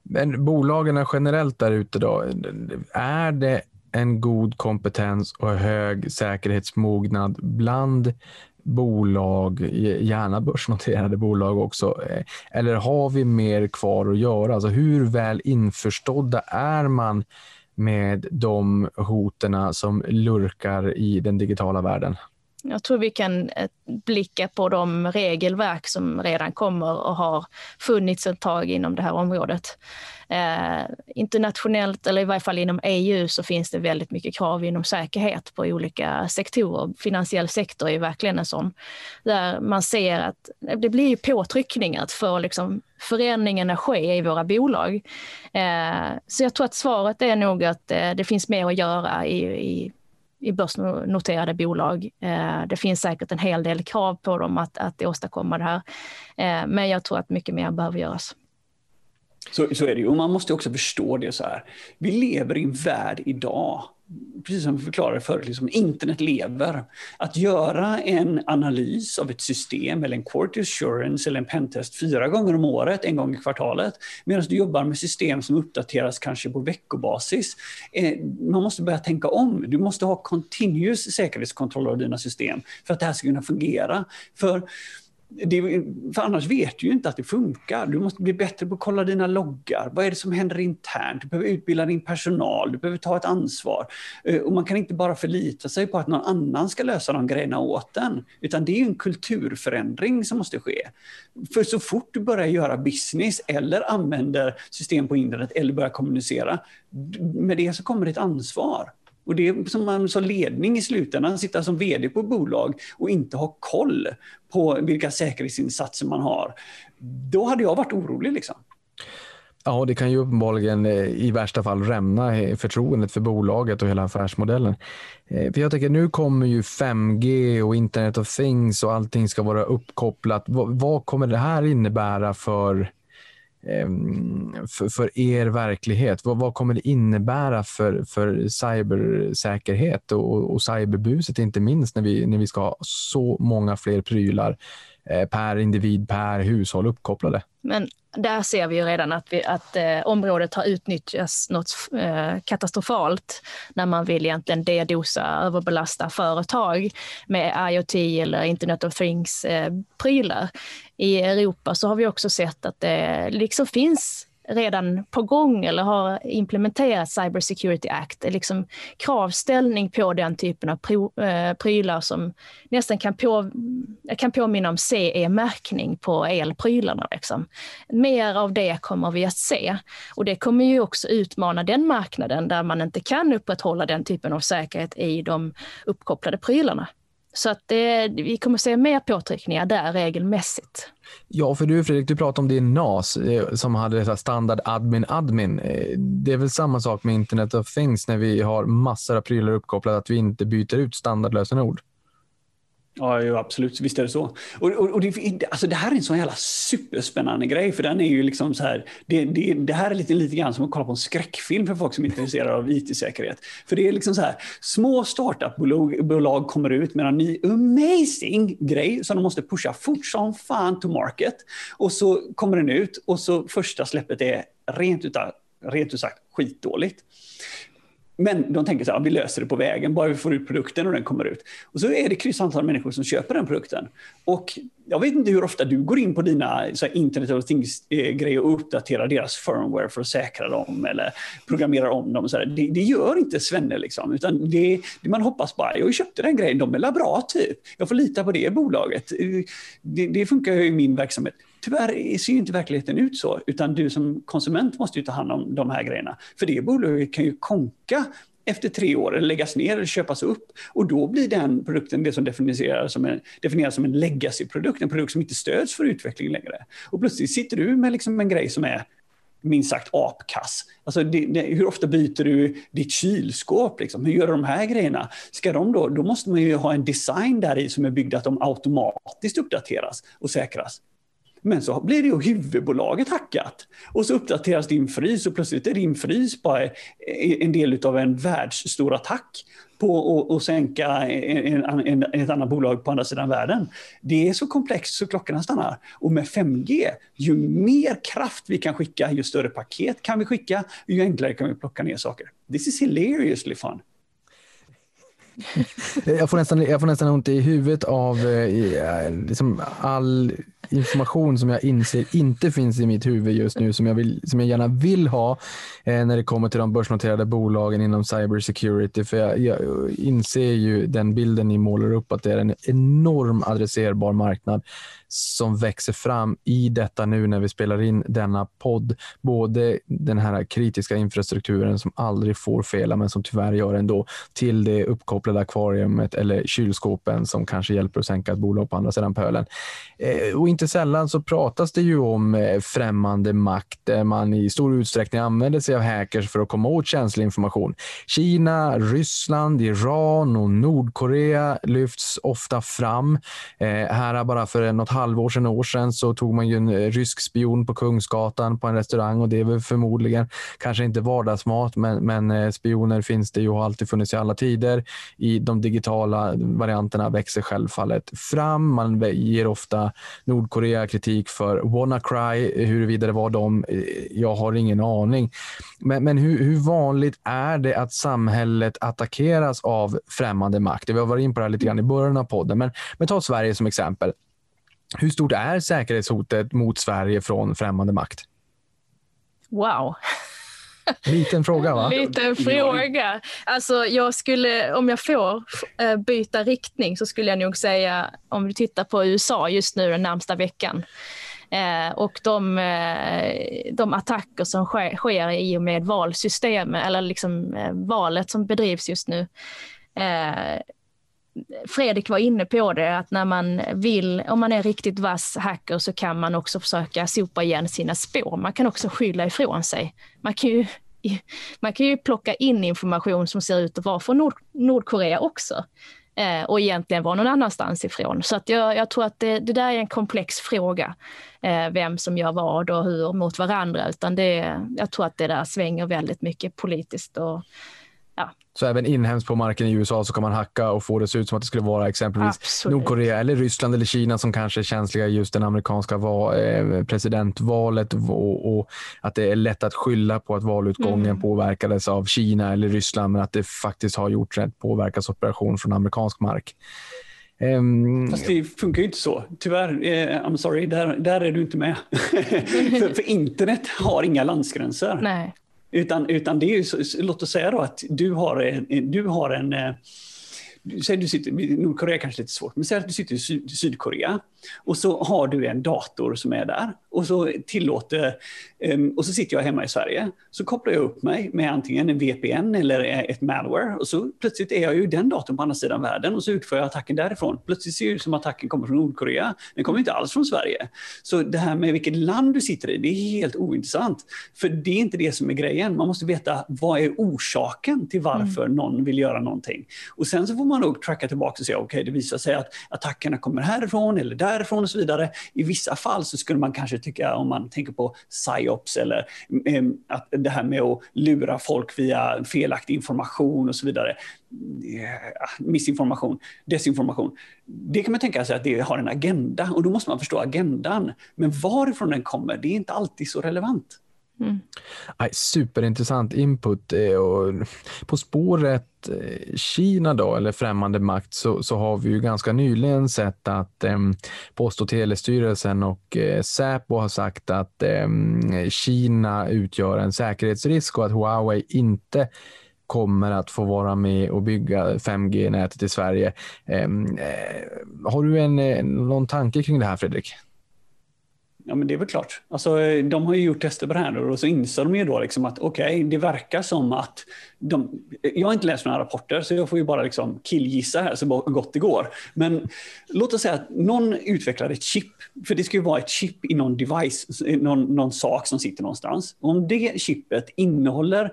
Men bolagen generellt där ute då, är det en god kompetens och hög säkerhetsmognad bland bolag, gärna börsnoterade bolag också? Eh, eller har vi mer kvar att göra? Alltså hur väl införstådda är man med de hoten som lurkar i den digitala världen? Jag tror vi kan eh, blicka på de regelverk som redan kommer och har funnits ett tag inom det här området. Eh, internationellt, eller i varje fall inom EU, så finns det väldigt mycket krav inom säkerhet på olika sektorer. Finansiell sektor är verkligen en sån. Där man ser att det blir påtryckningar för liksom förändringarna att ske i våra bolag. Eh, så jag tror att svaret är nog att eh, det finns mer att göra i, i i börsnoterade bolag. Eh, det finns säkert en hel del krav på dem att, att åstadkomma det här. Eh, men jag tror att mycket mer behöver göras. Så, så är det ju. Och man måste också förstå det så här. Vi lever i en värld idag precis som vi förklarade förut, liksom, internet lever. Att göra en analys av ett system eller en quality assurance eller en pentest fyra gånger om året, en gång i kvartalet, medan du jobbar med system som uppdateras kanske på veckobasis. Eh, man måste börja tänka om. Du måste ha continuous säkerhetskontroll av dina system för att det här ska kunna fungera. För det, för annars vet du ju inte att det funkar. Du måste bli bättre på att kolla dina loggar. Vad är det som händer internt? Du behöver utbilda din personal, du behöver ta ett ansvar. Eh, och man kan inte bara förlita sig på att någon annan ska lösa de grejerna åt en. Utan det är en kulturförändring som måste ske. För så fort du börjar göra business eller använder system på internet eller börjar kommunicera, med det så kommer det ett ansvar. Och det är som man som ledning i slutändan, sitta som vd på bolag och inte ha koll på vilka säkerhetsinsatser man har. Då hade jag varit orolig. Liksom. Ja, det kan ju uppenbarligen eh, i värsta fall rämna eh, förtroendet för bolaget och hela affärsmodellen. Eh, för jag tänker, nu kommer ju 5G och Internet of Things och allting ska vara uppkopplat. Vad kommer det här innebära för Ehm, för, för, er verklighet? Vad, vad, kommer det innebära för, för cybersäkerhet och, och cyberbuset, inte minst när vi, när vi ska ha så många fler prylar eh, Eh, per individ, per hushåll uppkopplade? Men där ser vi ju redan att, vi, att eh, området har utnyttjats något eh, katastrofalt när man vill egentligen dedosa, överbelasta företag med IoT eller Internet of Things-prylar. Eh, I Europa så har vi också sett att det liksom finns redan på gång eller har implementerat Cyber Security Act. liksom kravställning på den typen av eh, prylar som nästan kan, på, kan påminna om CE-märkning på elprylarna. Liksom. Mer av det kommer vi att se. Och det kommer ju också utmana den marknaden där man inte kan upprätthålla den typen av säkerhet i de uppkopplade prylarna. Så att det, vi kommer se mer påtryckningar där regelmässigt. Ja, för du Fredrik, du pratade om din NAS eh, som hade standard admin admin. Eh, det är väl samma sak med Internet of Things när vi har massor av prylar uppkopplade, att vi inte byter ut standardlösenord. Ja, jo, absolut. Visst är det så. Och, och, och det, alltså det här är en sån jävla superspännande grej, för den är ju liksom så här, det, det, det här är lite, lite grann som att kolla på en skräckfilm för folk som är intresserade av IT-säkerhet. För det är liksom så här, små startupbolag kommer ut med en ny amazing grej som de måste pusha fort som fan to market. Och så kommer den ut och så första släppet är rent ut, rent ut sagt skitdåligt. Men de tänker så här, vi löser det på vägen, bara vi får ut produkten och den kommer ut. Och så är det kryss antal människor som köper den produkten. Och jag vet inte hur ofta du går in på dina så här, Internet of Things-grejer eh, och uppdaterar deras firmware för att säkra dem eller programmerar om dem. Så här. Det, det, gör inte Svenne, liksom, utan det, det, man hoppas bara, jag köpte den grejen, de är bra typ. Jag får lita på det bolaget. Eh, det, det funkar ju i min verksamhet. Tyvärr ser inte verkligheten ut så, utan du som konsument måste ju ta hand om de här grejerna. För det bolaget kan ju konka efter tre år eller läggas ner eller köpas upp. Och då blir den produkten det som definieras som en, definieras som en legacy-produkt, en produkt som inte stöds för utveckling längre. Och plötsligt sitter du med liksom en grej som är minst sagt apkass. Alltså det, det, hur ofta byter du ditt kylskåp? Liksom? Hur gör du de här grejerna? Ska de då, då måste man ju ha en design där i som är byggd att de automatiskt uppdateras och säkras. Men så blir det ju huvudbolaget hackat. Och så uppdateras din frys och plötsligt är din frys bara en del av en världsstor attack på att sänka en, en, ett annat bolag på andra sidan världen. Det är så komplext så klockorna stannar. Och med 5G, ju mer kraft vi kan skicka, ju större paket kan vi skicka, ju enklare kan vi plocka ner saker. This is hilariously fun. jag, får nästan, jag får nästan ont i huvudet av eh, eh liksom all information som jag inser inte finns i mitt huvud just nu som jag, vill, som jag gärna vill ha eh, när det kommer till de börsnoterade bolagen inom cybersecurity. För jag, jag, inser ju den bilden ni målar upp att det är en enorm adresserbar marknad som växer fram i detta nu när vi spelar in denna podd. Både den här kritiska infrastrukturen som aldrig får fela men som tyvärr gör ändå till det uppkopplade akvariumet eller kylskåpen som kanske hjälper att sänka ett bolag på andra sidan pölen. Eh, och inte sällan så pratas det ju om eh, främmande makt där man i stor utsträckning använder sig av hackers för att komma åt känslig information. Kina, Ryssland, Iran och Nordkorea lyfts ofta fram. Eh, här bara för något halvår sedan, år sedan så tog man ju en eh, rysk spion på Kungsgatan på en restaurang och det är väl förmodligen kanske inte vardagsmat, men, men eh, spioner finns det ju och har alltid funnits i alla tider. I de digitala varianterna växer självfallet fram. Man ger ofta Nordkorea kritik för WannaCry, huruvida det var dem, eh, jag har ingen aning. Men, men hur, hur, vanligt är det att samhället attackeras av främmande makt? Vi har varit in på det här lite grann i början av podden, men, men ta Sverige som exempel. Hur stort är säkerhetshotet mot Sverige från främmande makt? Wow. Liten fråga va? Liten fråga. Alltså jag skulle, om jag får eh, byta riktning så skulle jag nog säga, om vi tittar på USA just nu den närmsta veckan, Eh, och de, eh, de attacker som sker, sker i och med valsystemet, eller liksom eh, valet som bedrivs just nu. Fredrik var inne på det, att när man vill, om man är riktigt vass hacker så kan man också försöka sopa igen sina spår. Man kan också skylla ifrån sig. Man kan ju, man kan ju plocka in information som ser ut att vara från Nord, Nordkorea också eh, och egentligen vara någon annanstans ifrån. Så att jag, jag tror att det, det, där är en komplex fråga, eh, vem som gör vad och hur mot varandra. Utan det, jag tror att det där svänger väldigt mycket politiskt och. Så även inhemskt på marken i USA så kan man hacka och få det att se ut som att det skulle vara exempelvis Absolut. Nordkorea eller Ryssland eller Kina som kanske är känsliga i just det amerikanska eh, presidentvalet och, och, att det är lätt att skylla på att valutgången mm. påverkades av Kina eller Ryssland men att det faktiskt har gjorts en påverkansoperation från amerikansk mark. Um, Fast det funkar ju inte så. Tyvärr, eh, I'm sorry, där, där är du inte med. för, för, internet har inga landsgränser. Nej. Utan, utan det är ju, låt oss säga då att du har en, du har en eh, Säg du sitter, Nordkorea är kanske lite svårt, men säg att du sitter i Syd, Sydkorea och så har du en dator som är där och så tillåter, um, och så sitter jag hemma i Sverige, så kopplar jag upp mig med antingen en VPN eller ett malware och så plötsligt är jag ju den datorn på andra sidan världen och så utför jag attacken därifrån. Plötsligt ser det ut som att attacken kommer från Nordkorea. Den kommer inte alls från Sverige. Så det här med vilket land du sitter i, det är helt ointressant. För det är inte det som är grejen. Man måste veta vad är orsaken till varför mm. någon vill göra någonting. Och sen så får man nog tracka tillbaka och säga, okej, okay, det visar sig att attackerna kommer härifrån eller därifrån och så vidare. I vissa fall så skulle man kanske tycka, om man tänker på psyops eller eh, att det här med att lura folk via felaktig information och så vidare. Eh, ah, missinformation, desinformation. Det kan man tänka sig att det har en agenda och då måste man förstå agendan. Men varifrån den kommer, det är inte alltid så relevant. Mm. Superintressant input. Eh, och på spåret eh, Kina då, eller främmande makt, så, så har vi ju ganska nyligen sett att eh, Post och telestyrelsen och eh, Säpo har sagt att eh, Kina utgör en säkerhetsrisk och att Huawei inte kommer att få vara med och bygga 5G-nätet i Sverige. Ehm, eh, har du en, eh, någon tanke kring det här, Fredrik? Ja, men det är väl klart. Alltså, de har ju gjort tester på det här och så inser de ju då liksom att okej, okay, det verkar som att de, jag har inte läst några rapporter så jag får ju bara liksom killgissa här så gott det går. Men låt oss säga att någon utvecklar ett chip, för det ska ju vara ett chip i någon device, någon, någon sak som sitter någonstans. Om det chippet innehåller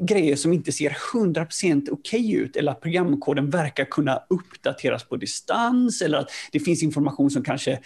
grejer som inte ser 100% okej okay ut eller att programkoden verkar kunna uppdateras på distans eller att det finns information som kanske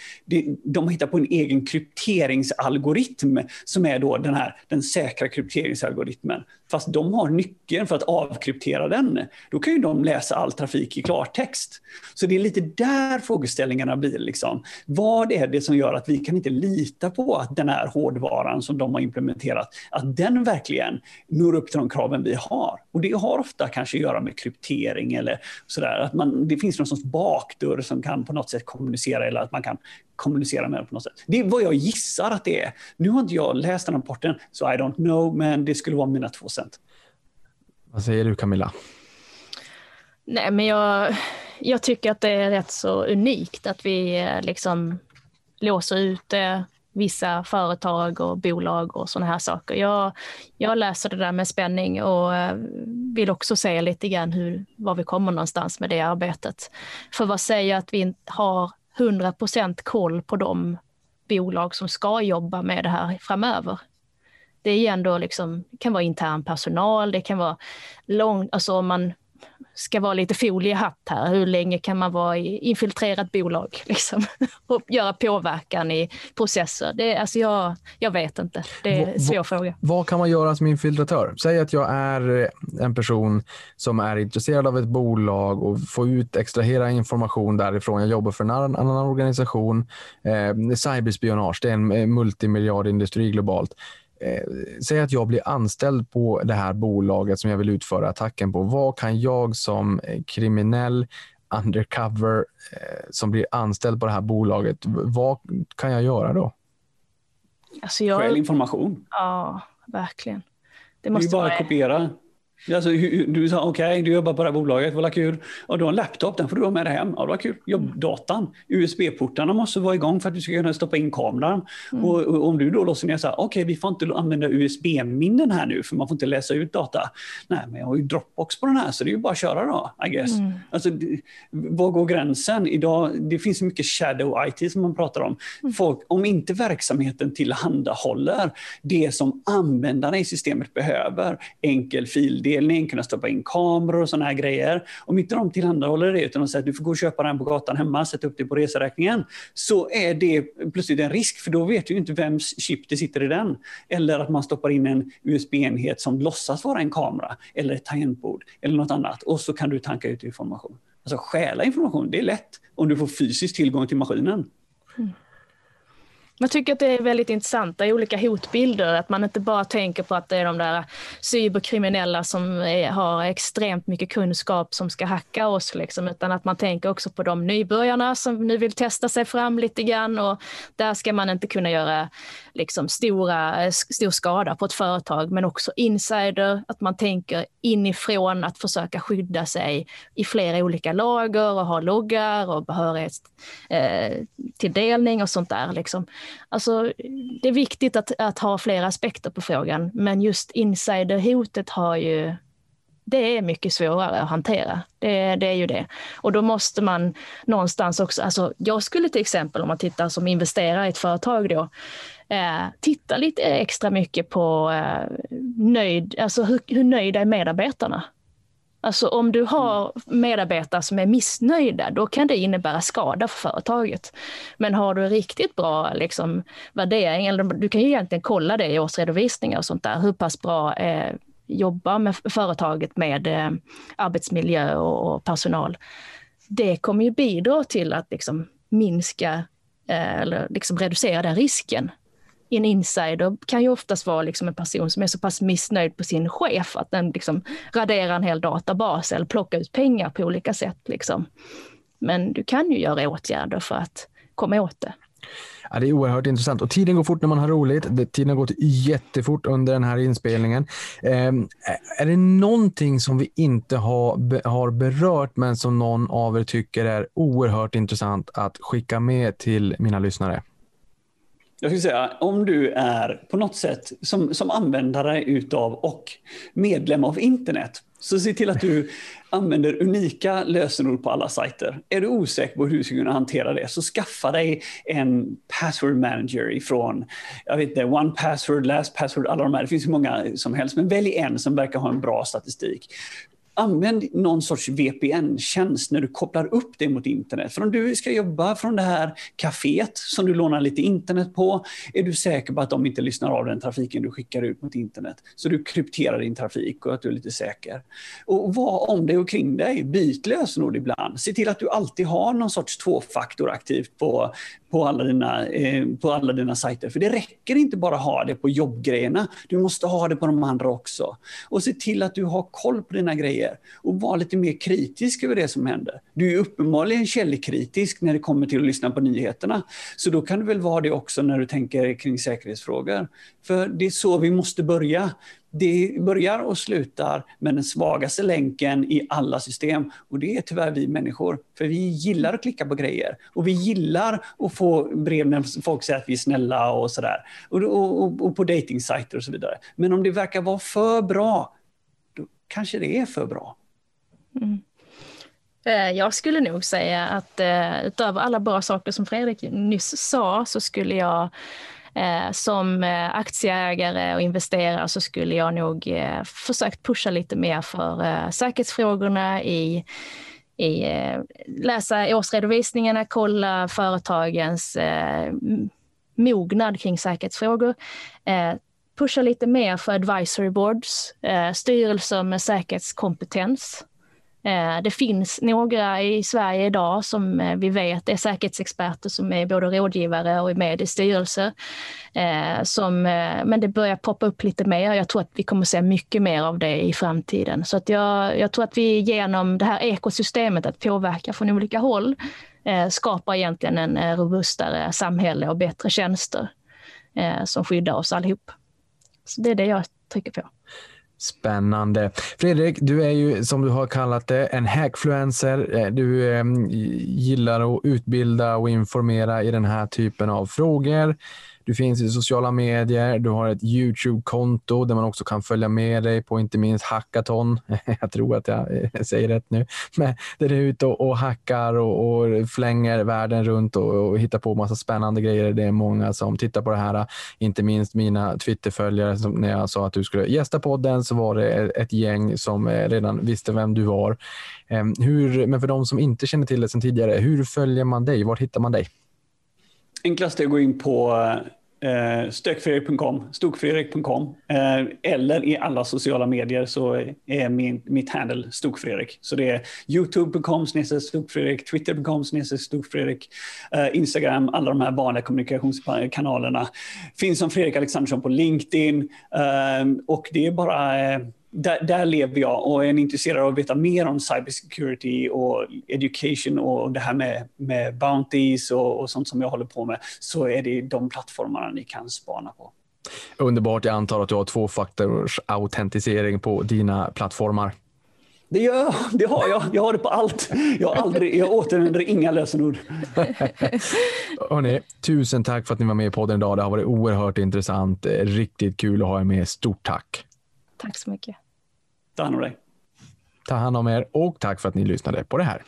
de har hittat på en egen krypteringsalgoritm som är då den här den säkra krypteringsalgoritmen fast de har nyckeln för att avkryptera den, då kan ju de läsa all trafik i klartext. Så det är lite där frågeställningarna blir. Liksom. Vad är det som gör att vi kan inte lita på att den här hårdvaran som de har implementerat, att den verkligen når upp till de kraven vi har? Och det har ofta kanske att göra med kryptering eller sådär, att man, det finns någon sorts bakdörr som kan på något sätt kommunicera eller att man kan kommunicera med den på något sätt. Det är vad jag gissar att det är. Nu har inte jag läst den rapporten, så I don't know, men det skulle vara mina två cent. Vad säger du Camilla? Nej, men jag, jag tycker att det är rätt så unikt att vi eh, liksom låser ut eh, vissa företag och bolag och sådana här saker. Jag, jag läser det där med spänning och eh, vill också se lite grann hur, var vi kommer någonstans med det arbetet. För vad säger att vi har 100 procent koll på de bolag som ska jobba med det här framöver. Det är ändå liksom, kan vara intern personal, det kan vara lång, alltså om man ska vara lite foliehatt här. Hur länge kan man vara i infiltrerat bolag liksom? och göra påverkan i processer? Det, alltså jag, jag vet inte. Det är en svår fråga. Vad kan man göra som infiltratör? Säg att jag är en person som är intresserad av ett bolag och får ut, extrahera information därifrån. Jag jobbar för en annan, organisation. Eh, cyberspionage, det är en multimiljardindustri globalt eh, säg att jag blir anställd på det här bolaget som jag vill utföra attacken på. Vad kan jag som eh, kriminell undercover eh, som blir anställd på det här bolaget, vad kan jag göra då? Alltså jag... Skäl information. Ja, verkligen. Det måste det är bara att kopiera Alltså, du sa okej, okay, du jobbar på det här bolaget, vad kul. Och du har en laptop, den får du ha med dig hem. Ja, vad kul. Jobbdatan, USB-portarna måste vara igång för att du ska kunna stoppa in kameran. Mm. Och, och, om du då låser ner så här, okej, okay, vi får inte använda USB-minnen här nu för man får inte läsa ut data. Nej, men jag har ju Dropbox på den här så det är ju bara att köra då, I guess. Mm. Alltså, var går gränsen? Idag, det finns mycket shadow IT som man pratar om. Mm. Folk, om inte verksamheten tillhandahåller det som användarna i systemet behöver, enkel fildel avdelning, kunna stoppa in kameror och sådana här grejer. Om inte de tillhandahåller det utan de säger att du får gå och köpa den på gatan hemma, sätta upp det på reseräkningen, så är det plötsligt en risk för då vet du inte vems chip det sitter i den. Eller att man stoppar in en USB-enhet som låtsas vara en kamera eller ett tangentbord eller något annat och så kan du tanka ut information. Alltså stjäla information, det är lätt om du får fysisk tillgång till maskinen. Mm. Man tycker att det är väldigt intressant, det är olika hotbilder, att man inte bara tänker på att det är de där cyberkriminella som är, har extremt mycket kunskap som ska hacka oss, liksom, utan att man tänker också på de nybörjarna som nu vill testa sig fram lite grann och där ska man inte kunna göra liksom, stora, eh, stor skada på ett företag, men också insider, att man tänker inifrån att försöka skydda sig i flera olika lager och ha loggar och behörighetstilldelning eh, och sånt där. Liksom. Alltså, det är viktigt att, att ha flera aspekter på frågan, men just insiderhotet har ju det är mycket svårare att hantera. Det, det, är ju det. Och då måste man någonstans också, alltså jag skulle till exempel om man tittar som investerare i ett företag då, eh, titta lite extra mycket på eh, nöjd, alltså hur, hur nöjda är medarbetarna? Alltså om du har medarbetare som är missnöjda, då kan det innebära skada för företaget. Men har du riktigt bra liksom, värdering, eller du kan ju egentligen kolla det i årsredovisningar och sånt där, hur pass bra eh, jobbar med företaget med eh, arbetsmiljö och, och, personal. Det kommer ju bidra till att liksom minska eh, eller liksom reducera den risken en insider kan ju oftast vara liksom en person som är så pass missnöjd på sin chef att den liksom raderar en hel databas eller plockar ut pengar på olika sätt. Liksom. Men du kan ju göra åtgärder för att komma åt det. Ja, det är oerhört intressant och tiden går fort när man har roligt. Tiden har gått jättefort under den här inspelningen. Eh, är det någonting som vi inte har, har berört men som någon av er tycker är oerhört intressant att skicka med till mina lyssnare? Jag skulle säga, om du är på något sätt som, som användare utav och medlem av internet, så se till att du använder unika lösenord på alla sajter. Är du osäker på hur du ska kunna hantera det, så skaffa dig en password manager ifrån, jag vet inte, one password, last password, alla de här. Det finns hur många som helst, men välj en som verkar ha en bra statistik använd någon sorts VPN-tjänst när du kopplar upp det mot internet. För om du ska jobba från det här kaféet som du lånar lite internet på, är du säker på att de inte lyssnar av den trafiken du skickar ut mot internet. Så du krypterar din trafik och att du är lite säker. Och var om dig och kring dig. Byt lösenord ibland. Se till att du alltid har någon sorts tvåfaktor aktivt på, på, alla dina, eh, på alla dina sajter. För det räcker inte bara att ha det på jobbgrejerna. Du måste ha det på de andra också. Och se till att du har koll på dina grejer och var lite mer kritisk över det som händer. Du är uppenbarligen källkritisk när det kommer till att lyssna på nyheterna. Så då kan du väl vara det också när du tänker kring säkerhetsfrågor. För det är så vi måste börja. Det börjar och slutar med den svagaste länken i alla system. Och det är tyvärr vi människor. För vi gillar att klicka på grejer. Och vi gillar att få brev när folk säger att vi är snälla och sådär. Och, och, och på dejtingsajter och så vidare. Men om det verkar vara för bra, då kanske det är för bra. Mm. Eh, jag skulle nog säga att eh, utöver alla bra saker som Fredrik nyss sa så skulle jag Eh, som eh, aktieägare och investerare så skulle jag nog eh, försökt pusha lite mer för säkerhetsfrågorna i, i läsa årsredovisningarna, kolla företagens mognad kring säkerhetsfrågor pusha lite mer för advisory boards, eh, styrelser med säkerhetskompetens. Eh, det finns några i Sverige idag som eh, vi vet är säkerhetsexperter som är både rådgivare och är med i styrelser. Eh, som, men det börjar poppa upp lite mer. Jag tror att vi kommer se mycket mer av det i framtiden. Så att jag, jag tror att vi genom det här ekosystemet att påverka från olika håll skapar egentligen en robustare samhälle och bättre tjänster som skyddar oss allihop. Så det är det jag trycker på. Spännande. Fredrik, du är ju som du har kallat det en hackfluencer. Eh, du eh, gillar att utbilda och informera i den här typen av frågor. Du finns i sociala medier, du har ett Youtube-konto där man också kan följa med dig på inte minst hackathon. Jag tror att jag eh, säger rätt nu. Men där du är ute och, och hackar och, och, flänger världen runt och, och hittar på massa spännande grejer. Det är många som tittar på det här, inte minst mina Twitterföljare. Som när jag sa att du skulle gästa podden så var det ett gäng som eh, redan visste vem du var. Ehm, hur, men för de som inte känner till det sedan tidigare, hur följer man dig? Var hittar man dig? Enklast är att gå in på eh, stökfredrik.com, stokfredrik.com eh, eller i alla sociala medier så är min, mitt handle stokfredrik. Så det är youtube.com stokfredrik, twitter.com stokfredrik, eh, Instagram, alla de här vanliga kommunikationskanalerna. Finns som Fredrik Alexandersson på LinkedIn eh, och det är bara eh, där, där, lever jag och är intresserad av att veta mer om cybersecurity och education och det här med, med bounties och, och sånt som jag håller på med så är det de plattformarna ni kan spana på. Underbart. Jag antar att du har tvåfaktors autentisering på dina plattformar. Det, gör, det har jag. Jag har det på allt. Jag, aldrig, jag återanvänder inga lösenord. Hörrni, tusen tack för att ni var med i podden idag. Det har varit oerhört intressant. Riktigt kul att ha er med. Stort tack. Tack så mycket. Ta hand om dig. Ta hand om er och tack för att ni lyssnade på det här.